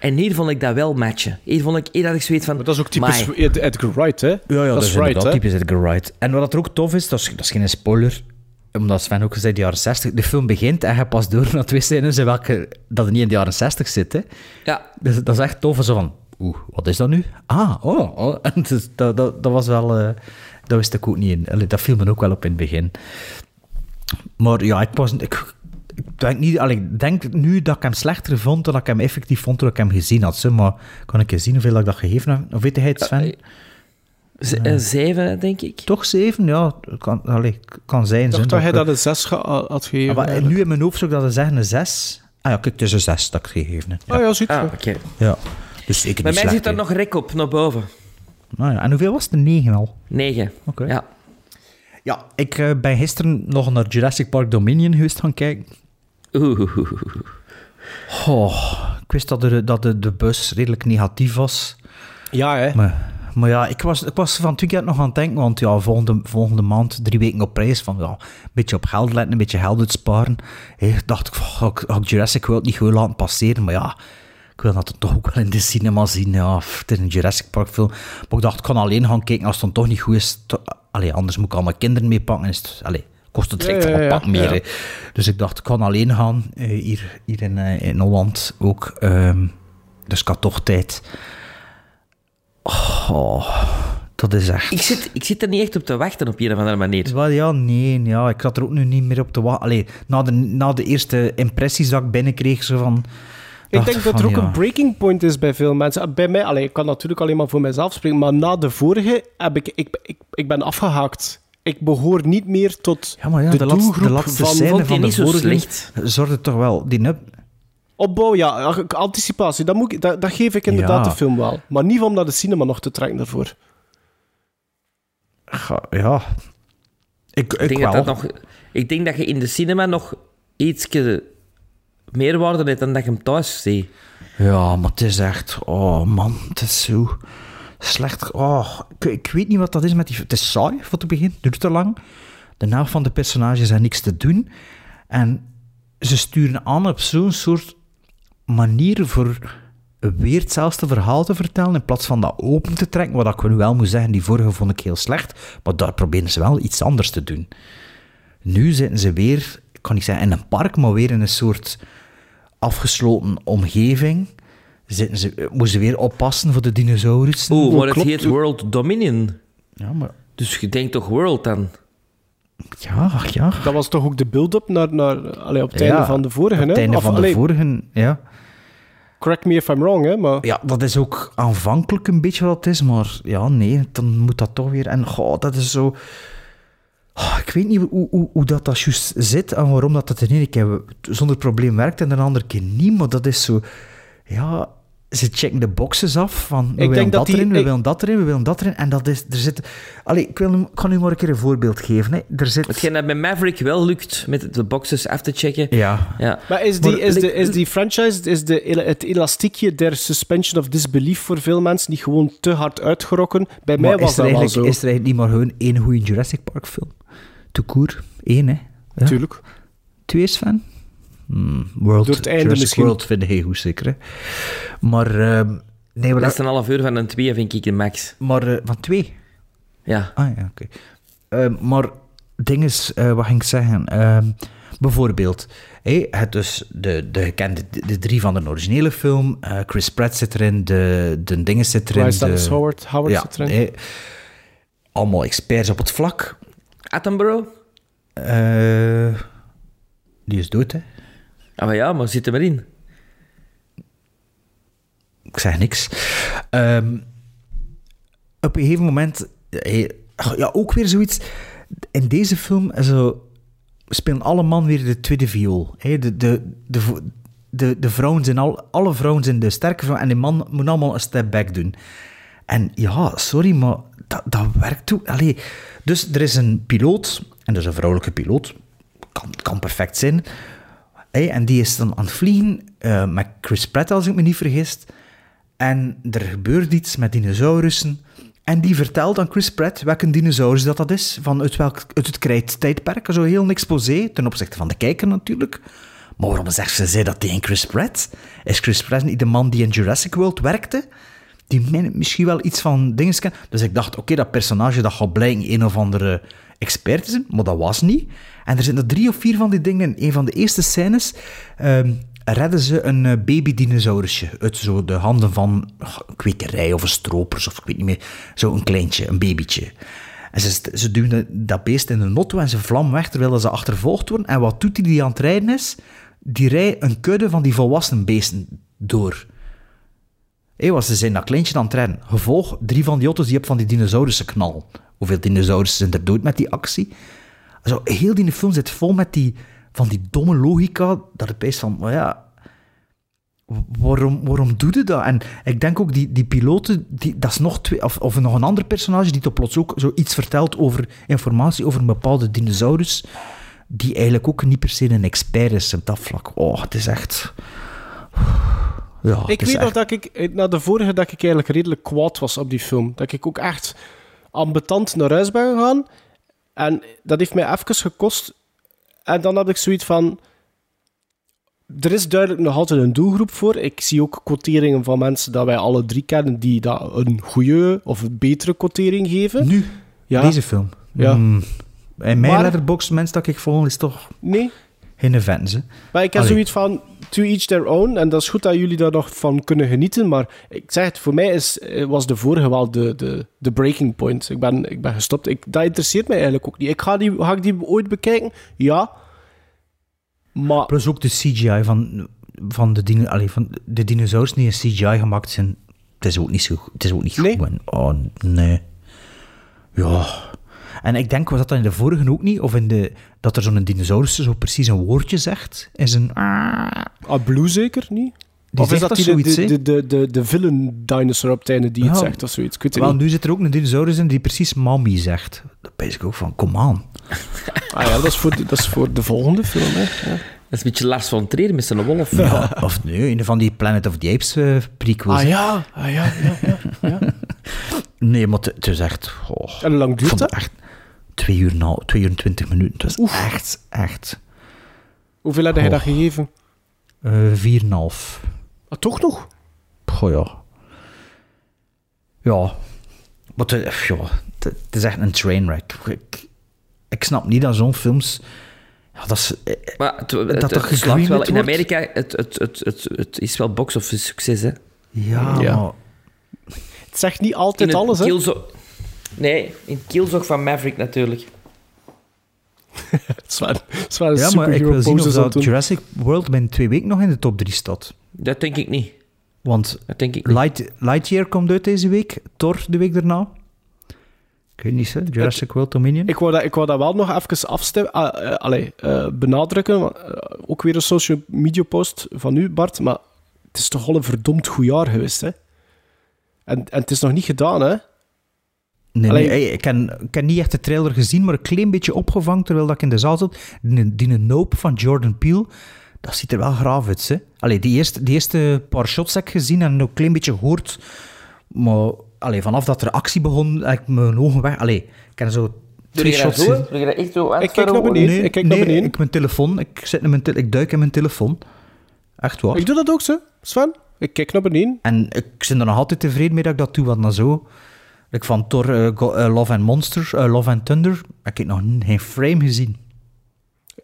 S1: En hier vond ik dat wel matchen. Hier, vond ik, hier had ik zoiets van...
S3: Maar dat is ook typisch. Ed- Edgar Wright, hè.
S2: Ja, ja dat, is
S3: right,
S2: typisch Edgar Wright. En wat er ook tof is, dat is, dat is geen spoiler, omdat Sven ook zei, de jaren 60. De film begint en je past door naar twee scènes in welke dat het niet in de jaren 60 zit. Hè.
S1: Ja.
S2: Dus dat is echt tof. Zo van, oeh, wat is dat nu? Ah, oh. oh. [laughs] En dus, dat, dat, dat was wel... eh, dat wist ik ook niet in. Allee, dat viel me ook wel op in het begin. Maar ja, ik was... Ik denk, niet, ik denk nu dat ik hem slechter vond dan dat ik hem effectief vond toen ik hem gezien had. Zo. Maar kan ik eens zien hoeveel ik dat gegeven heb? Of weet hij het, Sven?
S1: Z- een zeven, denk ik.
S2: Toch zeven? Ja, kan, allee, kan zijn.
S3: Ik dacht dat hij dat een 6 had gegeven.
S2: Ah, maar
S3: eigenlijk.
S2: nu in mijn hoofd zou ik dat zeggen een zes. Ah ja, kijk, het is een zes dat ik gegeven heb.
S3: Ah ja, ziet
S1: Ah, oké.
S2: Ja. Dus zeker
S1: Bij mij zit er nog rek op, naar boven.
S2: Nou ja, en hoeveel was het? Een negen al?
S1: Negen.
S2: Oké.
S1: Ja.
S2: Ja, ik eh, ben gisteren nog naar Jurassic Park Dominion geweest gaan kijken.
S1: Oeh.
S2: Oh, ik wist dat, de, dat de, de bus redelijk negatief was.
S3: Ja, hè.
S2: Maar, maar ja, ik was, ik was van het weekend nog aan het denken, want ja, volgende, volgende maand drie weken op prijs. Van ja, een beetje op geld letten, een beetje geld uitsparen. Hey, dacht ik, ga ik, ik Jurassic World niet gewoon laten passeren? Maar ja, ik wil dat toch ook wel in de cinema zien. Ja, het is een Jurassic Park film. Maar ik dacht, ik kan alleen gaan kijken als het dan toch niet goed is. To- Allee, anders moet ik al mijn kinderen meepakken. Allee, kost het direct
S3: Ja, ja,
S2: wel een
S3: ja,
S2: pak meer. Dus ik dacht, ik kan alleen gaan. eh, hier hier in, eh, in Holland ook. Ehm, dus ik had toch tijd. Oh, dat is echt...
S1: Ik zit, ik zit er niet echt op te wachten op een of andere manier.
S2: Wel, ja, nee, ja, ik had er ook nu niet meer op te wachten. Allee, na de, na de eerste impressies dat ik binnenkreeg, zo van...
S3: Ik denk dat er ook
S2: ja.
S3: een breaking point is bij veel mensen. Bij mij, allee, ik kan natuurlijk alleen maar voor mezelf spreken, maar na de vorige heb ik, ik, ik, ik ben afgehaakt. Ik behoor niet meer tot
S2: Ja, maar ja,
S3: de,
S2: de,
S3: doelgroep
S2: de laatste
S3: van...
S1: vond
S2: van de
S1: niet zo
S2: vorige
S1: slecht.
S2: zorgde toch wel... Die nub,
S3: Opbouw, ja, anticipatie, dat, moet ik, dat, dat geef ik inderdaad
S2: Ja.
S3: de film wel. Maar niet om naar de cinema nog te trekken daarvoor.
S2: ga- ja... Ik, ik,
S1: Ik denk,
S2: wel.
S1: dat dat nog, ik denk dat je in de cinema nog iets meerwaarde hebt dan dat je hem thuis ziet.
S2: Ja, maar het is echt... Oh, man, het is zo slecht. Oh, ik, ik weet niet wat dat is met die... Het is saai, voor. Het duurt te lang. De helft van de personages hebben niks te doen. En ze sturen aan op zo'n soort manier voor weer hetzelfde verhaal te vertellen, in plaats van dat open te trekken, wat ik nu wel moet zeggen, die vorige vond ik heel slecht, maar daar proberen ze wel iets anders te doen. Nu zitten ze weer, ik kan niet zeggen in een park, maar weer in een soort afgesloten omgeving. Zitten ze, moeten ze weer oppassen voor de dinosaurussen.
S1: Oeh, maar het heet World Dominion.
S2: Ja, maar...
S1: Dus je denkt toch World dan?
S2: Ja, ach, ja.
S3: Dat was toch ook de build-up naar, naar, allee, op het einde van de vorige,
S2: Op
S3: hè?
S2: het einde
S3: Of,
S2: van de
S3: allee,
S2: vorige, ja.
S3: Correct me if I'm wrong, hè? Maar
S2: Ja, dat is ook aanvankelijk een beetje wat het is, maar ja, nee, dan moet dat toch weer... En goh, dat is zo... Oh, ik weet niet hoe, hoe, hoe dat, dat juist zit en waarom dat, dat de ene keer zonder probleem werkt en de andere keer niet, maar dat is zo... Ja, ze checken de boxes af van we
S3: Ik
S2: willen
S3: denk
S2: dat,
S3: dat die-
S2: erin, we
S3: ik-
S2: willen dat erin, we willen dat erin. En dat is... Er zit... Allee, ik, wil, nu- ik kan u maar een keer een voorbeeld geven. Hè. Er zit...
S1: Hetgeen dat bij Maverick wel lukt, met de boxes af te checken.
S2: Ja.
S1: Ja.
S3: Maar is die,
S2: Maar
S3: is de, is die franchise, is de, het elastiekje der suspension of disbelief voor veel mensen niet gewoon te hard uitgerokken? Bij mij
S2: Maar
S3: was
S2: is er,
S3: dat wel
S2: eigenlijk,
S3: zo.
S2: is er eigenlijk niet maar gewoon één goede Jurassic Park film? Te koer. Eén, hè? Ja.
S3: Tuurlijk.
S2: Twee is fan? Hmm, World,
S3: Door het einde
S2: Jurassic
S3: misschien.
S2: World vind ik goed, zeker. Hè? Maar, ehm, nee, maar,
S1: Dat is een half uur van een twee, vind ik, de max.
S2: maar eh, van twee?
S1: Ja.
S2: Ah ja, oké. Ehm, maar ding is, eh, wat ging ik zeggen? Ehm, bijvoorbeeld, hé, het dus de, de gekende de, de drie van de originele film. eh, Chris Pratt zit erin, de, de dingen zit erin.
S3: Bryce Dallas
S2: de-
S3: Howard, Howard
S2: ja,
S3: zit erin.
S2: allemaal experts op het vlak.
S1: Attenborough?
S2: Eh, die is dood, hè?
S1: Ah, maar ja, maar zit er maar in.
S2: Ik zeg niks. Ehm, op een gegeven moment... eh, Ja, ook weer zoiets... In deze film zo, spelen alle man weer de tweede viool. De, de, de, de, vrouwen zijn al, alle vrouwen zijn de sterke vrouw en die man moet allemaal een step back doen. En ja, sorry, maar dat, dat werkt. Allee, dus er is een piloot, en dat is een vrouwelijke piloot. Kan, kan perfect zijn. En die is dan aan het vliegen eh, met Chris Pratt, als ik me niet vergis. En er gebeurt iets met dinosaurussen. En die vertelt aan Chris Pratt welke dinosaurus dat, dat is, van uit, welk, uit het krijttijdperk. Zo heel een exposé, ten opzichte van de kijker natuurlijk. Maar waarom zegt ze dat tegen Chris Pratt? Is Chris Pratt niet de man die in Jurassic World werkte? Die misschien wel iets van dingen kent. Dus ik dacht, oké, dat personage dat gaat blijken een of andere expert zijn, maar dat was niet. En er zitten er drie of vier van die dingen in. Een van de eerste scènes ehm, redden ze een eh, baby-dinosaurusje uit zo de handen van een kwekerij of een stropers of ik weet niet meer. Zo een kleintje, een babytje. En ze, ze duwen dat beest in een auto en ze vlam weg terwijl ze achtervolgd worden. En wat doet die die aan het rijden is? Die rijdt een kudde van die volwassen beesten door. Hé, was ze zijn dat kleintje aan het rennen. Gevolg, drie van die auto's die op van die dinosaurussen knal. Hoeveel dinosaurussen zijn er dood met die actie? Zo, heel die film zit vol met die, van die domme logica, dat het is van, maar ja, waarom, waarom doe je dat? En ik denk ook, die, die piloten, die, dat is nog twee, of, of nog een ander personage die toch plots ook zoiets vertelt over informatie over een bepaalde dinosaurus, die eigenlijk ook niet per se een expert is op dat vlak. Oh, het is echt... Ja,
S3: ik weet nog
S2: echt-
S3: dat ik, eh, na de vorige, dat ik eigenlijk redelijk kwaad was op die film. Dat ik ook echt ambetant naar huis ben gegaan. En dat heeft mij even gekost. En dan had ik zoiets van... Er is duidelijk nog altijd een doelgroep voor. Ik zie ook quoteringen van mensen dat wij alle drie kennen die dat een goede of een betere quotering geven.
S2: Nu?
S3: Ja.
S2: Deze film?
S3: Ja.
S2: Hmm. In mijn
S3: Maar-
S2: letterbox, mensen dat ik volg, is toch...
S3: Nee.
S2: Geen events, hè.
S3: Maar ik heb
S2: Allee.
S3: zoiets van, to each their own. En dat is goed dat jullie daar nog van kunnen genieten. Maar ik zeg het, voor mij is, eh, was de vorige wel de, de, de breaking point. Ik ben, ik ben gestopt. Ik, dat interesseert mij eigenlijk ook niet. Ik ga, die, ga ik die ooit bekijken? Ja. Maar
S2: Plus ook de CGI van, van, de, dino, allee, van de dinosaurs die in CGI gemaakt zijn. Het is ook niet zo goed. Het is ook niet goed. Oh, nee. Ja. En ik denk, was dat dan in de vorige ook niet? Of in de, dat er zo'n dinosaurus zo precies een woordje zegt? Is een...
S3: ah, Blue zeker niet?
S2: Die
S3: of is dat
S2: dat
S3: die,
S2: zoiets,
S3: de, de, de, de, de villain dinosaur op het einde die het
S2: Ja.
S3: zegt of zoiets? Ik weet het
S2: Wel,
S3: niet.
S2: nu zit er ook een dinosaurus in die precies mommy zegt. Dat ben ik ook van, kom aan. [laughs]
S3: Ah ja, dat is voor de, dat is voor de volgende film. Hè. Ja.
S1: Dat is een beetje Lars van Trier met zijn wolf.
S2: Ja, of nee, een van die Planet of the Apes eh, prequels.
S3: Ah ja, ah ja, ja, ja. ja. [laughs]
S2: Nee, maar het is echt... Oh,
S3: En hoe lang duurt dat?
S2: echt twee uur, na, twee uur en twintig minuten. Het was echt, echt...
S3: Hoeveel had hij
S2: Oh.
S3: dat gegeven?
S2: eh vier en een half.
S3: Ah, toch nog?
S2: Goh, ja. Ja. Maar het, ja, het, is echt een trainwreck. Ik, ik snap niet dat zo'n films... Ja, dat is... eh,
S1: Maar het, het,
S2: dat
S1: het,
S2: toch
S1: het slaat wel in? Amerika. Het, het, het, het, het is wel box office succes, hè?
S2: Ja,
S3: Ja.
S2: maar...
S3: Het zegt niet altijd alles, hè?
S1: Nee, in het kielzog van Maverick natuurlijk. [laughs]
S3: Het is wel, het is wel een
S2: Ja, maar ik wil zien of dat. Jurassic World binnen twee weken nog in de top 3 staat.
S1: Dat denk ik niet.
S2: Want
S1: Dat denk ik niet.
S2: Light, Lightyear komt uit deze week, Thor de week daarna. Ik weet niet, hè? Jurassic World Dominion.
S3: Ik wou, dat, ik wou dat wel nog even afstemmen, ah, eh, allee, eh, benadrukken. eh, ook weer een social media post van u, Bart. Maar het is toch al een verdomd goed jaar geweest, hè? En, en het is nog niet gedaan, hè?
S2: Nee,
S3: Allee-
S2: nee, ik, heb, ik heb niet echt de trailer gezien, maar een klein beetje opgevangen terwijl dat ik in de zaal zat. Die, die Nope van Jordan Peele, dat ziet er wel graaf uit. Hè? Allee, die, eerste, die eerste paar shots heb ik gezien en ook een klein beetje gehoord. Maar allee, vanaf dat er actie begon, heb ik mijn ogen weg. Allee, ik heb zo twee shots
S1: zo? echt zo
S3: Ik kijk naar beneden.
S2: Nee,
S3: ik kijk naar beneden.
S2: ik mijn telefoon. Ik, zit in mijn te- ik duik in mijn telefoon. Echt waar.
S3: Ik doe dat ook zo, Sven. Ik kijk naar beneden.
S2: En ik ben er nog altijd tevreden mee dat ik dat doe, want dan zo... Ik van Thor, eh, Go- eh, Love and Monsters, eh, Love and Thunder, heb ik nog geen frame gezien.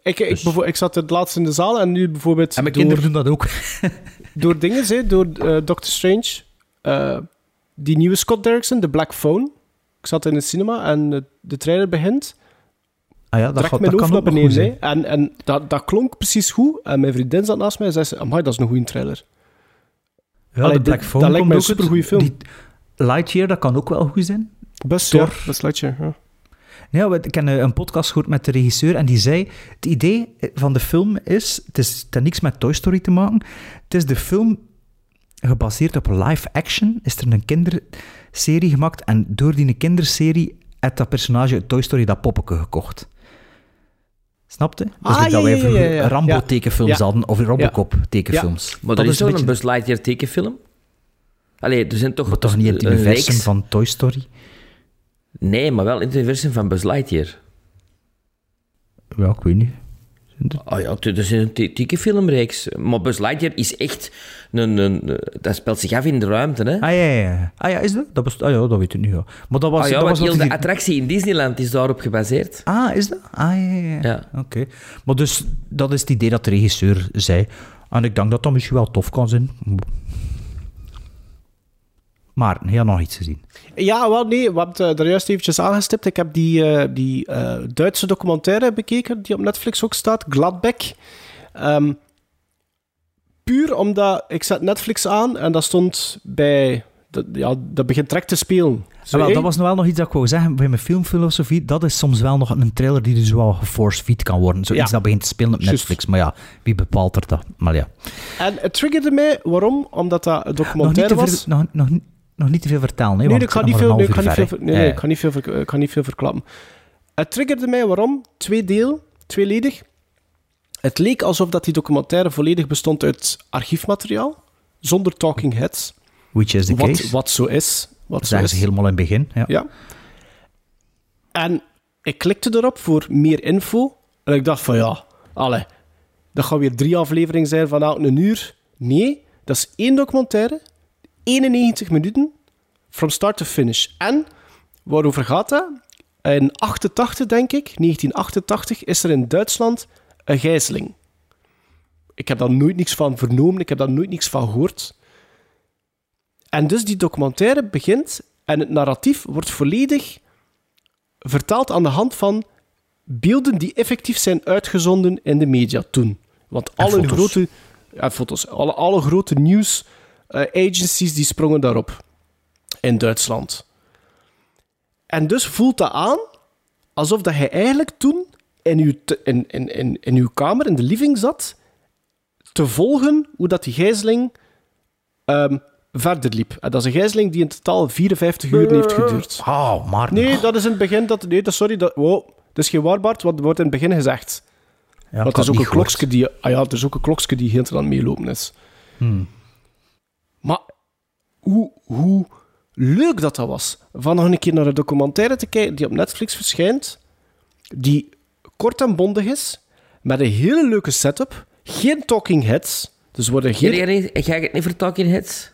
S3: Ik, ik, bevo- ik zat het laatst in de zaal en nu bijvoorbeeld
S2: En mijn
S3: door,
S2: kinderen doen dat ook. [laughs]
S3: door dingen, hè, door eh, Doctor Strange, eh, die nieuwe Scott Derrickson, The Black Phone. Ik zat in het cinema en de trailer begint.
S2: Ah ja, dat, gaat,
S3: mijn
S2: dat
S3: hoofd
S2: kan
S3: naar
S2: goed
S3: beneden. En, en dat, dat klonk precies goed. En mijn vriendin zat naast mij en zei ze, amai, dat is een goede trailer.
S2: Ja,
S3: Allee,
S2: de Black
S3: dit-
S2: Phone
S3: dat lijkt
S2: komt
S3: mij een supergoeie film.
S2: Die Lightyear, dat kan ook wel goed zijn.
S3: Best,
S2: Thor.
S3: ja, best Lightyear, ja.
S2: Ik heb een podcast gehoord met de regisseur en die zei... Het idee van de film is... Het, is, het heeft niks met Toy Story te maken. Het is de film gebaseerd op live action. Is er een kinderserie gemaakt en door die kinderserie heeft dat personage uit Toy Story dat poppetje gekocht. Snapte? Dus
S3: Ah,
S2: like
S3: ja,
S2: dat wij
S3: ja, ja.
S2: Rambo-tekenfilms
S3: Ja.
S2: hadden, of Robocop-tekenfilms.
S1: Maar
S2: dat
S1: is toch
S2: een
S1: een
S2: beetje-
S1: Buzz Lightyear tekenfilm? Allee, er zijn toch...
S2: Maar toch niet in het universum
S1: reeks?
S2: van Toy Story?
S1: Nee, maar wel in het universum van Buzz Lightyear.
S2: Ja, ik weet niet.
S1: Ah ja, het is een te- tekenfilmreeks. Maar Buzz Lightyear is echt een, een... Dat speelt zich af in de ruimte, hè?
S2: Ah ja, ja. Ah ja, is dat? Dat, ah, ja, dat weet ik. Ja. Maar dat was,
S1: ah ja,
S2: dat was
S1: heel de
S2: die-
S1: attractie in Disneyland is daarop gebaseerd.
S2: Ah, is dat? Ah, ja, ja. ja.
S1: Ja.
S2: Oké. Maar dus, dat is het idee dat de regisseur zei. En ik denk dat dat misschien wel tof kan zijn. Maar, heel nog iets gezien.
S3: Ja, wel nee, we hebben het er juist eventjes aangestipt. Ik heb die, eh, die eh, Duitse documentaire bekeken, die op Netflix ook staat, Gladbeck. Ehm, puur omdat ik zet Netflix aan en dat stond bij... Dat, ja, dat begint direct te spelen. Zo,
S2: Ah, wel, dat was nog wel nog iets dat ik wou zeggen bij mijn filmfilosofie. Dat is soms wel nog een trailer die dus wel geforce feed kan worden. Zoiets
S3: Ja.
S2: dat begint te spelen op. Netflix. Maar ja, wie bepaalt er dat? Maar ja.
S3: En het triggerde mij, waarom? Omdat dat een
S2: Nog niet,
S3: documentaire
S2: te
S3: was.
S2: nog, nog, nog niet te veel vertellen. Hè,
S3: Nee, ik ga niet veel, ik
S2: half
S3: niet veel, verklappen. Het triggerde mij, waarom? Twee deel, tweeledig. Het leek alsof dat die documentaire volledig bestond uit archiefmateriaal, zonder talking heads.
S2: Which is the
S3: wat,
S2: case.
S3: wat zo is. Wat
S2: Dat
S3: zo is.
S2: ze helemaal in het begin. Ja.
S3: Ja. En ik klikte erop voor meer info. En ik dacht van ja, allee, dat gaan weer drie afleveringen zijn van elk een uur. Nee, dat is één documentaire, 91 minuten, from start to finish. En waarover gaat dat? In 88, denk ik, 1988, is er in Duitsland een gijzeling. Ik heb daar nooit niks van vernomen, ik heb daar nooit niks van gehoord. En dus die documentaire begint en het narratief wordt volledig vertaald aan de hand van beelden die effectief zijn uitgezonden in de media toen. Want alle
S2: foto's.
S3: grote ja, foto's, alle, alle grote nieuws agencies die sprongen daarop in Duitsland. En dus voelt dat aan alsof dat hij eigenlijk toen in uw, in, in, in, in uw kamer, in de living zat, te volgen hoe dat die gijzeling ehm, verder liep. En dat is een gijzeling die in totaal 54 uur heeft geduurd.
S2: Oh, maar...
S3: Nee, dat is in het begin... Dat, nee, dat, sorry, dat, wow, dat is geen waarbaard, het wordt in het begin gezegd.
S2: Ja,
S3: Want er is, ook een klokske die, ah ja, er is ook een klokske die heel te aan meelopen is.
S2: Hmm.
S3: Maar hoe, hoe leuk dat dat was. Van nog een keer naar een documentaire te kijken die op Netflix verschijnt, die kort en bondig is, met een hele leuke setup, geen talking heads, dus er worden
S1: Ga
S3: geen...
S1: Ga ik het niet voor Talking Heads?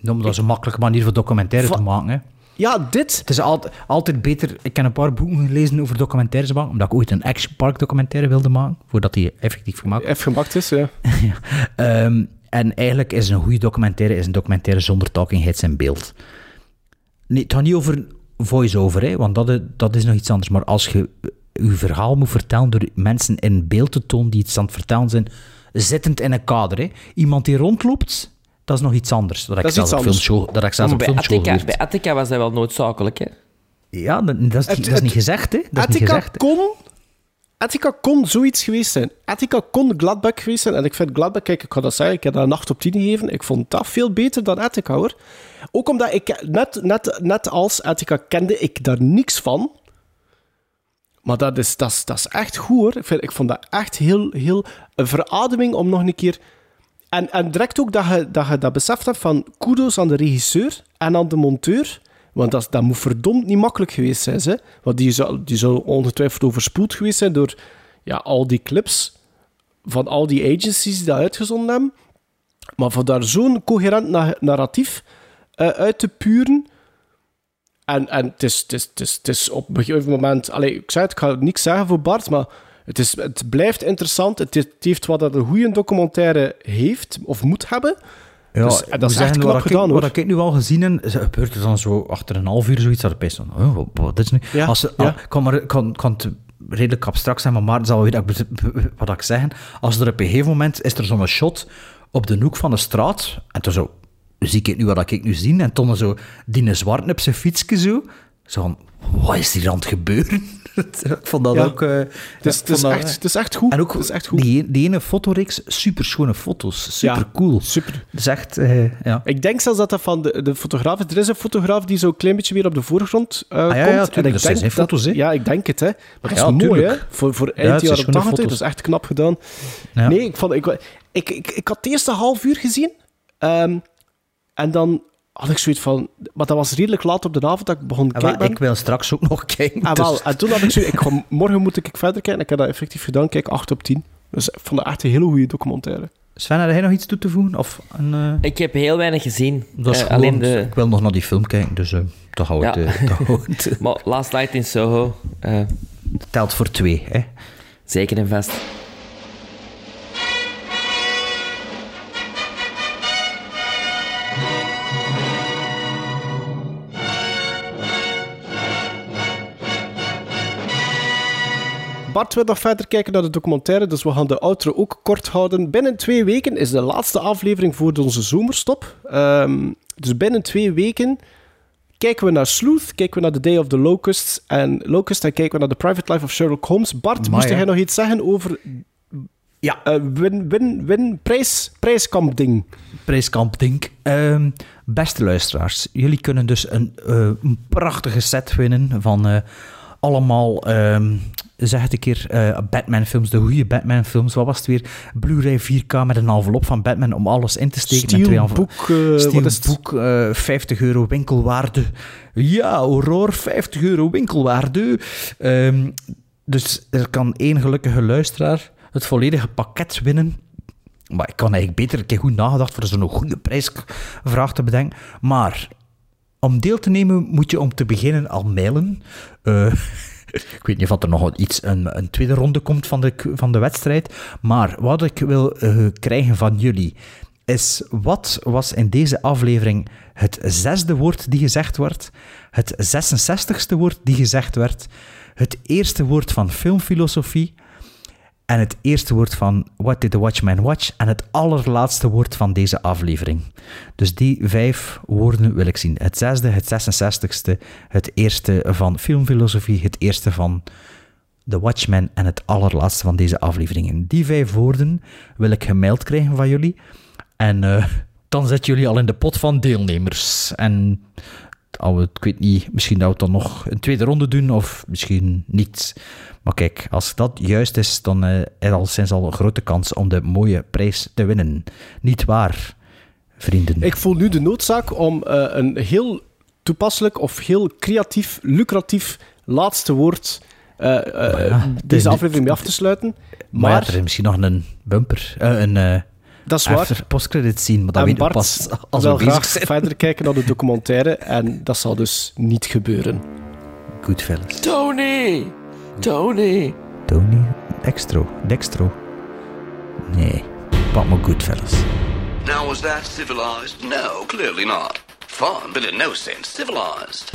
S2: Maar dat is een makkelijke manier voor documentaire te maken. Hè.
S3: Ja, dit...
S2: Het is altijd, altijd beter... Ik heb een paar boeken gelezen over documentaires maken, omdat ik ooit een Action Park documentaire wilde maken, voordat die effectief gemaakt
S3: Even gemaakt is, ja. [laughs]
S2: Ehm, en eigenlijk is een goede documentaire is een documentaire zonder talking heads in beeld. Nee, het gaat niet over voice-over, hè, want dat, is- dat is nog iets anders. Maar als je je verhaal moet vertellen door mensen in beeld te tonen die iets aan het vertellen zijn, zittend in een kader. Hè. Iemand die rondloopt, dat is nog iets anders. Dat,
S3: Dat
S2: ik
S3: iets
S2: op dat ik zelfs
S1: Maar
S2: op
S1: bij
S2: filmshow
S1: Attica, bij Attica was dat wel noodzakelijk, hè?
S2: Ja, dat, dat is, niet- dat is niet gezegd, hè. Dat is niet
S3: Attica
S2: gezegd. hè.
S3: kon... Attica kon zoiets geweest zijn. Attica kon Gladbach geweest zijn. En ik vind Gladbach, kijk, ik ga dat zeggen, ik heb daar een 8 op 10 gegeven. Ik vond dat veel beter dan Attica, hoor. Ook omdat ik, net, net, net als Attica, kende ik daar niks van. Maar dat is, dat is, dat is echt goed, hoor. Ik vond dat echt heel, heel... Een verademing om nog een keer... En, en direct ook dat je, dat je dat beseft hebt van kudos aan de regisseur en aan de monteur. Want dat, dat moet verdomd niet makkelijk geweest zijn. Hè? Want die zou, die zou ongetwijfeld overspoeld geweest zijn door ja, al die clips van al die agencies die dat uitgezonden hebben. Maar voor daar zo'n coherent na- narratief eh, uit te puren. En, en het, is, het, is, het, is, op een gegeven moment. Allee, ik zei het, ik ga niks zeggen voor Bart, maar het, is, het blijft interessant. Het heeft wat dat een goede documentaire heeft of moet hebben.
S2: Ja,
S3: Dus, en dat is echt knap
S2: ik-
S3: gedaan, hoor.
S2: Wat ik nu al gezien heb, is- gebeurt er dan zo achter een half uur zoiets, dat best van, oh, wat, is nu?
S3: Ja,
S2: Als
S3: ja.
S2: ah, kan, maar, kan, kan het redelijk abstract zijn, maar Maarten zal weten wat ik be- wat ik zeggen. Als er op een gegeven moment is er zo'n shot op de hoek van de straat, en toen zo, zie ik nu wat ik nu zie, en toen zo die zwart op zijn fietsje zo, zo van, wat is hier aan het gebeuren? [laughs] ik vond dat
S3: Ja.
S2: ook... eh,
S3: Het is, het, is
S2: dat-
S3: echt, het is echt goed.
S2: en ook
S3: het is echt goed.
S2: Die, die ene fotoreeks, super schone foto's, super
S3: Ja,
S2: cool.
S3: Super.
S2: Dat is echt, eh, ja.
S3: Ik denk zelfs dat dat van de, de fotograaf. Er is een fotograaf die zo'n klein beetje weer op de voorgrond eh,
S2: Ah, ja, ja,
S3: komt.
S2: tuurlijk.
S3: En ik
S2: Dat zijn foto's, hè.
S3: Ja, ik denk het, hè. Maar dat is
S2: Ja,
S3: mooi,
S2: tuurlijk.
S3: hè. Voor, voor
S2: Ja,
S3: eind jaren
S2: schone
S3: 80, dat is echt knap gedaan.
S2: Ja.
S3: Nee, ik, vond, ik, ik, ik, ik had het eerste half uur gezien. ehm, en dan had ik zoiets van... Maar dat was redelijk laat op de avond dat ik begon te
S2: Ah, wel,
S3: kijken.
S2: ik wil straks ook nog [laughs] kijken.
S3: Ah,
S2: dus-
S3: wel. En toen had ik zoiets... Ik ga, morgen moet ik verder kijken. En ik heb dat effectief gedaan. Kijk, 8 op 10. Dus ik vond dat echt een hele goede documentaire.
S2: Sven, had jij nog iets toe te voegen? Of een, eh,
S1: Ik heb heel weinig gezien.
S2: dat is
S1: Eh,
S2: gewoon,
S1: alleen de...
S2: Ik wil nog naar die film kijken, dus eh dat houdt
S1: Ja. [laughs] Maar Last Night in Soho, eh,
S2: telt voor twee. Hè?
S1: zeker en vast.
S3: Bart wil nog verder kijken naar de documentaire, dus we gaan de outro ook kort houden. Binnen twee weken is de laatste aflevering voor onze zomerstop. Ehm, dus binnen twee weken kijken we naar Sleuth, kijken we naar The Day of the Locusts en Locust en kijken we naar The Private Life of Sherlock Holmes. Bart,
S2: Amai,
S3: moest jij nog iets zeggen over
S2: Ja.
S3: eh, win, win, win, prijs, prijskamp ding?
S2: Prijskamp Dink. Ehm, beste luisteraars, jullie kunnen dus een, eh, een prachtige set winnen van eh, allemaal, ehm, zeg het een keer, eh, Batman-films, de goede Batman-films. Wat was het weer? Blu-ray 4K met een envelop van Batman om alles in te steken. en twee envelop-
S3: Steelboek, eh, wat is het?
S2: Steelboek, eh 50 euro winkelwaarde. Ja, horror, 50 euro winkelwaarde. Ehm, dus er kan één gelukkige luisteraar het volledige pakket winnen. Maar ik kan eigenlijk beter een keer goed nagedacht voor zo'n goede prijsvraag te bedenken. Maar om deel te nemen moet je om te beginnen al mailen. Eh, Ik weet niet of er nog iets, een, een tweede ronde komt van de, van de wedstrijd. Maar wat ik wil eh, krijgen van jullie is: wat was in deze aflevering het zesde woord die gezegd wordt? Het 66ste woord die gezegd werd? Het eerste woord van filmfilosofie? En het eerste woord van What Did the Watchman Watch? En het allerlaatste woord van deze aflevering. Dus die vijf woorden wil ik zien. Het zesde, het 66ste, het eerste van filmfilosofie, het eerste van The Watchman en het allerlaatste van deze afleveringen. Die vijf woorden wil ik gemaild krijgen van jullie. En uh, dan zetten jullie al in de pot van deelnemers. En we, ik weet niet, misschien dat we dan nog een tweede ronde doen of misschien niet. Maar kijk, als dat juist is, dan uh, is al sinds al een grote kans om de mooie prijs te winnen. Niet waar, vrienden?
S3: Ik voel nu de noodzaak om uh, een heel toepasselijk of heel creatief, lucratief laatste woord uh, ja, deze aflevering mee af te sluiten.
S2: Maar, maar er is misschien nog een bumper, een
S3: dat is waar.
S2: postcredit zien, maar dat weet
S3: Bart
S2: pas als we bezig
S3: graag
S2: zijn.
S3: verder kijken naar de documentaire en dat zal dus niet gebeuren.
S2: Goodfellas.
S1: Tony! Tony!
S2: Tony? Dextro. Dextro. Nee, pak maar Goodfellas.
S27: Now was that civilized? No, clearly not. Fun, but in no sense civilized.